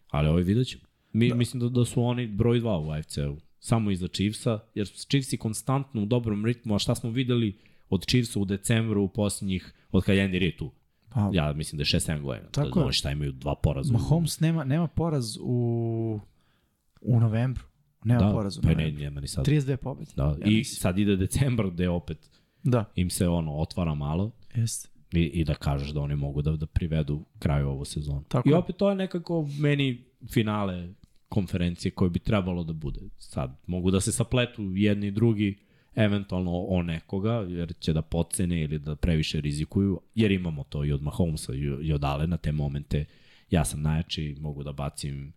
Ali ovo vidjet ćemo. Mi, da. Mislim da, da su oni broj 2 u AFC-u. Samo iza Chiefsa, jer su Chiefsi konstantno u dobrom ritmu, a šta smo videli od Chiefsa u decembru u posljednjih, od kada Andy Reid tu. Pa, Ja mislim da je 6-7 godina. Tako da, je. šta imaju dva poraza. u- Mahomes nema, nema poraz u, u novembru. Nema da, poraz u pa ne, novembru. nema ni sad. 32 pobjede. Da, ja I mislim. sad ide decembar gde opet Da, im se ono otvara malo jeste. i, i da kažeš da oni mogu da, da privedu kraju ovu sezonu. Tako I opet to je nekako meni finale konferencije koje bi trebalo da bude. Sad mogu da se sapletu jedni i drugi eventualno o nekoga, jer će da podcene ili da previše rizikuju, jer imamo to i od Mahomesa i, od Alena, te momente ja sam najjači, mogu da bacim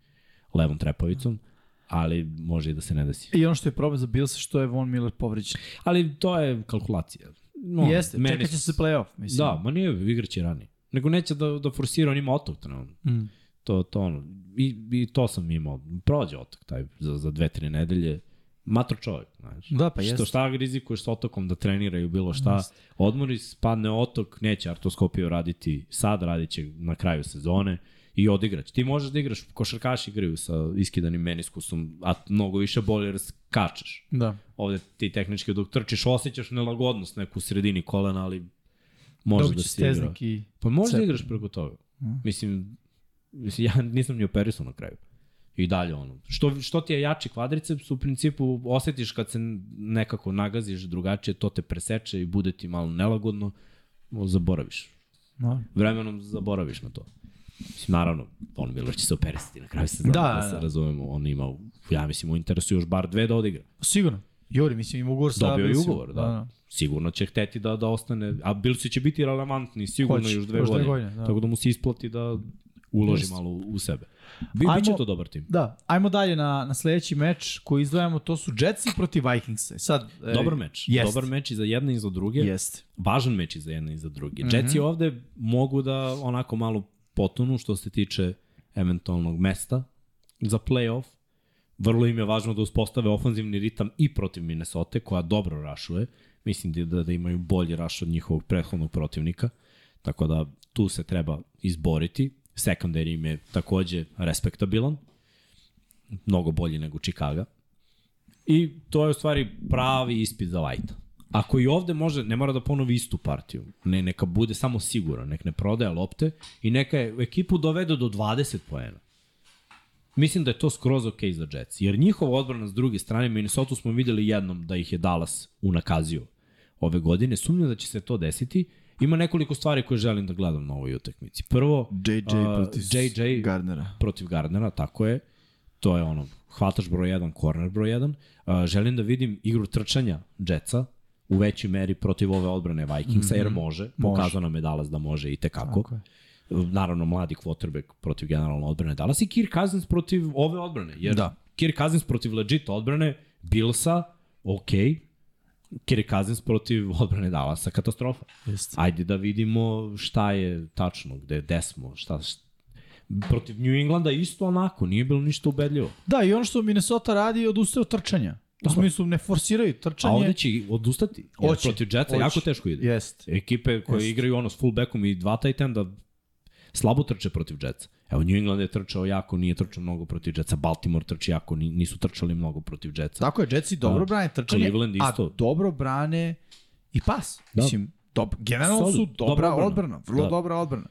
levom trepavicom, ali može i da se ne desi. I ono što je problem za Bills što je Von Miller povređen. Ali to je kalkulacija. No, Jeste, čekat će se playoff, mislim. Da, ma nije, igraće ranije. Nego neće da, da forsira, on ima otok trenutno. Mm. To, to ono, i, i to sam imao. Prođe otok taj za, za dve, tri nedelje. Matro čovjek, znaš. Da, pa što, jeste. šta rizikuješ s otokom da treniraju bilo šta. Jeste. Odmori, spadne otok, neće artoskopiju raditi sad, radit će na kraju sezone i odigrać. Ti možeš da igraš, košarkaši igraju sa iskidanim meniskusom, a mnogo više bolje skačeš. Da. Ovde ti tehnički dok trčiš osjećaš nelagodnost neku u sredini kolena, ali može da se igra. i... Pa možeš da igraš preko toga. Mm. Mislim, mislim, ja <laughs> nisam ni operisao na kraju. I dalje ono. Što, što ti je jači kvadriceps, u principu osetiš kad se nekako nagaziš drugačije, to te preseče i bude ti malo nelagodno, zaboraviš. No. Vremenom zaboraviš na to. Mislim, naravno, Von Miller će se operisati na kraju sezona, Da, da, da, da se da. razumemo. On ima, ja mislim, u interesu još bar dve da odigra. Sigurno. Juri, mislim, ima ugovor sa Dobio je ugovor, da. Sigurno će hteti da, da ostane, a Billsi će biti relevantni sigurno Hoće, još dve još godine. godine, da. Tako da mu se isplati da uloži Jeste. malo u, sebe. Bi, Ajmo- Biće to dobar tim. Da, ajmo dalje na, na sledeći meč koji izdvajamo, to su Jetsi protiv Vikingsa. Sad, e, Dobar meč. jest. Dobar meč i za jedne i za druge. Jeste. Važan meč i za jedne i za druge. Mm. -hmm. Jetsi ovde mogu da onako malo potonu što se tiče eventualnog mesta za playoff. Vrlo im je važno da uspostave ofanzivni ritam i protiv Minnesota koja dobro rašuje. Mislim da, da, da imaju bolji raš od njihovog prethodnog protivnika. Tako da tu se treba izboriti. Secondary im je takođe respektabilan. Mnogo bolji nego Chicago. I to je u stvari pravi ispit za White. Ako i ovde može, ne mora da ponovi istu partiju. Ne, neka bude samo siguran, nek ne prodaje lopte i neka je ekipu dovede do 20 poena. Mislim da je to skroz ok za Jets. Jer njihova odbrana s druge strane, Minnesota smo videli jednom da ih je Dallas unakazio ove godine. Sumnjam da će se to desiti. Ima nekoliko stvari koje želim da gledam na ovoj utakmici. Prvo, JJ protiv JJ Gardnera. protiv Gardnera, tako je. To je ono, hvataš broj 1, korner broj 1. Uh, želim da vidim igru trčanja Jetsa u većoj meri protiv ove odbrane Vikingsa, mm -hmm. jer može. Pokazao nam je Dallas da može i tekako. Tako je. Naravno, mladi quarterback protiv generalne odbrane Dallas i Kirk Cousins protiv ove odbrane. Jer Da. Kirk Cousins protiv legit odbrane Billsa, ok. Kirk Cousins protiv odbrane Dallasa, katastrofa. Jeste. Ajde da vidimo šta je tačno, gde, gde smo, šta, šta Protiv New Englanda isto onako, nije bilo ništa ubedljivo. Da, i ono što Minnesota radi, odustaje od trčanja. U Da. smislu, ne forsiraju trčanje. A ovde će odustati. Hoće, protiv Jetsa jako teško ide. Jest. Ekipe koje Jest. igraju ono s fullbackom i dva tight enda slabo trče protiv Jetsa. Evo New England je trčao jako, nije trčao mnogo protiv Jetsa. Baltimore trči jako, ni- nisu trčali mnogo protiv Jetsa. Tako je, Jetsi dobro Da. brane trčanje, Cleveland isto. a dobro brane i pas. Da. Mislim, dob, generalno Solid, su dobra dobra odbrana. odbrana, vrlo Da. dobra odbrana.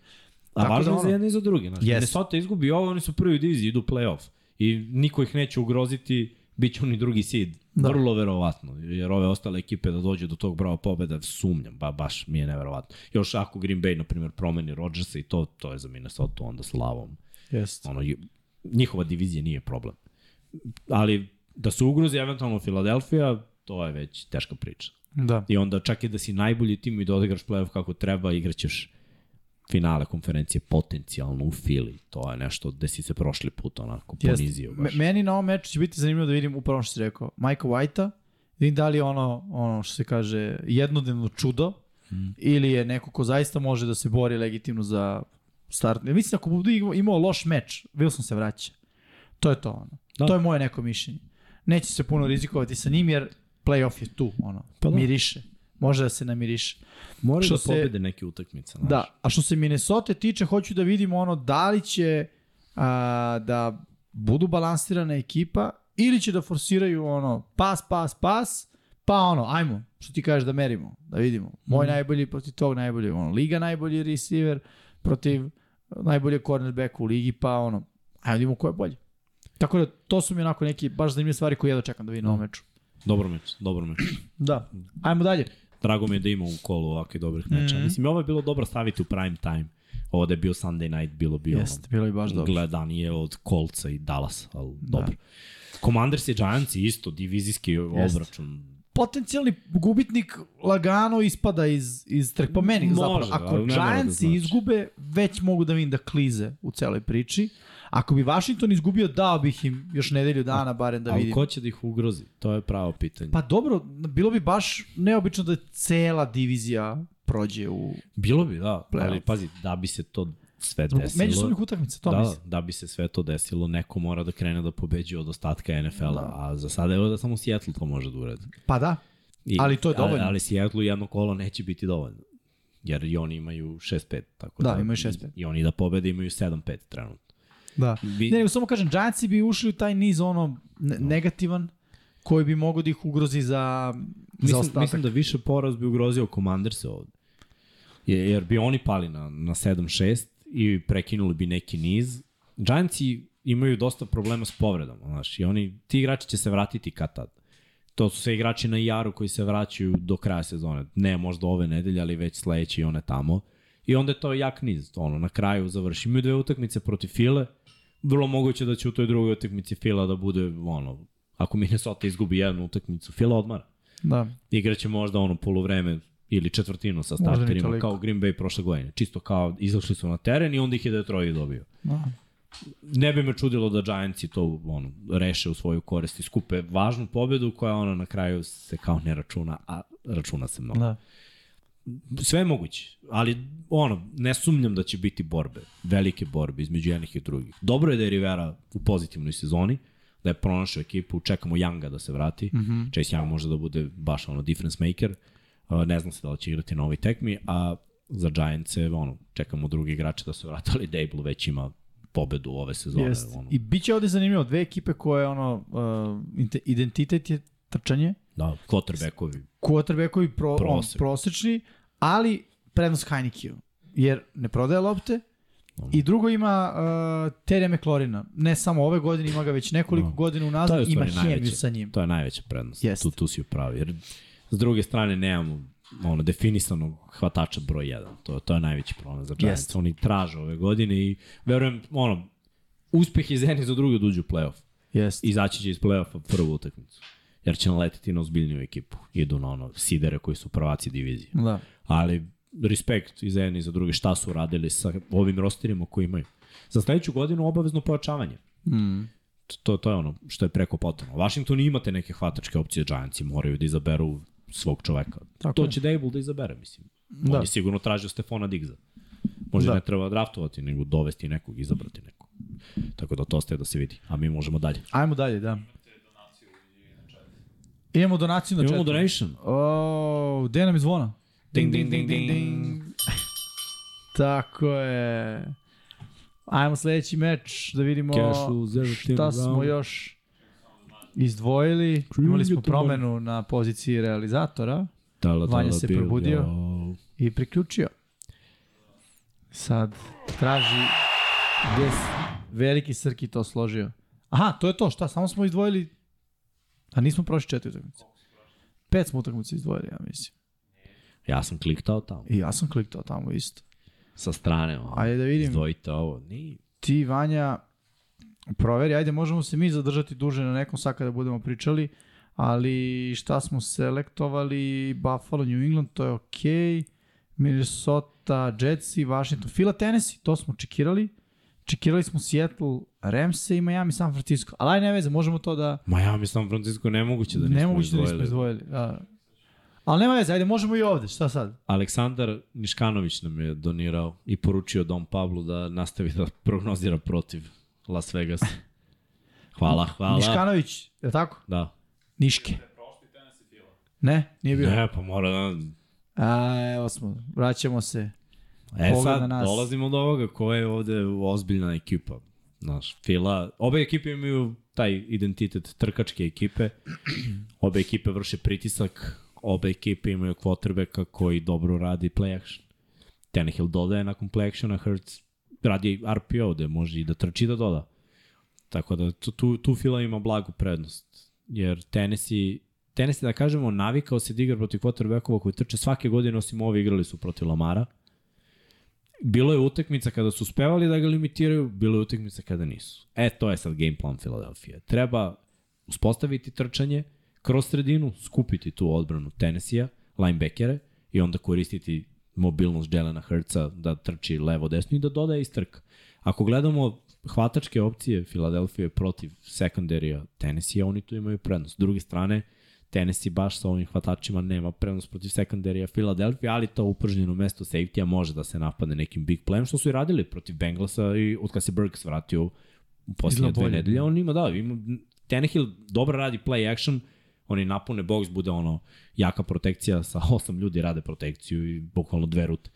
A Tako važno da je za ono- jedne i za druge. Znači, Jest. Minnesota izgubi ovo, oni su prvi u diviziji, idu playoff. I niko ih neće ugroziti, bit će oni drugi seed. Da. Vrlo verovatno. Jer ove ostale ekipe da dođu do tog brava pobeda, sumnjam, ba, baš mi je neverovatno. Još ako Green Bay, na primjer, promeni Rodgersa i to, to je za Minnesota onda slavom. Jest. Ono, njihova divizija nije problem. Ali da se ugrozi eventualno Filadelfija, to je već teška priča. Da. I onda čak i da si najbolji tim i da odigraš playoff kako treba, igraćeš finale konferencije potencijalno u Fili. To je nešto gde si se prošli put onako ponizio baš. Meni na ovom meču će biti zanimljivo da vidim upravo što si rekao. Mike White-a, da vidim da li je ono, ono što se kaže jednodnevno čudo Mm. ili je neko ko zaista može da se bori legitimno za start. Ja mislim ako bude imao- imao loš meč, Wilson se vraća. To je to ono. Da. To je moje neko mišljenje. Neće se puno rizikovati sa njim jer playoff je tu, ono. Pa da. Miriše. Može da se namiriše. Moraju što da se- pobede neke utakmice. Znaš. Da, a što se Minnesota tiče, hoću da vidimo ono da li će a, da budu balansirana ekipa ili će da forsiraju ono pas, pas, pas, pa ono, ajmo, što ti kažeš da merimo, da vidimo. Moj Mhm. najbolji protiv tog najbolji, ono, liga najbolji receiver protiv najbolje cornerback u ligi, pa ono, ajmo da vidimo ko je bolji. Tako da to su mi onako neki baš zanimljive stvari koje ja čekam da vidim na ovom meču. Dobro meč, dobro meč. Da. Ajmo dalje. Drago mi je da ima u kolu ovakvih dobrih meča. Mhm. Mislim, ovo je bilo dobro staviti u prime time. Ovo da je bio Sunday night, bilo bi Jeste, bilo je baš dobro. gledanije od Coltsa i Dallas, ali Da. dobro. Commanders i Giants isto, divizijski Jeste. obračun. potencijalni gubitnik lagano ispada iz, iz trk. Po meni, Može, zapravo. Ako ne mora da znači. izgube, već mogu da vidim da klize u celoj priči. Ako bi Washington izgubio, dao bih im još nedelju dana, barem da ali vidim. ko će da ih ugrozi? To je pravo pitanje. Pa dobro, bilo bi baš neobično da cela divizija prođe u... Bilo bi, da. Playoff. Ali pazi, da bi se to sve desilo... Međusobnih utakmica, to da, mislim. da bi se sve to desilo, neko mora da krene da pobeđuje od ostatka NFL-a, Da. a za sada evo da samo Seattle to može da uradi. Pa da, I, Ali to je dovoljno. Ali, ali Seattle jedno kolo neće biti dovoljno. Jer i oni imaju 6-5. Tako Da, imaju 6-5. I oni da pobede imaju 7-5 trenutno. Da. Bi, Ne, nego samo kažem, Giantsi bi ušli u taj niz ono ne- negativan koji bi mogo da ih ugrozi za, za mislim, ostatak. mislim da više poraz bi ugrozio Commanders ovde. Je- Jer bi oni pali na, na 7-6 i prekinuli bi neki niz. Giantsi imaju dosta problema s povredama, znaš, i oni, ti igrači će se vratiti kad tad. To su sve igrači na Jaru koji se vraćaju do kraja sezone. Ne možda ove nedelje, ali već sledeće i one tamo. I onda je to jak niz. Ono, na kraju završi. Imaju dve utakmice protiv File. Vrlo moguće da će u toj drugoj utakmici Fila da bude, ono, ako Minnesota izgubi jednu utakmicu, Fila odmara Da. igraće možda ono polovreme ili četvrtinu sa starterima kao Green Bay prošle godine. Čisto kao izašli su na teren i onda ih je Detroit dobio. da. Ne bi me čudilo da Giantsi to ono, reše u svoju korist i skupe važnu pobedu koja ono na kraju se kao ne računa, a računa se mnogo. da. Sve je moguće, ali ono, ne sumnjam da će biti borbe, velike borbe između jednih i drugih. Dobro je da je Rivera u pozitivnoj sezoni, da je pronašao ekipu, čekamo Younga da se vrati. Mm. -hmm. Chase Young može da bude baš ono difference maker. Ne znam se da li će igrati na ovoj tekmi, a za Giants ono, čekamo drugi igrače da se vrate, ali Dable već ima pobedu ove sezone. Jest. Ono. I bit će ovde zanimljivo, dve ekipe koje ono, uh, identitet je trčanje, Da, quarterbackovi. Quarterbackovi pro, on, Prosek. prosečni, ali prednost Heinekeu, jer ne prodaje lopte, I drugo ima uh, Terry McLaurina. Ne samo ove godine, ima ga već nekoliko Da. godina unazad, ima hemiju sa njim. To je najveća prednost. Jest. Tu, tu si upravi. Jer s druge strane nemamo ono, definisanog hvatača broj 1. To, to je najveći problem za Giants. Jest. Oni traže ove godine i verujem, ono, uspeh iz jedne za druge da uđu u playoff. Jest. Izaći će iz playoffa prvu utakmicu. Jer će naletiti na ozbiljniju ekipu. Idu na ono sidere koji su prvaci divizije. Da. Ali respekt i za jedne i za druge šta su radili sa ovim rosterima koji imaju. Za sledeću godinu obavezno pojačavanje. Mm. To, to je ono što je preko potrebno. Washington imate neke hvatačke opcije, Giantsi moraju da izaberu svog čoveka. Tako to je. će Dable da izabere, mislim. Da. On je sigurno tražio Stefana Digza. Možda Da. ne treba draftovati, nego dovesti nekog, izabrati nekog. Tako da to ostaje da se vidi. A mi možemo dalje. Ajmo dalje, da. Imamo donaciju na Imamo četu. donation. O, gde nam je zvona? Ding, ding, ding, ding. Tako je. Ajmo sledeći meč da vidimo šta smo još izdvojili. Imali smo promenu na poziciji realizatora Tala, Vanja se probudio. i priključio. Sad traži gde veliki Srki to složio. Aha, to je to, šta? Samo smo izdvojili a nismo prošli četiri utakmice. Pet smo utakmice izdvojili, ja mislim. Ja sam kliktao tamo. I ja sam kliknuo tamo isto. Sa strane. Ono. Ajde da vidim. Izdvojite ovo. Ni. ti, Vanja, proveri, ajde, možemo se mi zadržati duže na nekom sad kada budemo pričali, ali šta smo selektovali, Buffalo, New England, to je okej, okay. Minnesota, Jetsi, Washington, Fila, Tennessee, to smo čekirali, čekirali smo Seattle, Ramse i Miami, San Francisco, ali ajde ne veze, možemo to da, Miami, San Francisco, nemoguće da nismo nemoguće da nismo izdvojili. izdvojili. Da. Ali nema veze, ajde, možemo i ovde, šta sad? Aleksandar Niškanović nam je donirao i poručio Dom Pablu da nastavi da prognozira protiv Las Vegas. <laughs> Hvala, hvala. Niškanović, je li tako? Da. Niške. Ne, nije bio. Ne, pa mora da... A, evo smo, vraćamo se. E sad, na nas. dolazimo do ovoga ko je ovde ozbiljna ekipa. Znaš, Fila, obe ekipe imaju taj identitet trkačke ekipe. <clears throat> Obe ekipe vrše pritisak, obe ekipe imaju quarterbacka koji dobro radi play action. Tannehill dodaje nakon play actiona, Hurts radi RPO gde može i da trči da doda. Tako da tu, tu, tu Fila ima blagu prednost. Jer Tennessee, Tennessee da kažemo, navikao se da igra protiv quarterbackova koji trče svake godine, osim ove igrali su protiv Lamara. Bilo je utakmica kada su uspevali da ga limitiraju, bilo je utakmica kada nisu. E, to je sad game plan Filadelfije. Treba uspostaviti trčanje kroz sredinu, skupiti tu odbranu Tennessee-a, linebackere i onda koristiti mobilnost Jelena Hurtsa da trči levo desno i da dodaje iz trka. Ako gledamo hvatačke opcije Filadelfije protiv sekundarija Tennessee, oni tu imaju prednost. S druge strane, Tennessee baš sa ovim hvatačima nema prednost protiv sekundarija Filadelfije, ali to upržnjeno mesto safety-a može da se napadne nekim big playem, što su i radili protiv Bengalsa i od kada se Burks vratio u posljednje dve nedelje. On ima, da, ima, Tannehill dobro radi play action, oni napune box, bude ono jaka protekcija, sa osam ljudi rade protekciju i bukvalno dve rute.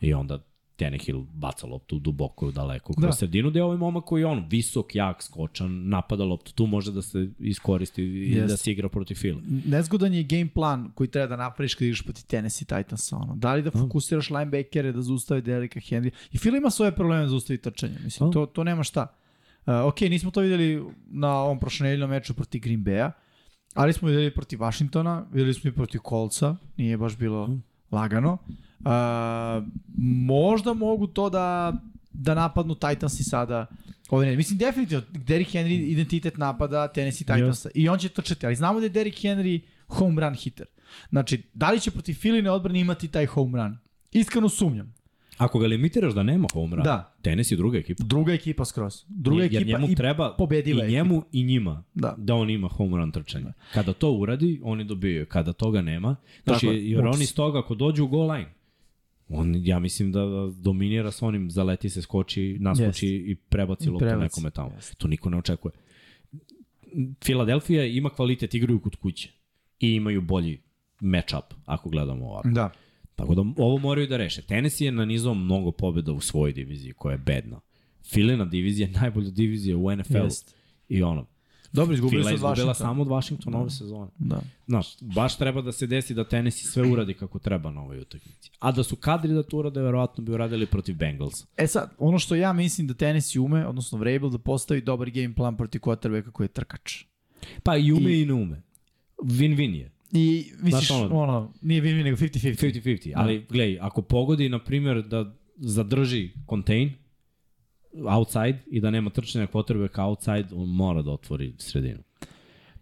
I onda Tannehill baca loptu duboko, daleko, kroz Da. da. sredinu, gde je ovaj momak koji je on visok, jak, skočan, napada loptu, tu može da se iskoristi i Jeste. da se igra protiv Fila. Nezgodan je game plan koji treba da napraviš kad igraš protiv Tennessee Titansa. Ono. Da li da fokusiraš linebackere da zaustave Derika Henry. I Phil ima svoje probleme da zaustavi trčanje. Mislim, Da. to, to nema šta. Uh, ok, nismo to videli na ovom prošlonedeljnom meču protiv Green Bay-a, ali smo videli protiv Washingtona, videli smo i protiv Coltsa, nije baš bilo lagano. Uh, možda mogu to da, da napadnu Titansi sada Ove ne, mislim definitivno Derrick Henry identitet napada Tennessee Titansa i on će trčati, ali znamo da je Derrick Henry home run hitter. Znači, da li će protiv Filine odbrane imati taj home run? Iskreno sumnjam. Ako ga limitiraš da nema home run, Da. tenis je druga ekipa. Druga ekipa skroz. Druga jer ekipa njemu i treba pobediva i njemu i njima Da. da on ima home run trčanje. Kada to uradi, oni dobijaju. Kada toga nema, znači, Tako je, jer ups. oni iz toga ako dođu u goal line, on, ja mislim da da dominira sa onim, zaleti se, skoči, naskoči Jest. i prebaci loptu nekome tamo. jest. To niko ne očekuje. Filadelfija ima kvalitet, igraju kod kuće i imaju bolji match-up, ako gledamo ovako. Da. Tako da ovo moraju da reše. Tennessee je nanizao mnogo pobjeda u svojoj diviziji, koja je bedna. Filina divizija je najbolja divizija u NFL-u. Jest. I ono, Dobro, izgubili Fila su od Washingtona. samo od Washingtona ove sezone. Da. Znaš, baš treba da se desi da Tennessee sve uradi kako treba na ovoj utakmici. A da su kadri da to urade, verovatno bi uradili protiv Bengals. E sad, ono što ja mislim da Tennessee ume, odnosno Vrabel, da postavi dobar game plan protiv quarterbacka koji je trkač. Pa i ume i, i ne ume. Win-win je. I misliš, Znaš ono, ono- nije win-win, nego 50-50. 50-50. Ali, gledaj, ako pogodi, na primjer, da zadrži contain, outside i da nema trčanja quarterbacka outside, on mora da otvori sredinu.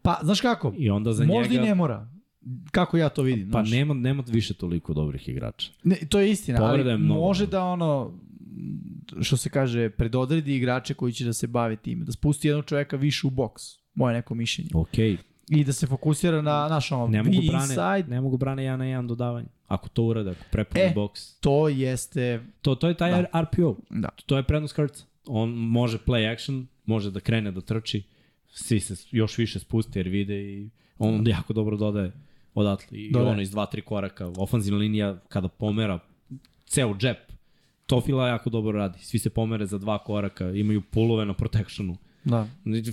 Pa, znaš kako? I onda za Možda njega... i ne mora. Kako ja to vidim. Pa znaš. nema, nema više toliko dobrih igrača. Ne, to je istina, Povreda ali je mnogo. može da ono, što se kaže, predodredi igrače koji će da se bave time, da spusti jednog čoveka više u boks. Moje neko mišljenje. Ok, I da se fokusira na naš ono, Ne mogu brane, inside, ne mogu brane jedan na jedan dodavanje. Ako to urade, ako prepune E. box. to jeste, To, to je taj Da. RPO. da. To je prednost Krca. On može play action, može da krene da trči, svi se još više spuste jer vide i on jako dobro dodaje odatle. I Dodaje. ono iz dva, tri koraka. Ofanzivna linija kada pomera ceo džep, to Fila jako dobro radi. Svi se pomere za dva koraka, imaju pulove na protectionu. Da.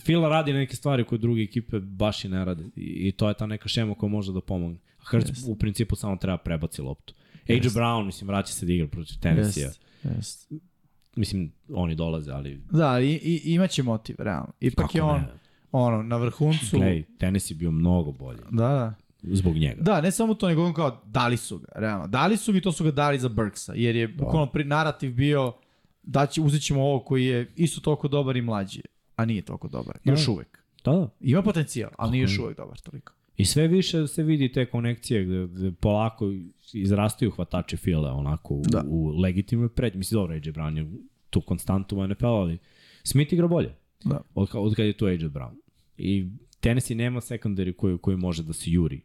Fila radi neke stvari koje druge ekipe baš i ne rade. I, i to je ta neka šema koja može da pomogne. A Hrc Jest. u principu samo treba prebaci loptu. AJ Brown, mislim, vraća se da igra protiv Tennessee. Jest, jest. Mislim, oni dolaze, ali Da, i, i, imaće motiv, realno. Ipak Kako je on, ne? ono, na vrhuncu. Glej, Tennessee bio mnogo bolji Da, da. zbog njega. Da, ne samo to, nego on kao dali su ga, realno. Dali su ga i to su ga dali za Burksa, jer je bukvalno pri narativ bio da će, uzet ćemo ovo koji je isto toliko dobar i mlađi, a nije toliko dobar. Da. Još uvek. Da, da. Ima potencijal, ali nije još uvek dobar toliko. I sve više se vidi te konekcije gde, gde polako izrastaju hvatači file onako u, Da. u legitimnoj prednji. Mislim, dobro, AJ Brown je tu konstantu u NFL, ali Smith igra bolje Da. od, od kad je tu AJ Brown. I Tennessee nema secondary koji, koji može da se juri.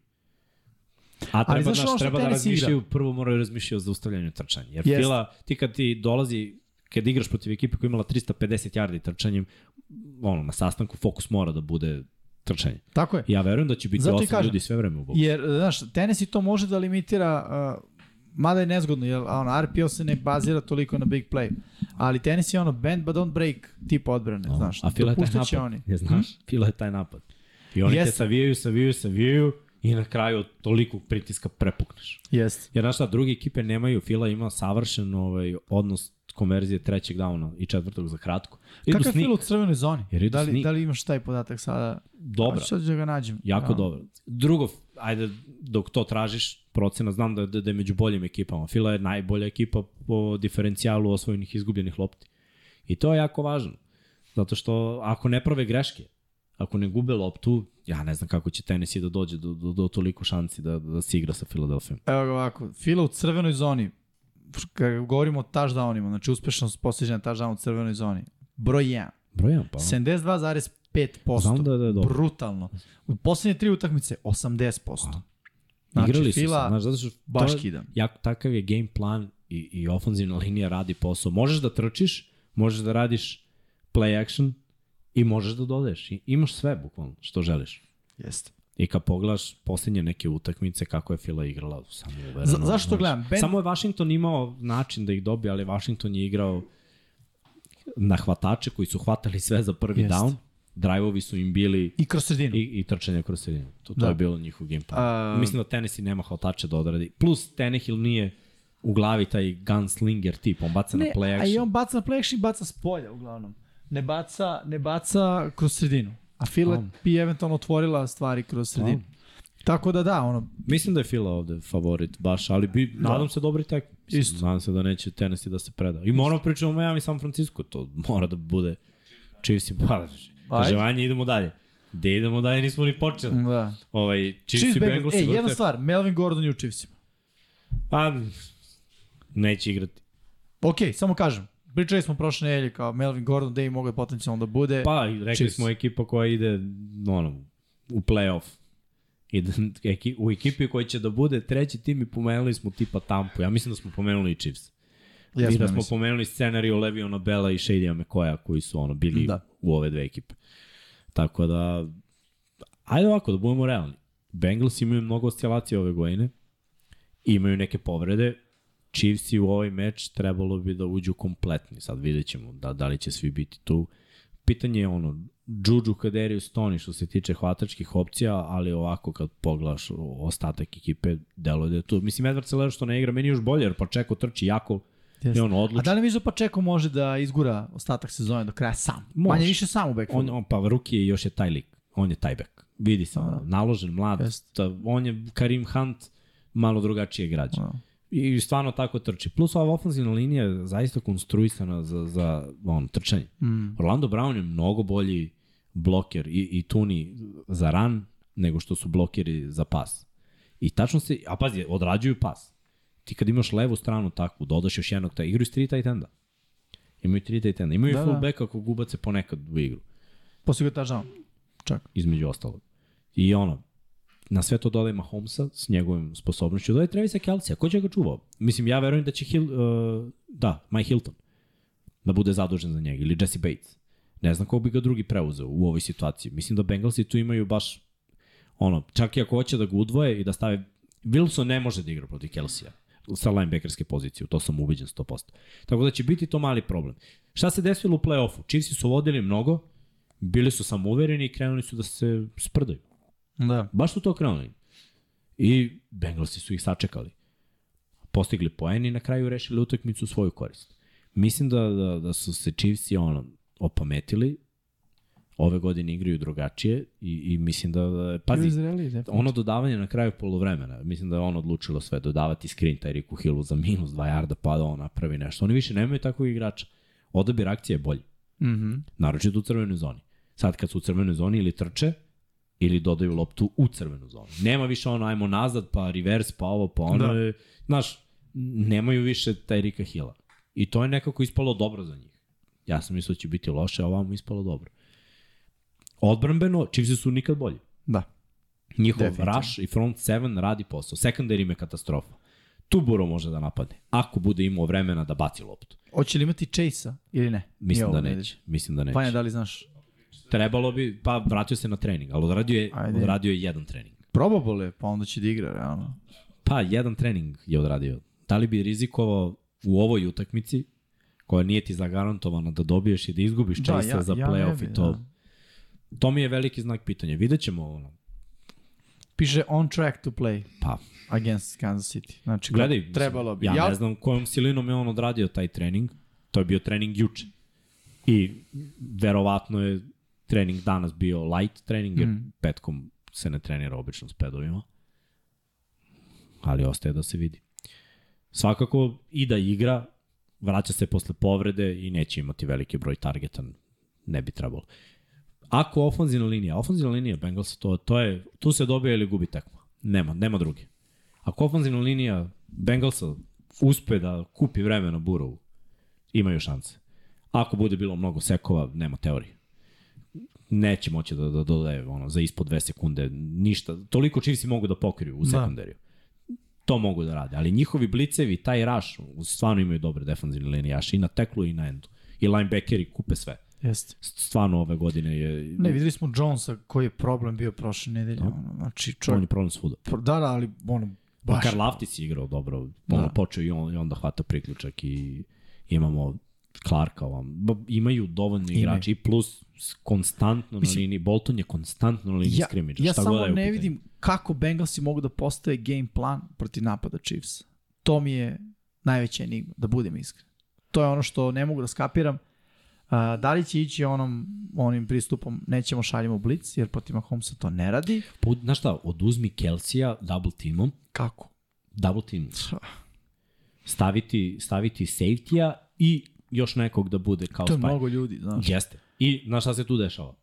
A treba, znaš znaš, ono što treba da igra? razmišljaju, prvo moraju razmišljaju o zaustavljanju trčanja. Jer Jest. Fila, ti kad ti dolazi, kad igraš protiv ekipe koja je imala 350 yardi trčanjem, ono, na sastanku fokus mora da bude trčanje. Tako je. Ja verujem da će biti Zato i osam kažem. ljudi sve vreme u boksu. Jer, znaš, Tennessee to može da limitira, uh, mada je nezgodno, jer ono, RPO se ne bazira toliko na big play. Ali Tennessee je ono bend but don't break tip odbrane, znaš. A Fila je taj napad. oni. Je, znaš, Fila je taj napad. I oni te Jeste. savijaju, savijaju, savijaju i na kraju od tolikog pritiska prepukneš. Jeste. Jer znaš šta, druge ekipe nemaju, Fila ima savršen ovaj, odnos konverzije trećeg downa i četvrtog za kratko. Idu Kakav je Fila u crvenoj zoni? Jer Da li, da li imaš taj podatak sada? Sad ću da ga nađem. jako Ja. dobro. Drugo, ajde, dok to tražiš, procena, znam da, da, da je među boljim ekipama. Fila je najbolja ekipa po diferencijalu osvojenih izgubljenih lopti. I to je jako važno. Zato što ako ne prave greške, ako ne gube loptu, ja ne znam kako će Tennessee da dođe do, do, do toliko šansi da, da se igra sa Filadelfijom. Evo ga ovako, Fila u crvenoj zoni, kada govorimo o touchdownima, znači uspešnost postiđena touchdown u crvenoj zoni, broj 1, Broj 1, pa. 72,5%. Znam da, da je dobro. Brutalno. U poslednje tri utakmice 80%. Znači, Igrali su Fila se, znaš, zato što baš to- kida. jak, takav je game plan i, i ofenzivna linija radi posao. Možeš da trčiš, možeš da radiš play action i možeš da dodaješ. I, imaš sve, bukvalno, što želiš. Jeste. I kad pogledaš posljednje neke utakmice kako je Fila igrala, samo uvereno. Za, zašto znaš. gledam? Ben, Samo je Washington imao način da ih dobije, ali Washington je igrao na hvatače koji su hvatali sve za prvi Jest. down. Drive-ovi su im bili I kroz sredinu. i, i trčanje kroz sredinu. To, to Da. je bilo njihov game plan. A- Mislim da Tennessee nema hvatače da odradi. Plus Tannehill nije u glavi taj gunslinger tip, on baca ne, na play a i action. on baca na play action i baca s polja uglavnom. Ne baca, ne baca kroz sredinu. A Fila On. bi eventualno otvorila stvari kroz sredinu. Tako da da, ono, Mislim da je Fila ovde favorit baš, ali bi, nadam se dobri tek. Mislim, Isto. Nadam se da neće Tennessee da se preda. I moramo pričati o Miami i San Francisco, to mora da bude Chiefs i Bengals. Kaže, Vanja, idemo dalje. Gde idemo dalje, nismo ni počeli. da. Ovaj, Chiefs, Chiefs i Bengals. Bengals. E, jedna stvar, Melvin Gordon je u Chiefsima. Pa, neće igrati. Ok, samo kažem. Pričali smo prošle nedelje kao Melvin Gordon, da i mogu potencijalno da bude. Pa, i rekli Chiefs. smo ekipa koja ide ono, u play-off. I da, eki, u ekipi koji će da bude treći tim i pomenuli smo tipa Tampu. Ja mislim da smo pomenuli i Chiefs. Jesmo, I da ja smo mislim. pomenuli scenariju Leviona Bela i Shadya McCoya koji su ono bili Da. da. u ove dve ekipe. Tako da, ajde ovako, da budemo realni. Bengals imaju mnogo oscilacija ove godine, imaju neke povrede, Chiefsi u ovaj meč trebalo bi da uđu kompletni. Sad vidjet ćemo da, da li će svi biti tu. Pitanje je ono, Juju Kaderius Tony što se tiče hvatačkih opcija, ali ovako kad pogledaš ostatak ekipe, delo da je tu. Mislim, Edward Celer što ne igra, meni je još bolje, jer pa čeko trči jako Jeste. i on A odluči. da li misliš da Pačeko može da izgura ostatak sezone do kraja sam? Može. Manje više sam u On, backfieldu. on, pa Ruki je još je taj lik. On je taj back. Vidi se, ono, naložen, mlad. Jest. Ta, on je Karim Hunt malo drugačije građa. Da. I stvarno tako trči. Plus ova ofenzivna linija je zaista konstruisana za, za on, trčanje. Mm. Orlando Brown je mnogo bolji bloker i, i tuni za ran nego što su blokeri za pas. I tačno se, a pazi, odrađuju pas. Ti kad imaš levu stranu takvu, dodaš još jednog, taj, igraju s tri tight enda. Imaju tri tight enda. Imaju Da, da, da. fullbacka kog ubace ponekad u igru Posle ga touchdown. Čak. između ostalog. I ono, na sve to dodaje Mahomesa s njegovim sposobnošću, dodaje Travisa Kelsija, ko će ga čuvao? Mislim, ja verujem da će Hill, uh, da, Mike Hilton, da bude zadužen za njega, ili Jesse Bates. Ne znam ko bi ga drugi preuzeo u ovoj situaciji. Mislim da Bengalsi tu imaju baš, ono, čak i ako hoće da ga udvoje i da stave, Wilson ne može da igra protiv Kelsija sa linebackerske pozicije, u to sam ubeđen 100%. Tako da će biti to mali problem. Šta se desilo u play-offu? Chiefsi su vodili mnogo, bili su samouvereni i krenuli su da se sprdaju. Da. Baš su to krenuli. I Bengalsi su ih sačekali. Postigli poen i na kraju rešili utakmicu u svoju korist. Mislim da, da, da su se Chiefsi ono, opametili, ove godine igraju drugačije i, i mislim da, da pazi, Izraeli, ono dodavanje na kraju polovremena, mislim da je ono odlučilo sve, dodavati screen Tyreeku Hillu za minus 2 jarda, pa da on napravi nešto. Oni više nemaju takvog igrača. Odabir akcije je bolji, Mhm. naročito u crvenoj zoni. Sad kad su u crvenoj zoni ili trče, ili dodaju loptu u crvenu zonu. Nema više ono, ajmo nazad, pa reverse, pa ovo, pa ono. Da. Je, znaš, nemaju više Tyrika Hilla. I to je nekako ispalo dobro za njih. Ja sam mislio da će biti loše, a ovamo ispalo dobro. Odbrambeno, Chiefs su nikad bolji. Da. Njihov rush i front seven radi posao. Secondary im je katastrofa. Tu Buro može da napadne. Ako bude imao vremena da baci loptu. Hoće li imati Chase-a ili ne? Mislim Nije da neće. Mislim da neće. Pa ne, da li znaš? Trebalo bi, pa vratio se na trening, ali odradio je, Ajde. odradio je jedan trening. Probable je, pa onda će da igra, realno. Pa, jedan trening je odradio. Da li bi rizikovao u ovoj utakmici, koja nije ti zagarantovana da dobiješ i da izgubiš Da, ja- za ja playoff i to. da. To mi je veliki znak pitanja. Vidjet ćemo ono. Piše on track to play Pa, against Kansas City. Znači, gledaj, trebalo bi. Ja, ja ne znam kojom silinom je on odradio taj trening. To je bio trening juče. I verovatno je trening danas bio light trening, jer Mm. petkom se ne trenira obično s pedovima. Ali ostaje da se vidi. Svakako i da igra, vraća se posle povrede i neće imati veliki broj targeta, ne bi trebalo. Ako ofanzivna linija, ofanzivna linija Bengals, to, to je, tu se dobija ili gubi tekma. Nema, nema druge. Ako ofanzivna linija Bengalsa uspe da kupi vreme na Burovu, imaju šanse. Ako bude bilo mnogo sekova, nema teorije. Neće moći da, da dodaje ono, za ispod dve sekunde ništa. Toliko Chiefsi mogu da pokriju u Da. sekundariju. To mogu da rade. Ali njihovi blicevi, taj rush, stvarno imaju dobre defanzivne linijaše i na teklu i na endu. I linebackeri kupe sve. Jeste. Stvarno ove godine je... Ne, videli smo Jonesa koji je problem bio prošle nedelje. Da. Ono, znači, on čovjek, je problem svuda. pro- da, da, ali ono, Pa baš. Karl Laftis je igrao dobro. Da. Ono, počeo i, on, i onda hvata priključak i imamo Clarka ovam. Imaju dovoljno igrači i plus konstantno Mislim- na liniji. Bolton je konstantno na liniji ja, skrimidža. ja samo da ne vidim kako Bengalsi mogu da postave game plan protiv napada Chiefs. To mi je najveća enigma, da budem iskren. To je ono što ne mogu da skapiram. A, da li će ići onom, onim pristupom, nećemo šaljemo blitz, jer protiv Mahomesa to ne radi. Pa, znaš šta, oduzmi Kelsija double teamom, Kako? double team. Staviti, staviti safety-a i još nekog da bude kao To je spy. mnogo ljudi, znaš. Jeste. I znaš šta se tu dešava?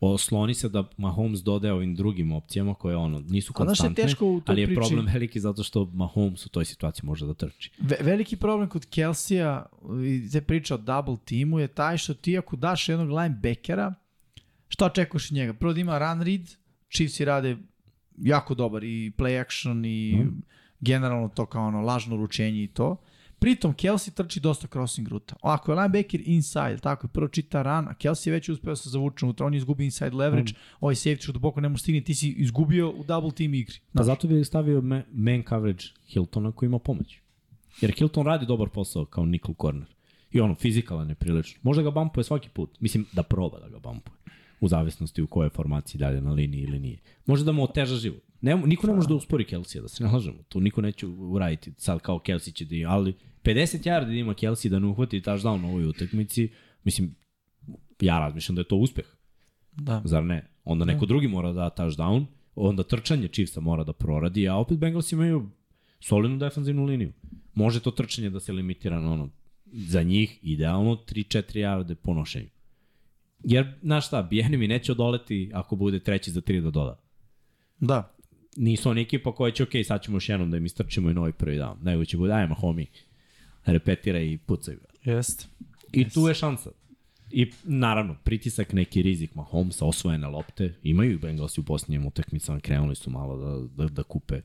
Osloni se da Mahomes dodaje ovim drugim opcijama koje ono nisu je konstantne, teško u toj ali je priči? problem veliki zato što Mahomes u toj situaciji može da trči. Ve veliki problem kod Kelsija i te priče o double timu je taj što ti ako daš jednog linebackera, šta očekuješ od njega? Prvo da ima run read, Chiefsi rade jako dobar i play action i Mhm. generalno to kao ono lažno ručenje i to. Pritom Kelsey trči dosta crossing ruta. Ako je linebacker inside, tako je, prvo čita run, a Kelsey je već uspeo se zavuče unutra, on je izgubio inside leverage, ovaj safety što duboko ne može stigne, ti si izgubio u double team igri. Pa zato bi stavio ma- man coverage Hiltona koji ima pomoć. Jer Hilton radi dobar posao kao nickel corner. I ono, fizikalan je prilično. Može ga bumpuje svaki put. Mislim, da proba da ga bumpuje. U zavisnosti u kojoj formaciji dalje na liniji ili nije. Može da mu oteža život. Ne, niko ne može da uspori Kelsija, da se ne lažemo. Tu niko neće uraditi sad kao Kelsey će da ima, ali 50 yardi da ima Kelsey da ne uhvati touchdown na ovoj utakmici, mislim, ja razmišljam da je to uspeh. Da. Zar ne? Onda neko drugi mora da da touchdown, onda trčanje Chiefsa mora da proradi, a opet Bengals imaju solidnu defanzivnu liniju. Može to trčanje da se limitira na ono, za njih idealno 3-4 yarde po nošenju. Jer, znaš šta, Bijenimi neće odoleti ako bude treći za 3 da doda. Da. Nisu oni ekipa koja će, ok, sad ćemo još jednom da im istrčimo i novi prvi dan. Nego će bude, ajmo, homi, repetira i pucaj ga. Jest. I tu je šansa. I naravno, pritisak, neki rizik Mahomesa, osvojene lopte, imaju i Bengalsi u posljednjim utakmicama, krenuli su malo da, da, da kupe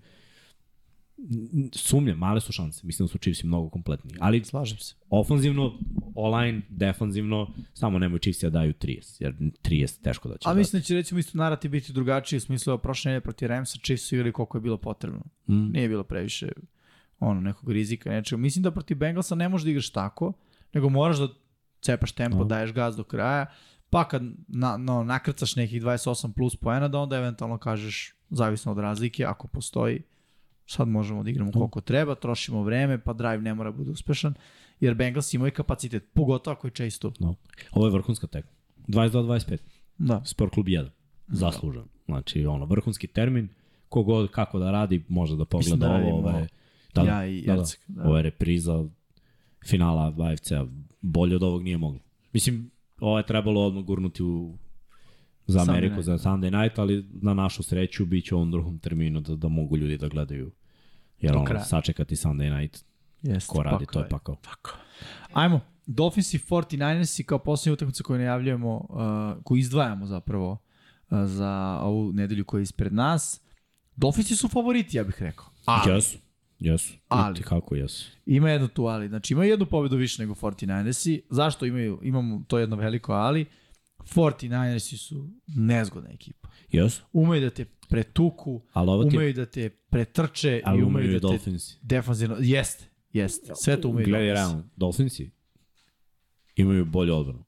sumnje, male su šanse. Mislim da su Chiefsi mnogo kompletniji. Ali Slažem se. ofanzivno, online, defanzivno, samo nemoj Chiefsi da daju 30, jer 30 teško da će A dati. mislim da će recimo isto narativ biti drugačiji u smislu da prošle nedelje protiv Ramsa Chiefs su igrali koliko je bilo potrebno. Mm. Nije bilo previše ono, nekog rizika, nečega. Mislim da protiv Bengalsa ne možeš da igraš tako, nego moraš da cepaš tempo, No. daješ gaz do kraja, pa kad na, no, nakrcaš nekih 28 plus poena, da onda eventualno kažeš, zavisno od razlike, ako postoji, sad možemo da igramo koliko treba, trošimo vreme, pa drive ne mora bude uspešan, jer Bengals imaju kapacitet, pogotovo ako je Chase tu. No. Ovo je vrhunska tekma. 22-25. Da. Sport klub 1. Zaslužen. Znači, ono, vrhunski termin, kogod kako da radi, može da pogleda Mislim da ovo. radimo je, da, ja i da, da. Jacek, da. Ovo je repriza finala AFC-a. Bolje od ovog nije moglo. Mislim, ovo je trebalo odmah gurnuti u za Sunday Ameriku, night. za Sunday night, ali na našu sreću bit će u ovom drugom terminu da, da mogu ljudi da gledaju. Jer Do ono, kraja. sačekati Sunday night, Jeste, ko radi, pakao to je pakao. Tako. Ajmo, Dolphins i 49ers i kao poslednja utakmica koju najavljujemo, uh, koju izdvajamo zapravo uh, za ovu nedelju koja je ispred nas. Dolphinsi su favoriti, ja bih rekao. Ali, Jesu, jesu. Ali. Kako jesu. ima jedno tu ali. Znači imaju jednu pobedu više nego 49ersi. Zašto imaju, imamo to jedno veliko ali? 49ersi su nezgodna ekipa. Jesu, Umeju da te pretuku, ali ovo ti je umeju da te pretrče Ali i umeju umeju da te Dolphins. defanzivno... Jeste, jeste. Sve to umeju Gledaj, Dolphins. realno, Dolphinsi imaju bolju odbranu.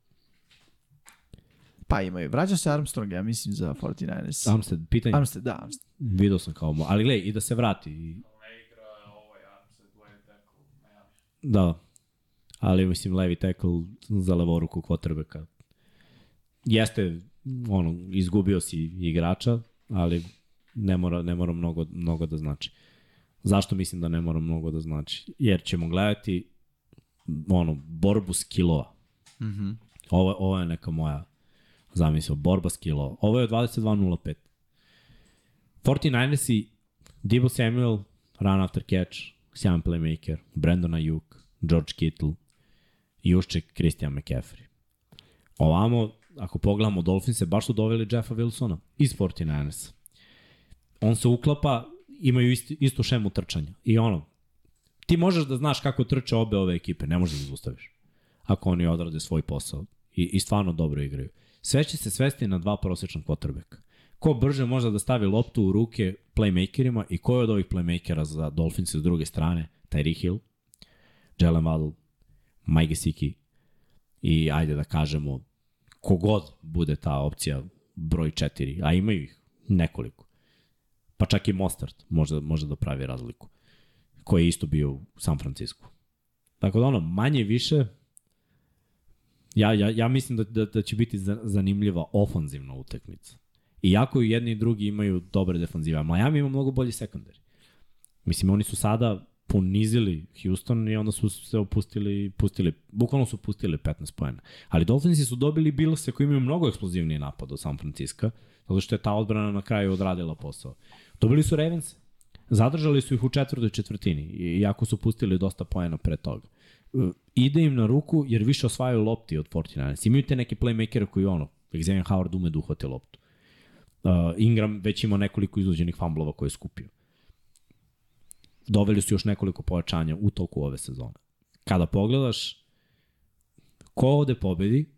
Pa imaju. Vraća se Armstrong, ja mislim, za 49ers. Armstead, pitanje, Armstead, da, Armstead. vidio sam kao, ali gledaj, i da se vrati. I... Da, ali mislim levi tackle za levoruku quarterbacka. Jeste, ono, izgubio si igrača, ali ne mora, ne mora mnogo, mnogo da znači. Zašto mislim da ne mora mnogo da znači? Jer ćemo gledati ono, borbu skillova. Mm -hmm. Ovo, ovo je neka moja zamisla. Borba skillova. Ovo je 22.05. 49ersi, Debo Samuel, run after catch, sjajan playmaker, Brandon Ayuk, George Kittle, Jušček, Christian McCaffrey. Ovamo, ako pogledamo Dolphinse, baš su doveli Jeffa Wilsona iz 49ers. On se uklapa, imaju isti, istu šemu trčanja. I ono, ti možeš da znaš kako trče obe ove ekipe, ne možeš da zaustaviš. Ako oni odrade svoj posao. I, i stvarno dobro igraju. Sve će se svesti na dva prosječna quarterbacka. Ko brže može da stavi loptu u ruke playmakerima i ko je od ovih playmakera za Dolphins s druge strane? Tyreek Hill, Jalen Waddle, Mike Gesicki i ajde da kažemo kogod bude ta opcija broj 4, a imaju ih nekoliko. Pa čak i Mostard može, može da pravi razliku koji je isto bio u San Francisco. Tako da ono, manje više, ja, ja, ja mislim da, da, da će biti za- zanimljiva ofanzivna utakmica. Iako i jedni i drugi imaju dobre defanzive, a Miami ima mnogo bolji sekundari. Mislim, oni su sada ponizili Houston i onda su se opustili, pustili, bukvalno su pustili 15 poena. Ali Dolphinsi su dobili Billse koji imaju mnogo eksplozivniji napad od San Francisco, zato što je ta odbrana na kraju odradila posao. Dobili su Ravens, zadržali su ih u četvrtoj četvrtini, iako su pustili dosta poena pre toga. E, Ide im na ruku jer više osvajaju lopti od 49ers. Imaju te neke playmakere koji ono, Xavier Howard ume da uhvati loptu. Uh, Ingram već ima nekoliko izuđenih famblova koje je skupio. Doveli su još nekoliko pojačanja u toku ove sezone. Kada pogledaš ko ovde pobedi,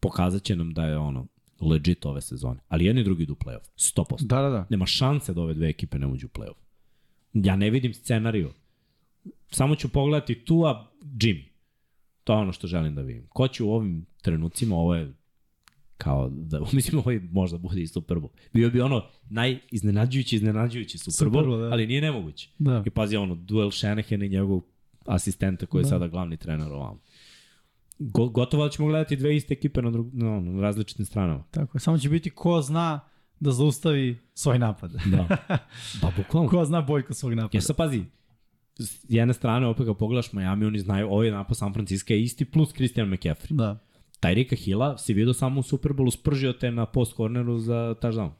pokazat će nam da je ono legit ove sezone. Ali jedni i drugi idu u playoff. 100%. Da, da, da. Nema šanse da ove dve ekipe ne uđu u playoff. Ja ne vidim scenariju. Samo ću pogledati Tua, Jimmy. To je ono što želim da vidim. Ko će u ovim trenucima, ovo je kao da, <laughs> mislim ovo je možda bude i Super Bowl. Bio bi ono najiznenađujući, iznenađujući Super Super Bowl, da. ali nije nemoguće. Da. I pazi ono, duel Shanahan i njegovog asistenta koji je Da. sada glavni trener ovamo. Go, gotovo da ćemo gledati dve iste ekipe na, drug, ono, na različitim stranama. Tako je. Samo će biti ko zna da zaustavi svoj napad. Da. <laughs> Pa bukvalno. ko zna boljko svog napada. Ja sad pazi, s jedne strane opet kad pogledaš Miami, oni znaju ovaj napad San Francisco je isti plus Christian McCaffrey. Da. Tyrika Hilla si vidio samo u Superbowlu, spržio te na post corneru za touchdown.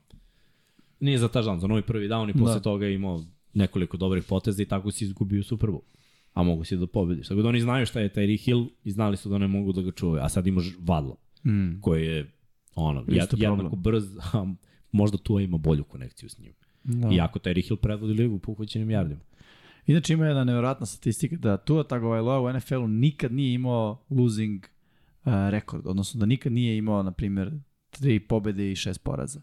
Nije za touchdown, za novi prvi down i posle Da. toga je imao nekoliko dobrih poteza i tako si izgubio Super Bowl. a mogu si da pobediš. Tako da oni znaju šta je Tyreek Hill i znali su da ne mogu da ga čuvaju. A sad imaš Vadla, Mm. koji je ono, Isto jed, problem. jednako brz, <laughs> a možda tu ima bolju konekciju s njim. Da. Iako Tyreek Hill predvodi ligu po uhvaćenim jardima. Inače ima jedna nevjerojatna statistika da Tua Tagovailoa u NFL-u nikad nije imao losing rekord, odnosno da nikad nije imao, na primjer, tri pobede i šest poraza.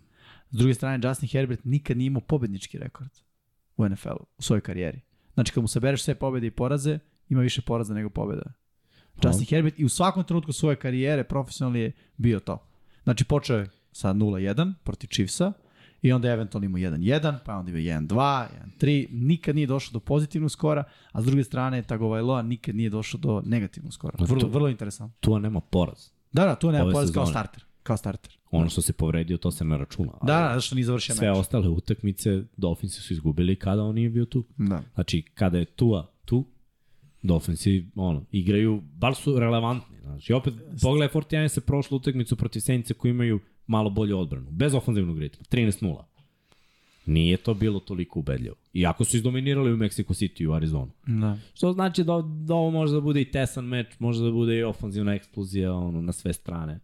S druge strane, Justin Herbert nikad nije imao pobednički rekord u NFL-u, u svojoj karijeri. Znači, kad mu sabereš sve pobede i poraze, ima više poraza nego pobeda. Justin Herbert i u svakom trenutku svoje karijere profesionalno je bio to. Znači, počeo je sa 0-1 protiv Chiefsa, I onda je eventualno imao 1-1, pa onda je 1-2, 1-3, nikad nije došao do pozitivnog skora, a s druge strane Tagovailoa nikad nije došao do negativnog skora. Ma Vrlo, to- vrlo interesantno. Tu nema poraz. Da, da, tu nema Ove poraz kao starter. Kao starter. Ono što se povredio, to se ne računa. Da, da, zašto nije završio Sve meč. ostale utakmice Dolphinsi su izgubili kada on nije bio tu. Da. Znači, kada je Tua tu, Dolphinsi ono, igraju, bar su relevantni. Znači, opet, pogledaj 49 se prošlu utakmicu protiv Senice koji imaju malo bolju odbranu. Bez ofenzivnog ritma. 13-0. Nije to bilo toliko ubedljivo. Iako su izdominirali u Mexico City i u Arizonu. Da. Što znači da, da ovo može da bude i tesan meč, može da bude i ofanzivna eksplozija ono, na sve strane.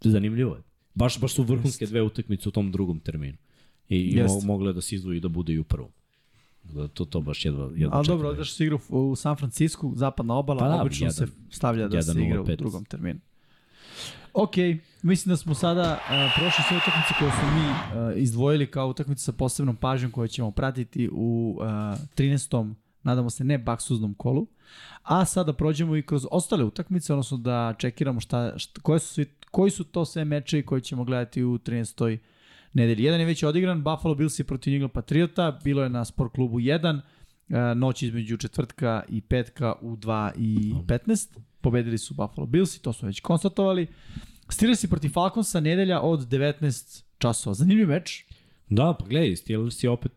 Zanimljivo je. Baš, baš su vrhunske dve utakmice u tom drugom terminu. I, i mo, mogle da se izdvoji i da bude i u prvom. Da, to, to baš jedva, jedva Ali čekam dobro, da da se igra u, San Francisco, zapadna obala, Pa da, obično jedan- se stavlja da se 1:05. igra u drugom terminu. Ok, mislim da smo sada uh, prošli sve utakmice koje smo mi uh, izdvojili kao utakmice sa posebnom pažnjom koje ćemo pratiti u uh, 13. nadamo se ne baksuznom kolu. A sada prođemo i kroz ostale utakmice, odnosno da čekiramo šta, šta, koje su svi, koji su to sve meče koje ćemo gledati u 13. nedelji. Jedan je već odigran, Buffalo Bills je protiv England Patriota, bilo je na sport klubu 1, e, noć između četvrtka i petka u 2 i 15. Pobedili su Buffalo Bills i to smo već konstatovali. Steelers protiv Falconsa nedelja od 19 časova. Zanimljiv meč. Da, pa gledaj, Steelers je opet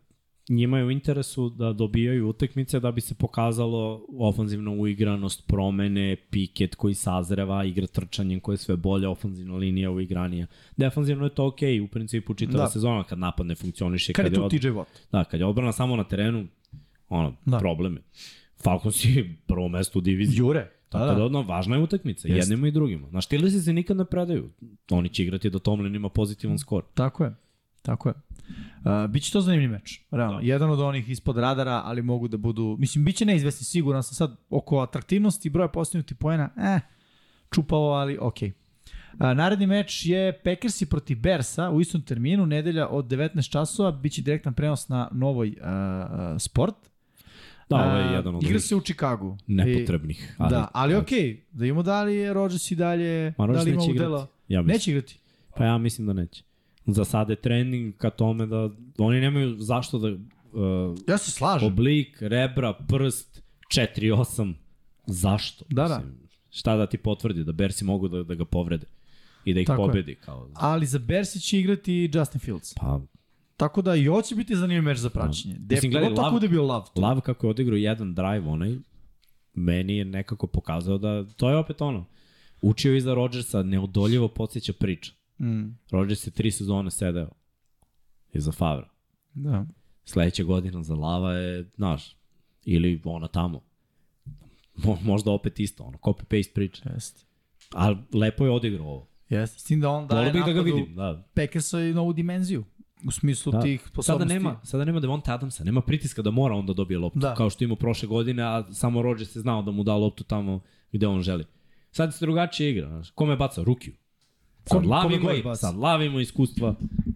njima je u interesu da dobijaju utakmice da bi se pokazalo ofanzivna uigranost, promene, piket koji sazreva, igra trčanjem koja je sve bolja, ofanzivna linija uigranija. Defanzivno je to okej, u principu čitava Da. da. sezona kad napad ne funkcioniše. Kad je tu od- TJ Watt? Da, kad je odbrana samo na terenu, ono, Da. da. probleme. Falcons je prvo mesto u diviziji. Jure. Tako da, da odno, važna je utakmica, jednima i drugima. Znaš, Steelersi se nikad ne predaju. Oni će igrati da Tomlin ima pozitivan skor. Tako je. Tako je. Uh, biće to zanimljiv meč, realno. Da. Jedan od onih ispod radara, ali mogu da budu... Mislim, biće neizvesni, siguran sam sad oko atraktivnosti i broja postignutih poena, eh, čupavo, ali okej. Okay. naredni meč je Packersi protiv Bersa u istom terminu, nedelja od 19 časova, biće direktan prenos na novoj uh, sport. Da, ovo je A, jedan od Igra se u Chicagu. nepotrebnih. I, da, ali okej, okay, da imamo da li je Rodgers i dalje, Ma da li ima udela. Ja mislim. Neće igrati. Pa ja mislim da neće. Za sada je trening ka tome da oni nemaju zašto da uh, Ja se slažem. oblik, rebra, prst, 4-8. Zašto? Da, da. Mislim, Šta da ti potvrdi da Bersi mogu da, da ga povrede i da ih Tako je. pobedi kao Ali za Bersi će igrati Justin Fields. pa Tako da i ovo će biti zanimljiv meč za praćenje. Mislim, Definitivno gledaj, tako Lav- da je bio lav. tu. Lav kako je odigrao jedan drive onaj meni je nekako pokazao da to je opet ono učio iza Rodgersa neodoljivo podsjeća priča. Mm, Rodgers je tri sezone sedeo iza Favra. da. Sledeća godina za Lava je, znaš, ili ona tamo. Mo, možda opet isto, ono, copy-paste priča. Jeste. Ali lepo je odigrao ovo. Jeste. S tim da on daje bih da ga napadu vidim, da. Packersa i novu dimenziju. U smislu da. tih Sada sposobnosti. nema, sada nema Devonta Adamsa, nema pritiska da mora on da dobije loptu, Da. da. kao što ima prošle godine, a samo Rodgers je znao da mu da loptu tamo gde on želi. Sad se drugačije igra, znaš. Kome baca? Rukiju. Sad Kom- Lav kome ima, god i- baca. sad Lav ima iskustva,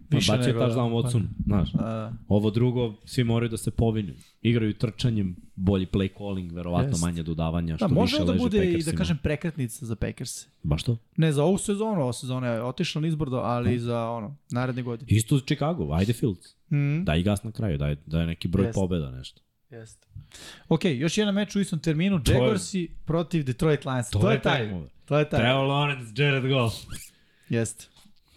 Više pa bacio nego- taš da Watsonu, znaš. A, Ovo drugo, svi moraju da se povinju. Igraju trčanjem, bolji play calling, verovatno Jest. manje dodavanja, što da, može više da leže bude i da Packersima. kažem prekretnica za Packers. Baš to? Ne za ovu sezonu, ova sezona je otišla nizbrdo, ali i za ono, naredne godine. Isto u Chicago, ajde Fields. Mm. Daj gas na kraju, daj, daj neki broj Jest. pobeda, nešto. Jeste. Ok, još jedan meč u istom terminu, Jaguarsi protiv Detroit Lions. To, je taj. tekmo. To je taj. Trevor Lawrence, Jared Goff. Jeste.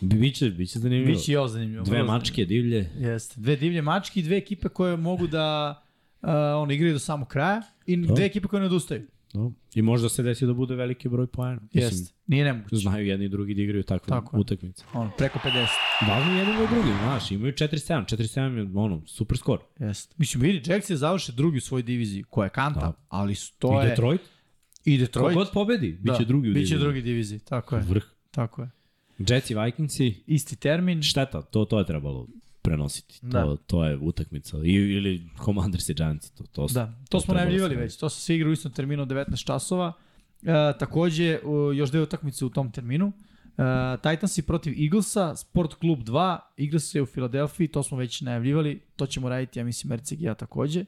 Bi- Biće, biće zanimljivo. Biće i ovo zanimljivo. Dve mačke divlje. Jeste. Dve divlje mačke i dve ekipe koje mogu da uh, ono, igraju do samog kraja i Da. dve ekipe koje ne odustaju. No. I možda se desi da bude veliki broj poena. Mislim, Jest. Nije nemoguće. Znaju jedni i drugi da igraju takve Tako utakmice. Ono, preko 50. Važno je jedan i drugi, znaš, imaju 4-7. 4-7 je ono, super skor. Jest. Mislim, vidi, Jacks je završe drugi u svojoj diviziji, koja je kanta, Da. ali to I je... Detroit, I Detroit. god pobedi, bit će drugi u Biće diviziji. drugi diviziji, tako je. Vrh. Tako je. Jets i Vikingsi, Isti termin. šteta, to, to je trebalo prenositi. To, Da. to je utakmica. I, ili Commanders i Giants. To, to, su- Da, to smo trebalo najavljivali se- već. To se svi igra u istom terminu 19 časova. E, takođe, još dve utakmice u tom terminu. E, Titansi protiv Eaglesa, Sport Klub 2, igra se u Filadelfiji, to smo već najavljivali, to ćemo raditi, ja mislim, Merceg i ja takođe. E,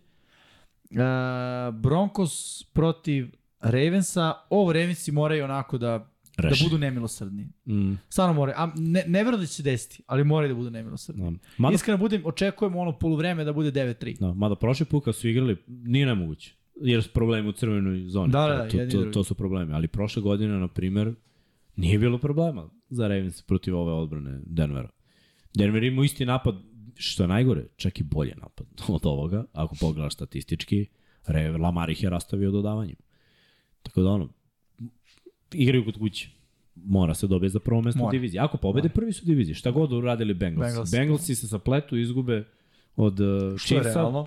Broncos protiv Ravensa, ovo Ravensi moraju onako da, da Reši. budu nemilosrdni. Mm, Stvarno moraju, a ne, ne verujem da će se desiti, ali moraju da budu nemilosrdni. da. Mada, Iskreno budem, očekujemo ono poluvreme da bude 9-3. da, mada prošli put kad su igrali, nije nemoguće. Jer su problemi u crvenoj zoni. Da, da, da, to, to, drugi. to su problemi. Ali prošle godine, na primer, nije bilo problema za Ravens protiv ove odbrane Denvera. Denver ima isti napad, što je najgore, čak i bolje napad <laughs> od ovoga, ako pogledaš statistički. Lamar ih je rastavio dodavanjem. Tako da ono, igraju kod kuće. Mora se dobije za prvo mesto u Mora. diviziji. Ako pobede, prvi su u diviziji. Šta god uradili Bengals. Bengals. Bengalsi se sapletu, izgube od uh, Što je realno?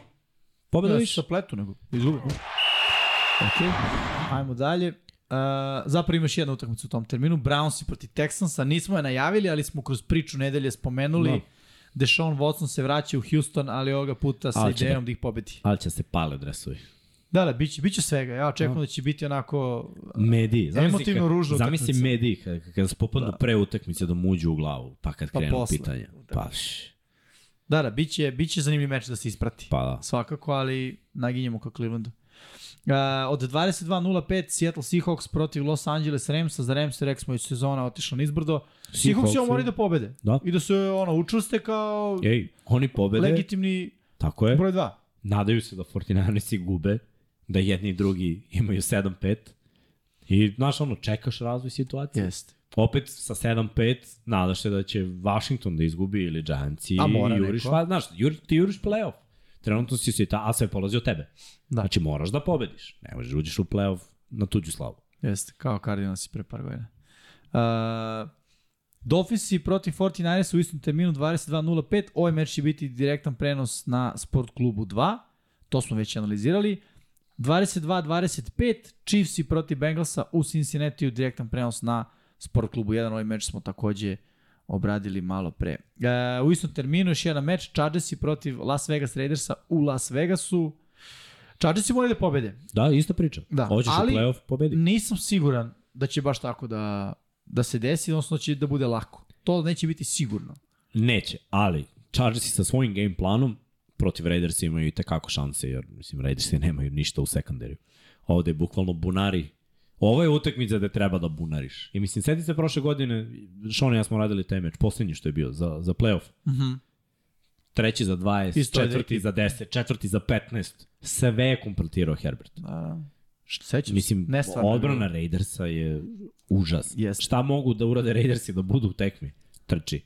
Pobeda Da, više. sa pletu nego. Izgubio. Ok, ajmo dalje. Uh, zapravo imaš jednu utakmicu u tom terminu. Brownsi protiv Texansa. Nismo je najavili, ali smo kroz priču nedelje spomenuli. Da. Deshaun Watson se vraća u Houston, ali ovoga puta sa Ali idejom da- da ih pobedi. Ali će se pale dresovi. Da, da, biće, biće svega. Ja očekujem da će biti onako... Mediji. Emotivno kad- ružna Zamisli utakmica. mediji kad, kad se popadnu Da. pre utakmice da mu uđu u glavu, pa kad Pa krenu posle pitanja. Pa, Da, da, biće, biće zanimljiv meč da se isprati. pa da. Svakako, ali naginjemo ka Clevelandu. Uh, od 22.05 Seattle Seahawks protiv Los Angeles Ramsa. Za Rams rekli smo sezona otišla nizbrdo. Seahawks Seahawksi- moraju da pobede. Da. I da se ono, učvrste kao Ej, oni pobede, legitimni tako je, broj 2. nadaju se da 49ersi gube, da jedni i drugi imaju 7-5 i, znaš, ono, čekaš razvoj situacije. Jeste. Opet sa 7-5 nadaš se da će Washington da izgubi ili Giants i juriš, neko. va, znaš, jur, ti juriš playoff. Trenutno si si ta, a sve polazi od tebe. Da. Znači moraš da pobediš. Ne možeš da uđeš u playoff na tuđu slavu. Jeste, kao Cardinals i pre par godina. Uh, Dolphinsi protiv 49ers u istom terminu 22.05. Ovaj meč će biti direktan prenos na Sport klubu 2. To smo već analizirali. 22-25. Chiefsi protiv Bengalsa u Cincinnati direktan prenos na Sport klubu 1. Ovaj meč smo takođe obradili malo pre. E, u istom terminu još jedan meč. Chargersi protiv Las Vegas Raidersa u Las Vegasu. Chargersi moraju da pobede. Da, ista priča. Da, Hoćeš ali- u playoff, pobedi. Nisam siguran da će baš tako da, da se desi, odnosno da će da bude lako. To neće biti sigurno. Neće, ali Chargersi sa svojim game planom protiv Raidersa imaju i tekako šanse, jer mislim, Raidersi nemaju ništa u sekundariju. Ovde je bukvalno bunari. Ovo je utakmica gde treba da bunariš. I mislim, sedi se prošle godine, Sean i ja smo radili taj meč, poslednji što je bio za, za playoff. Mm -hmm. Treći za 20, Isto četvrti za 10, četvrti za 15. Sve je kompletirao Herbert. Da. Sećam Mislim, odbrana. Raidersa je užas. Jeste. Šta mogu da urade Raidersi da budu u tekmi? Trči.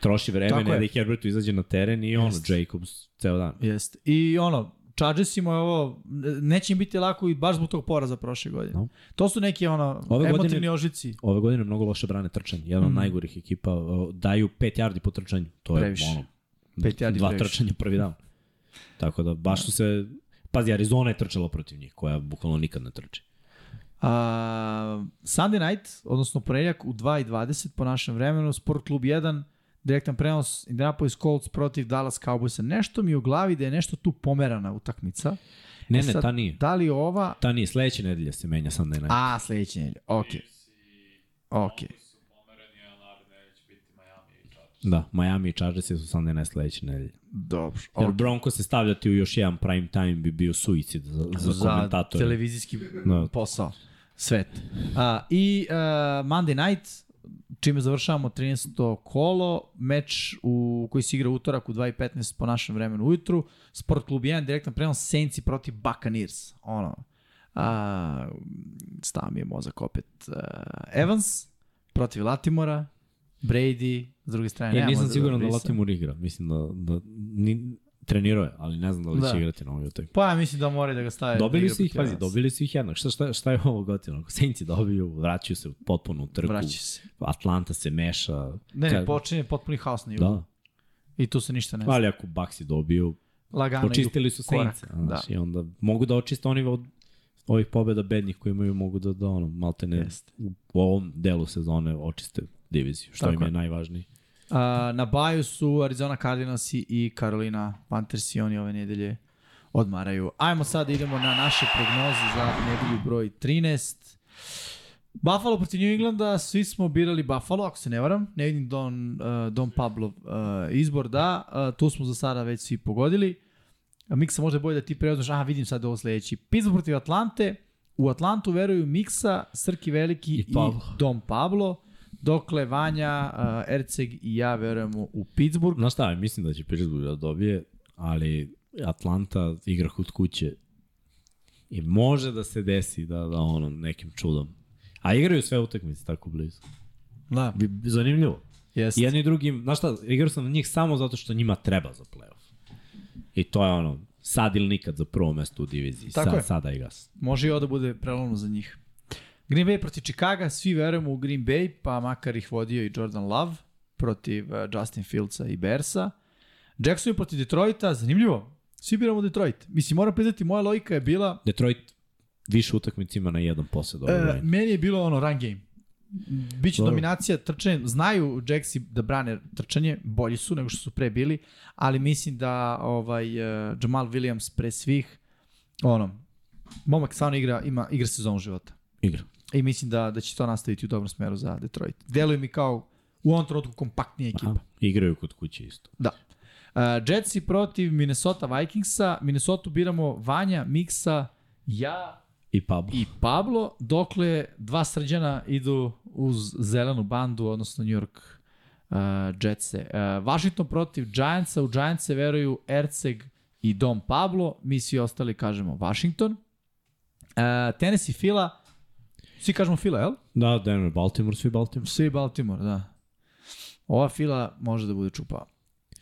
Troši vreme, je. da Herbertu izađe na teren i ono, Jeste. Jacobs ceo dan. Jeste. I ono, Chargersima je ovo, neće im biti lako i baš zbog tog poraza prošle godine. No. To su neki ono, Ove emotivni godine- ožici. Ove godine mnogo loše brane trčanje. Jedan od Mhm. najgorih ekipa. Daju 5 yardi po trčanju. To je Previše. ono, Pet yardi dva previše. trčanja prvi dan. <laughs> Tako da baš su se... Pazi, Arizona je trčala protiv njih, koja bukvalno nikad ne trči. A, Sunday night, odnosno ponedjeljak u 2.20 po našem vremenu, Sport klub 1, direktan prenos Indianapolis Colts protiv Dallas Cowboysa. Nešto mi u glavi da je nešto tu pomerana utakmica. Ne, E ne, sad, ta nije. Da li ova... Ta nije. Sledeće nedelje se menja Sunday night. A, sledeće nedelje. Ok. Ok. Da, Miami i Chargers su Sunday night sledeće nedelje. Dobro. Jer Ok. Bronco se stavljati u još jedan prime time bi bio suicid za, za, Za komentatore. televizijski Da. posao. Svet. A, I uh, Monday night, čime završavamo 13. kolo, meč u, koji se igra utorak u 2.15 po našem vremenu ujutru, Sport klub 1, direktan prenos Saintsi protiv Buccaneers. Ono, a, stava mi je mozak opet. Uh, Evans protiv Latimora, Brady, s druge strane. Ja nisam Drew siguran da Breesa. Latimore igra. Mislim da, da ni, trenirao je, ali ne znam da li Da. će igrati na ovoj utakmici. Pa ja mislim da moraju da ga stave. da Dobili igra su ih, pazi, dobili su ih jednak. Šta, šta, šta je ovo gotivno? Saintsi dobiju, vraćaju se potpuno u trku. Vraća se. Atlanta se meša. Ne, ne, počinje potpuni haos na jugu. Da. I tu se ništa ne zna. Ali ako Baxi dobiju, Lagano očistili su korak, Saints. Znaš, da. I onda mogu da očiste oni od ovih pobjeda bednih koji imaju, mogu da, da ono, malte ne, Jeste. u ovom delu sezone očiste diviziju, što Tako im je. najvažnije. Na baju su Arizona Cardinals i Carolina Panthers i oni ove nedelje odmaraju. Ajmo sad da idemo na naše prognoze za nedelju broj 13. Buffalo protiv New Englanda, svi smo birali Buffalo, ako se ne varam. Ne vidim Don, uh, Don Pablo uh, izbor, da. Uh, tu smo za sada već svi pogodili. A Miksa možda je bolje da ti preuzmeš. Aha, vidim sad ovo sledeći. Pittsburgh protiv Atlante. U Atlantu veruju Miksa, Srki Veliki i, I Pablo. Dom Pablo. Dokle Vanja, uh, Erceg i ja verujemo u Pittsburgh. Znaš šta, mislim da će Pittsburgh da dobije, ali Atlanta igra kod kuće i može da se desi da, da ono, nekim čudom. A igraju sve utakmice tako blizu. Da, Zanimljivo. Jedni i drugim, znaš šta, igrao sam na njih samo zato što njima treba za playoff. I to je ono, sad ili nikad za prvo mesto u diviziji. Tako sad, je. Sada i gas. Može i ovo da bude prelomno za njih. Green Bay protiv Chicaga, svi verujemo u Green Bay, pa makar ih vodio i Jordan Love protiv uh, Justin Fieldsa i Bersa. Jackson protiv Detroita, zanimljivo. Svi biramo Detroit. Mislim, moram priznati, moja logika je bila, Detroit više utakmica ima na jedan posed ove e, godine. meni je bilo ono run game. Biće dominacija trčanje, znaju Jaxi da brane trčanje, bolji su nego što su pre bili, ali mislim da ovaj uh, Jamal Williams pre svih ono momak stvarno igra ima igra sezonu života. Igra. I mislim da, da će to nastaviti u dobrom smeru za Detroit. Deluje mi kao u ovom trenutku kompaktnija ekipa. Aha, igraju kod kuće isto. Da. Uh, Jetsi protiv Minnesota Vikingsa. Minnesota biramo Vanja, Miksa, ja I Pablo. i Pablo, dokle dva srđana idu uz zelenu bandu, odnosno New York uh, Jetse. Uh, Washington protiv Giantsa, u Giantse veruju Erceg i Dom Pablo, mi svi ostali kažemo Washington. Uh, Tennessee Fila, svi kažemo Fila, jel? Da, Denver, Baltimore, svi Baltimore. Svi Baltimore, da. Ova fila može da bude čupava.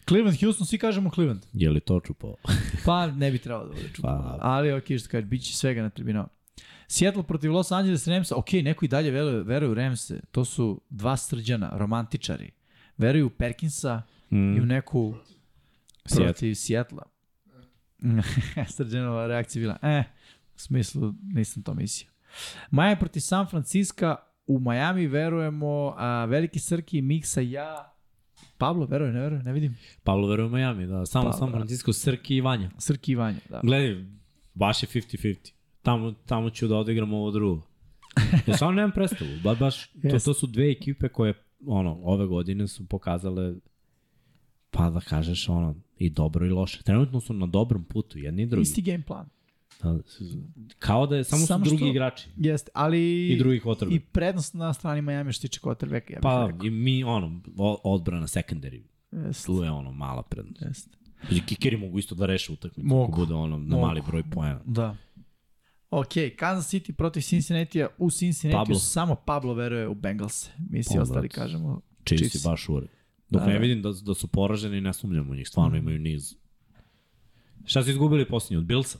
Cleveland, Houston, svi kažemo Cleveland. Je li to čupao? <laughs> Pa ne bi trebalo da bude čupava. Pa- Ali ok, što kaže, bit će svega na tribinama. Seattle protiv Los Angeles Ramsa, ok, neko i dalje veruje, veruje u Ramse. To su dva srđana, romantičari. Veruju u Perkinsa Mm. i u neku Seattle. protiv Seattle. <laughs> Srđanova reakcija bila, eh, u smislu nisam to mislio. Miami protiv San Francisco, u Miami verujemo a, Veliki Srki, Miksa, ja, Pablo, veruje, ne veruje, ne vidim. Pablo veruje u Miami, da. Samo Pa, San da. Francisco, Srki i Vanja. Srki i Vanja, da. Gledaj, baš je 50-50. Tamo, tamo ću da odigram ovo drugo. Ja samo nemam predstavu. Ba, baš, to, Jeste. to su dve ekipe koje ono, ove godine su pokazale pa da kažeš ono, i dobro i loše. Trenutno su na dobrom putu, jedni i drugi. Isti game plan. Da, kao da je, samo, Samo su drugi što- igrači. Jeste, ali... I drugi quarterback. I prednost na strani Miami što tiče quarterbacka, ja Pa, rekao. i mi, ono, odbrana secondary, Jeste, tu je ono mala prednost. jeste. I kikeri mogu isto da reše utakmicu Mogu. ako bude ono na Mogu. mali broj poena. Da. Ok, Kansas City protiv Cincinnati-a. U Cincinnati Pablo. samo Pablo veruje u Bengals. Mi svi Pa, ostali brate. kažemo Chiefs Chiefs. je baš ured. Dok Da, ne da. vidim da, da su poraženi, ne sumnjam u njih. Stvarno imaju niz. Šta su izgubili posljednji od Billsa?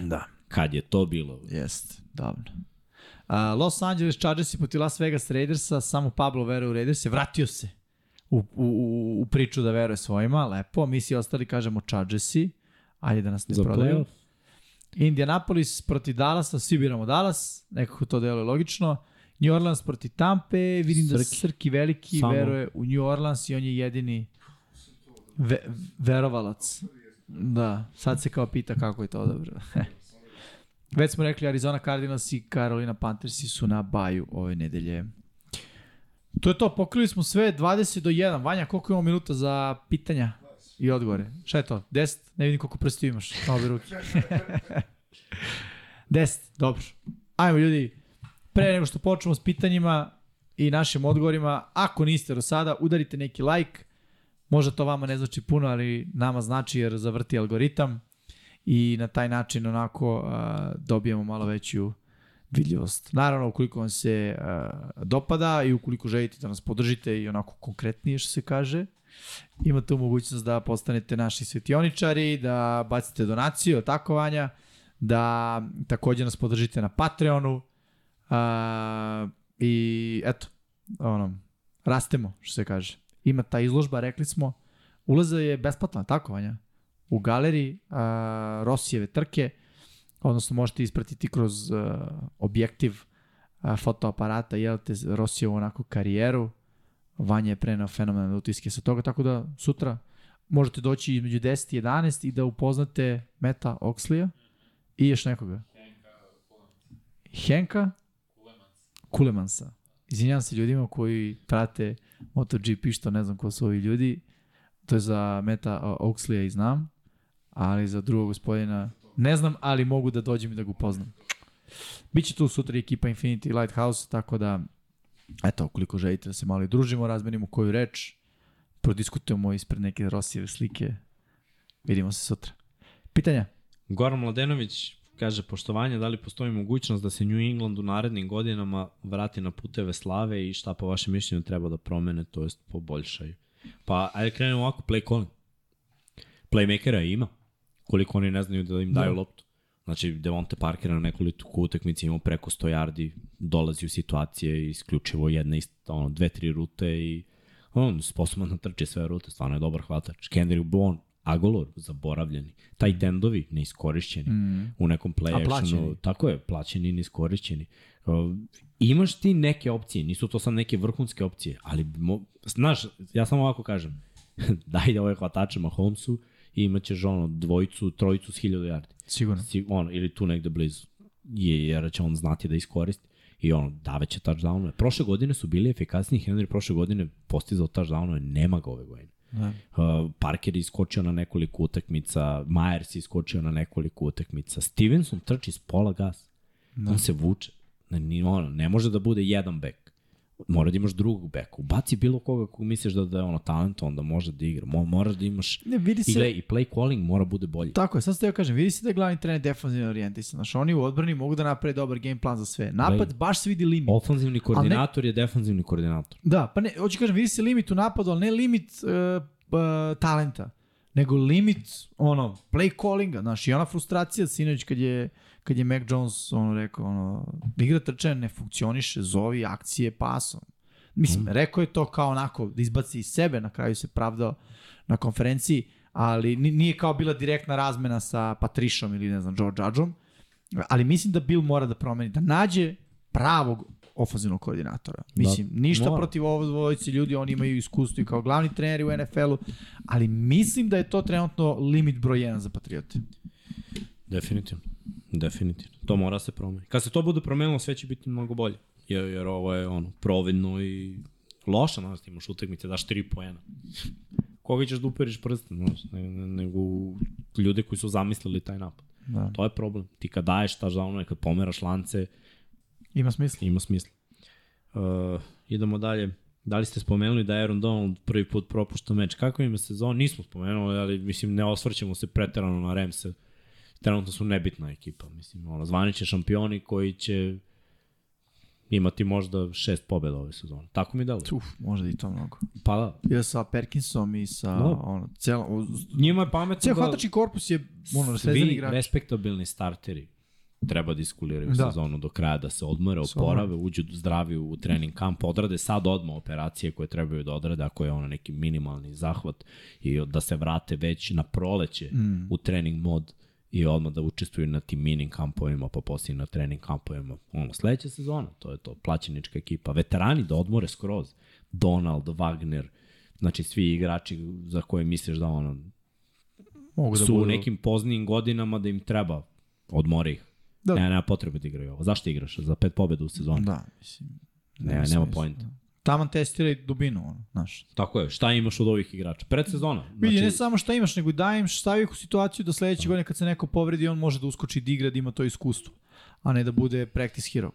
Da. Kad je to bilo? Jest, davno. Uh, Los Angeles Chargers i protiv Las Vegas Raidersa, samo Pablo veruje u Raiders, vratio se u, u, u, u priču da veruje svojima, lepo. Mi svi ostali kažemo Chargersi, ajde da nas ne Za prodaju. playoff? Indianapolis protiv Dallasa, svi biramo Dallas, nekako to deluje logično. New Orleans protiv Tampe, vidim da Srki. Srki veliki Samo. veruje u New Orleans i on je jedini ve, verovalac. Da, sad se kao pita kako je to dobro. <laughs> Već smo rekli Arizona Cardinals i Carolina Panthersi su na baju ove nedelje. To je to, pokrili smo sve 20 do 1. Vanja, koliko imamo minuta za pitanja i odgovore? Šta je to? 10? Ne vidim koliko prsti imaš na obe ruke. <laughs> 10, dobro. Ajmo ljudi, pre nego što počnemo s pitanjima i našim odgovorima, ako niste do sada, udarite neki like. Možda to vama ne znači puno, ali nama znači jer zavrti algoritam i na taj način onako uh, dobijemo malo veću vidljivost. Naravno, ukoliko vam se uh, dopada i ukoliko želite da nas podržite i onako konkretnije što se kaže, imate mogućnost da postanete naši svetioničari, da bacite donaciju, otakovanja, da takođe nas podržite na Patreonu a, i eto, ono, rastemo, što se kaže. Ima ta izložba, rekli smo, ulaza je besplatna, tako Vanja? U galeriji a, Rosijeve trke, odnosno možete ispratiti kroz a, objektiv a, fotoaparata, jel te Rosijevu onako karijeru, Vanja je prenao fenomenalne utiske sa toga, tako da sutra možete doći između 10 i 11 i da upoznate Meta Oxleya i još nekoga. Henka Kulemansa. Izvinjam se ljudima koji prate MotoGP, što ne znam ko su ovi ljudi. To je za Meta Oxleya i znam, ali za drugog gospodina ne znam, ali mogu da dođem i da ga upoznam. Biće tu sutra ekipa Infinity Lighthouse, tako da eto, ukoliko želite da se malo družimo, razmenimo koju reč, prodiskutujemo ispred neke Rosijeve slike. Vidimo se sutra. Pitanja? Goran Mladenović kaže poštovanje, da li postoji mogućnost da se New England u narednim godinama vrati na puteve slave i šta po vašem mišljenju treba da promene, to jest poboljšaju? Pa, ajde krenemo ovako, play calling. Playmakera ima. Koliko oni ne znaju da im daju da. loptu. Znači, Devonte Parker na nekoliko utakmica imao preko 100 yardi, dolazi u situacije isključivo jedna, ono, dve, tri rute i on sposoban da trče sve rute, stvarno je dobar hvatač. Kendrick Bourne, Agolor, zaboravljeni. Taj tendovi, neiskorišćeni mm. u nekom play actionu. Tako je, plaćeni i neiskorišćeni. Uh, imaš ti neke opcije, nisu to sad neke vrhunske opcije, ali, mo, znaš, ja samo ovako kažem, <laughs> daj da ove hvatače Mahomesu i imaćeš ono dvojicu, trojicu s hiljada yardi. Sigurno. Si, ono, ili tu negde blizu. Je, jer će on znati da iskoristi. I ono, daveće touchdownove. Prošle godine su bili efikasniji, Henry prošle godine postizao touchdownove, nema ga ove godine. Da. Uh, Parker je iskočio na nekoliko utakmica, Myers je iskočio na nekoliko utakmica, Stevenson trči s pola gas. Da. On se vuče. Ne, ono, ne može da bude jedan bek mora da imaš drugog beka. Ubaci bilo koga kog misliš da, da je ono talent, onda može da igra. Mo, moraš da imaš ne, vidi se, i, i play calling mora bude bolji. Tako je, sad ste ja kažem, vidi se da je glavni trener defanzivno orijentisan. Znaš, oni u odbrani mogu da naprave dobar game plan za sve. Napad Play. baš se vidi limit. Ofanzivni koordinator ne, je defanzivni koordinator. Da, pa ne, hoću kažem, vidi se limit u napadu, ali ne limit uh, uh, talenta, nego limit ono, play callinga. Znaš, i ona frustracija sinoć kad je kad je Mac Jones ono rekao, ono, igra trčanja ne funkcioniše, zovi akcije pasom. Mislim, mm. rekao je to kao onako, da izbaci iz sebe, na kraju se pravdao na konferenciji, ali nije kao bila direktna razmena sa Patrišom ili ne znam, George Adjom, ali mislim da Bill mora da promeni, da nađe pravog ofenzivnog koordinatora. Da. Mislim, da, ništa mora. protiv ovo dvojice ljudi, oni imaju iskustvo i kao glavni treneri u NFL-u, ali mislim da je to trenutno limit broj 1 za Patriote. Definitivno. Definitivno. To mora se promeniti. Kad se to bude promenilo, sve će biti mnogo bolje. Jer, jer ovo je ono, providno i loša, znaš, ti imaš utakmice, daš 3 poena. Koga ćeš da uperiš prste, znaš, nego ljude koji su zamislili taj napad. Da. To je problem. Ti kad daješ ta žalno, kad pomeraš lance, ima smisla. Ima smisla. Uh, idemo dalje. Da li ste spomenuli da je Aaron Donald prvi put propušta meč? Kako ima sezon? Nismo spomenuli, ali mislim ne osvrćemo se preterano na Remse trenutno su nebitna ekipa. Mislim, ono, zvaniće šampioni koji će imati možda šest pobjeda ove sezone. Tako mi delo. Uf, možda i to mnogo. Pa da. Ja sa Perkinsom i sa. Da. ono, celo, Njima je pametno Cijel da... hvatački korpus je ono, svi igrač. respektabilni starteri treba da iskuliraju da. sezonu do kraja, da se odmore, oporave, uđu zdravi u trening kamp, odrade sad odmah operacije koje trebaju da odrade, ako je ono neki minimalni zahvat i da se vrate već na proleće mm. u trening mod i odmah da učestvuju na tim mining kampovima, pa poslije na trening kampovima. Ono, sledeća sezona, to je to, plaćenička ekipa. Veterani da odmore skroz. Donald, Wagner, znači svi igrači za koje misliš da ono, Mogu da su budu... u nekim poznijim godinama da im treba odmori ih. Da. Ne, nema potrebe da igraju ovo. Zašto igraš? Za pet pobjeda u sezoni? Da, mislim. Ne, nema, nema pojenta. Da taman testiraj dubinu, ono, znaš. Tako je, šta imaš od ovih igrača? Predsezona. Znači... Vidi, ne samo šta imaš, nego daj im stavi ih u situaciju da sledeće godine kad se neko povredi, on može da uskoči da igra, da ima to iskustvo, a ne da bude practice hero.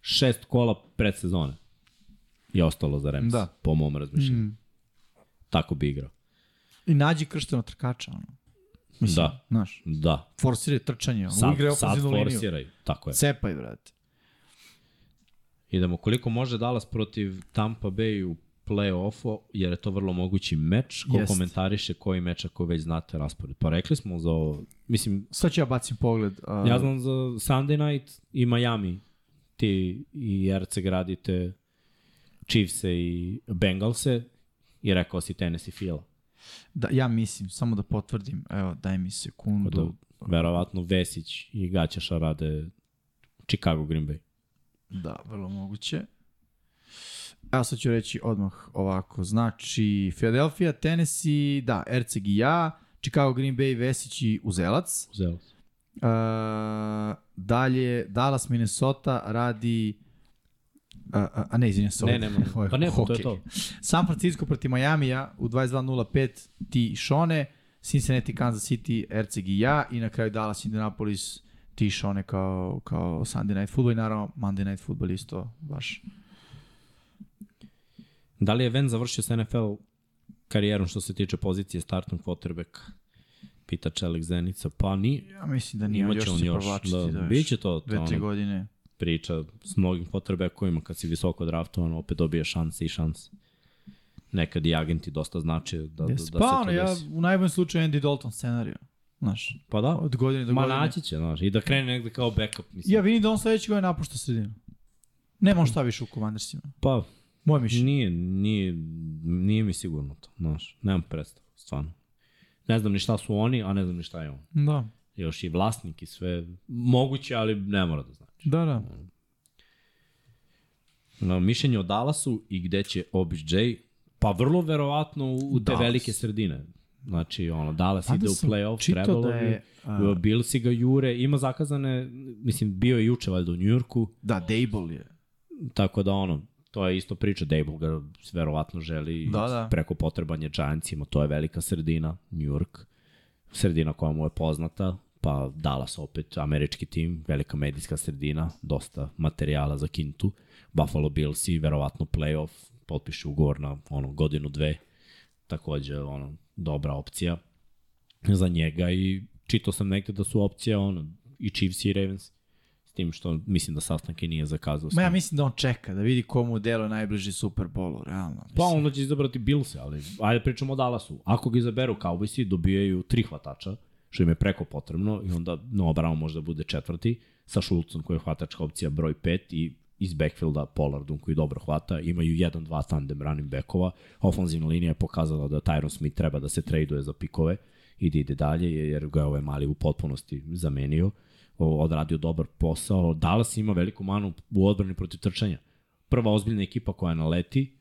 Šest kola predsezone je ostalo za Rams, da. po mom razmišljenju. Mm. Tako bi igrao. I nađi kršteno trkača, ono. Mislim, da. Znaš. Da. Forsiraj trčanje, sad, igre sad forsiraj, tako je. Cepaj, brate. Idemo, koliko može Dallas protiv Tampa Bay u play-offu, jer je to vrlo mogući meč, ko Jest. komentariše koji meč ako već znate raspored. Pa rekli smo za ovo, mislim, Sad ću ja bacim pogled. Uh, ja znam za Sunday night i Miami, ti i RC gradite Chiefse i Bengalse i rekao si Tennessee Fila. Da, ja mislim, samo da potvrdim, evo, daj mi sekundu. Da, verovatno Vesić i Gaćaša rade Chicago Green Bay. Da, vrlo moguće. Evo sad ću reći odmah ovako. Znači, Philadelphia, Tennessee, da, Erceg i ja, Chicago, Green Bay, Vesić i Uzelac. Uzelo. Uh, dalje, Dallas, Minnesota radi... A, a, a ne, izvinjam se. Ne, ovo je <laughs> Pa ne, to je to. San Francisco protiv Majamija u 22.05 ti i Šone, Cincinnati, Kansas City, Erceg i ja i na kraju Dallas, Indianapolis, ti i Šone kao, kao Sunday Night Football i naravno Monday Night Football isto baš. Da li je Ven završio s NFL karijerom što se tiče pozicije startnog quarterbacka? Pita Čelik Zenica. Pa ni, Ja mislim da nije, on još imaće on se još. Da, Da, da biće to, to dve, tri godine. priča s mnogim quarterbackovima kad si visoko draftovan, opet dobije šanse i šanse. Nekad i agenti dosta znače da, da, Yes. da pa se ono, to ja desi. u najboljem slučaju Andy Dalton scenariju. Znaš, Pa da, od godine do ma godine. naći će, znaš, i da krene negde kao backup. Mislim. Ja vidim da on sledeće godine napušta sredinu. Nema on šta više u Commandersima. Pa, Moje mišljenje. Nije, nije, nije mi sigurno to, znaš, nemam predstavu, stvarno. Ne znam ni šta su oni, a ne znam ni šta je on. Da, Još i vlasnik i sve, moguće, ali ne mora da znači. da, da. No, mišljenje o Dallasu i gde će OBJ, pa vrlo verovatno u, u te Dallas. velike sredine. Znači, ono, Dallas Mada ide u playoff, trebalo da je, bi. a- Billsi ga jure, ima zakazane, mislim, bio je juče valjda u Njujorku, Da, Dable je. Tako da ono, to je isto priča, Dable ga verovatno želi Da, da. preko potrebanje Giantsima, to je velika sredina, New York, sredina koja mu je poznata, pa Dallas opet, američki tim, velika medijska sredina, dosta materijala za kintu, Buffalo Bills i verovatno playoff, potpiše ugovor na ono, godinu, dve, takođe ono, dobra opcija za njega i čitao sam negde da su opcija ono, i Chiefs i Ravens, s tim što mislim da sastanke nije zakazao. Ma ja mislim da on čeka, da vidi komu delo najbliži Super Bowlu, realno. Mislim. Pa onda će izabrati Billse, ali ajde pričamo o Dallasu. Ako ga izaberu Cowboysi, dobijaju tri hvatača, što im je preko potrebno, i onda Noah Brown možda bude četvrti, sa Šulcom koji je hvatačka opcija broj 5 i iz backfielda Pollardom koji dobro hvata, imaju jedan, dva tandem running backova, ofenzivna linija je pokazala da Tyron Smith treba da se traduje za pikove i da ide dalje, jer ga je ovaj mali u potpunosti zamenio, odradio dobar posao. Dallas ima veliku manu u odbrani protiv trčanja. Prva ozbiljna ekipa koja naleti,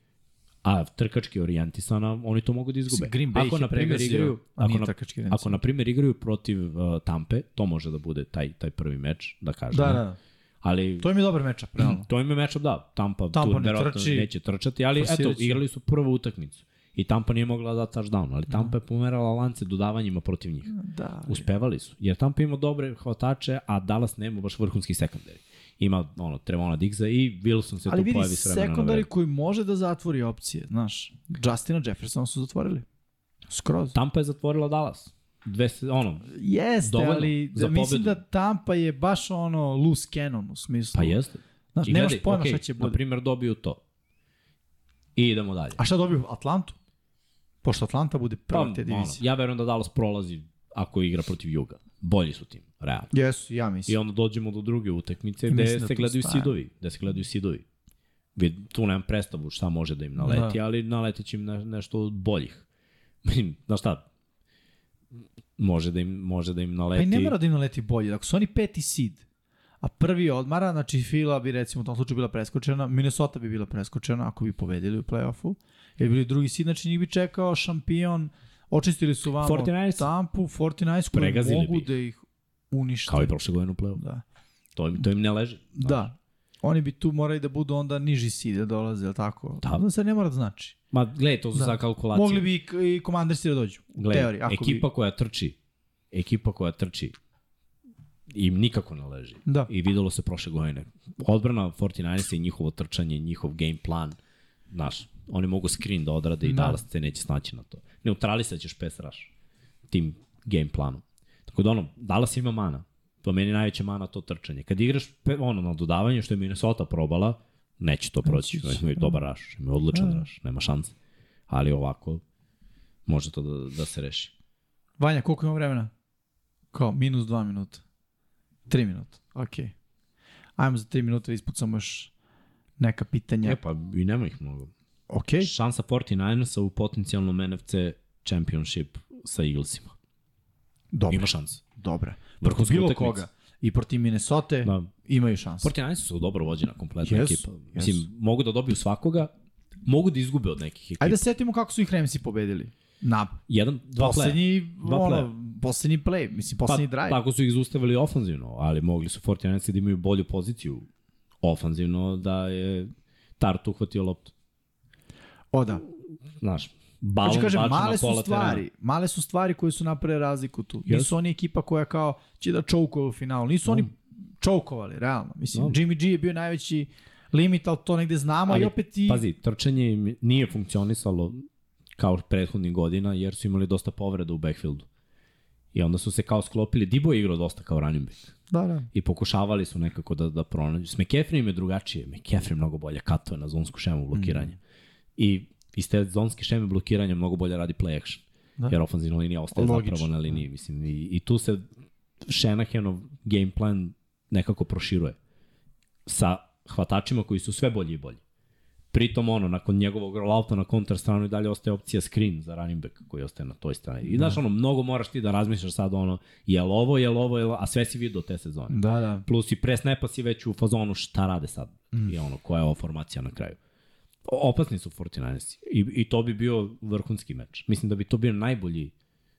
a trkački orijentisana, oni to mogu da izgube. Green Bay ako, na primjer, igraju, ako, na, ako na primjer igraju protiv uh, Tampe, to može da bude taj, taj prvi meč, da kažem. Da, da. Ali To im je dobar mečap, realno. to im je matchup, da. Tampa, Tampa tu ne trči, neće trčati, ali eto, forsirat će. igrali su prvu utakmicu. I Tampa nije mogla da da touchdown, ali Tampa je pomerala lance dodavanjima protiv njih. Da. Uspevali su. Jer Tampa ima dobre hvatače, a Dallas nema baš vrhunski sekundari. Ima ono, Trevona Diggsa i Wilson se Ali tu vidi, pojavi s vremena na sekundari koji može da zatvori opcije, znaš. Justina Jeffersona su zatvorili. Skroz. Tampa je zatvorila Dallas. Dve, ono, Jeste, Dovoljno ali za da, mislim da Tampa je baš ono loose cannon u smislu. pa jeste. Znaš, I nemaš gledaj, pojma okej, šta će Na bude. primjer, dobiju to. I idemo dalje. A šta dobiju? Atlantu? Pošto Atlanta bude prva Pa, te ono, divizije. ja verujem da Dallas prolazi ako igra protiv Juga. Bolji su tim, realno. Jesu, ja mislim. I onda dođemo do druge utakmice I gde da se gledaju staje. sidovi. Gde se gledaju sidovi. Tu nemam predstavu šta može da im naleti, Da. ali naletit će im ne, nešto od boljih. <laughs> Mislim, znaš šta, može da im, može da im Pa i naleti... ne mora da im naleti bolje. Ako su oni peti seed, a prvi odmara, znači Fila bi recimo u tom slučaju bila preskočena, Minnesota bi bila preskočena ako bi pobedili u play-offu, jer bi bili drugi seed, znači njih bi čekao šampion, očistili su vamo 49ers. Tampu, 49 koji Pregazili mogu bi da ih unište. Kao i prošle godine u play Da. To im, to im ne leži. znaš. Da. Oni bi tu morali da budu onda niži seed da dolaze, ili tako? Da. Da sad ne mora da znači. Ma, gledaj, to su Da. za kalkulacije. Mogli bi i, i komandersi da dođu. Gledaj, teoriji, ako ekipa bi... koja trči, ekipa koja trči, im nikako ne leži. Da. I videlo se prošle godine. Odbrana 49 i njihovo trčanje, njihov game plan, znaš, oni mogu screen da odrade i Da. Dallas se neće snaći na to. Neutralisat ćeš pass rush tim game planom. Tako da ono, Dallas ima mana. Po meni najveća mana to trčanje. Kad igraš ono na dodavanju što je Minnesota probala, Neće to proći, Neće imaju da. dobar raš, imaju odličan Da. raš, nema šanse. Ali ovako, može to da, da se reši. Vanja, koliko ima vremena? Kao, minus dva minuta. Tri minuta, okej. Ajmo za tri minuta da ispucamo još neka pitanja. E pa, i nema ih mnogo. Okej, Šansa 49ersa u potencijalnom NFC championship sa Eaglesima. dobro, Ima šanse. Dobro. Protiv bilo utakmica. koga. I protiv Minnesota Da. imaju šanse. 49ersi su dobro vođena kompletna Jesu, ekipa. Mislim, mogu da dobiju svakoga, mogu da izgube od nekih ekipa. Ajde da setimo kako su ih Ramsi pobedili. Na Jedan, dva poslednji, Dva ono, poslednji play, mislim, poslednji pa, drive. Tako su ih zaustavili ofanzivno, ali mogli su 49ersi da imaju bolju poziciju ofanzivno da je Tart uhvatio loptu. O da. Znaš, balon Hoću kažem, male su stvari, terena. male su stvari koje su napravile razliku tu. Jesu. Nisu oni ekipa koja kao će da čoukuje u finalu. Nisu oni čoukovali, realno. Mislim, Da. Jimmy G je bio najveći limit, ali to negde znamo i opet i... Pazi, trčanje im nije funkcionisalo kao prethodnih godina, jer su imali dosta povreda u backfieldu. I onda su se kao sklopili, Dibo je igrao dosta kao running back. Da, da. I pokušavali su nekako da, da pronađu. S McCaffrey im je drugačije. McCaffrey mnogo bolje katuje na zonsku šemu blokiranja. Mm. I iz te zonske šeme blokiranja mnogo bolje radi play action. Da. Da. Jer ofenzivna linija ostaje Logično. zapravo na liniji. Mislim, i, I tu se Shanahanov game plan nekako proširuje. Sa hvatačima koji su sve bolji i bolji. Pritom ono, nakon njegovog rollouta na kontra stranu i dalje ostaje opcija screen za running back koji ostaje na toj strani. I znaš ono, mnogo moraš ti da razmišljaš sad ono, je li ovo, je li ovo, je li, ovo, a sve si vidio te sezone. Da, da. Plus i pre snapa si već u fazonu šta rade sad. Mm. I ono, koja je ova formacija na kraju. Opasni su 49ersi. I, I to bi bio vrhunski meč. Mislim da bi to bio najbolji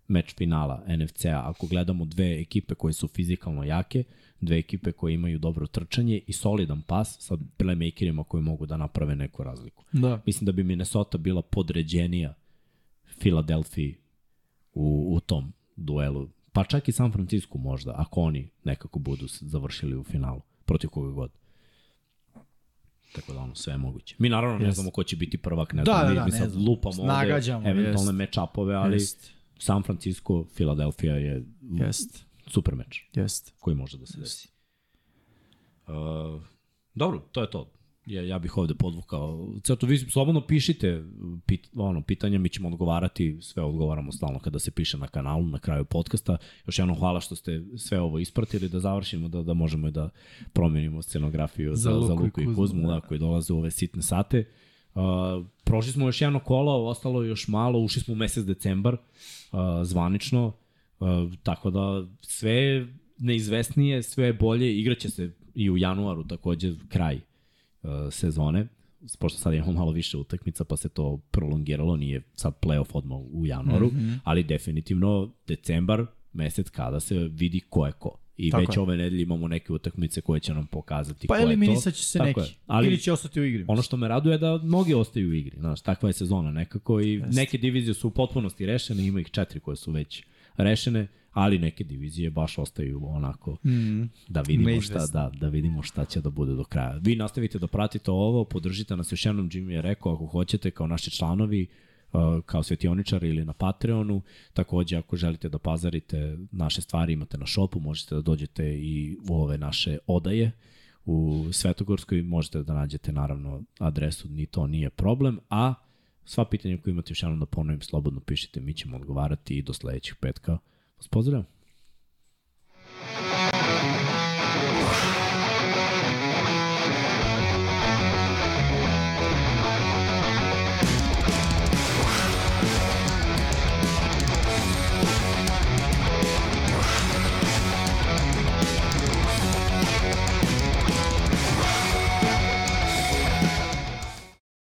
meč finala NFC-a ako gledamo dve ekipe koje su fizikalno jake, dve ekipe koje imaju dobro trčanje i solidan pas sa playmakerima koji mogu da naprave neku razliku. Da. Mislim da bi Minnesota bila podređenija Filadelfiji u, u tom duelu. Pa čak i San Francisco možda, ako oni nekako budu završili u finalu, protiv koga god. Tako da ono, sve je moguće. Mi naravno ne Jest. znamo ko će biti prvak, ne Da, znam, da, mi, da, mi sad znam. lupamo ovde eventualne jest. match-upove, ali Jest. San Francisco, Filadelfija je Jest. super meč Jest. koji može da se desi. Uh, dobro, to je to. Ja, ja bih ovde podvukao. Crto, vi slobodno pišite pit, ono, pitanja, mi ćemo odgovarati, sve odgovaramo stalno kada se piše na kanalu, na kraju podcasta. Još jednom hvala što ste sve ovo ispratili, da završimo, da, da možemo i da promenimo scenografiju za, za, za Luku i Kuzmu, da, koji dolaze u ove sitne sate. Uh, prošli smo još jedno kolo, ostalo je još malo, ušli smo u mesec decembar, uh, zvanično, uh, tako da sve je neizvesnije, sve je bolje, igraće se i u januaru takođe kraj uh, sezone, pošto sad imamo malo više utakmica, pa se to prolongiralo, nije sad playoff odmah u januaru, mm -hmm. ali definitivno decembar, mesec kada se vidi ko je ko. I Tako već je. ove nedelje imamo neke utakmice koje će nam pokazati Pa ko je to. eliminisat će se Tako neki. je. Ali Ili će ostati u igri. ono što me raduje je da mnogi ostaju u igri. Znaš, takva je sezona nekako i Jeste. neke divizije su u potpunosti rešene, ima ih četiri koje su već rešene, ali neke divizije baš ostaju onako Mm. da vidimo šta, Neizvesno. da, da vidimo šta će da bude do kraja. Vi nastavite da pratite ovo, podržite nas još jednom, Jimmy je rekao, ako hoćete kao naši članovi, kao svetioničari ili na Patreonu. Takođe, ako želite da pazarite naše stvari, imate na šopu, možete da dođete i u ove naše odaje u Svetogorskoj, možete da nađete naravno adresu, ni to nije problem, a sva pitanja koje imate još jednom da ponovim, slobodno pišite, mi ćemo odgovarati i do sledećeg petka. Pozdravljam.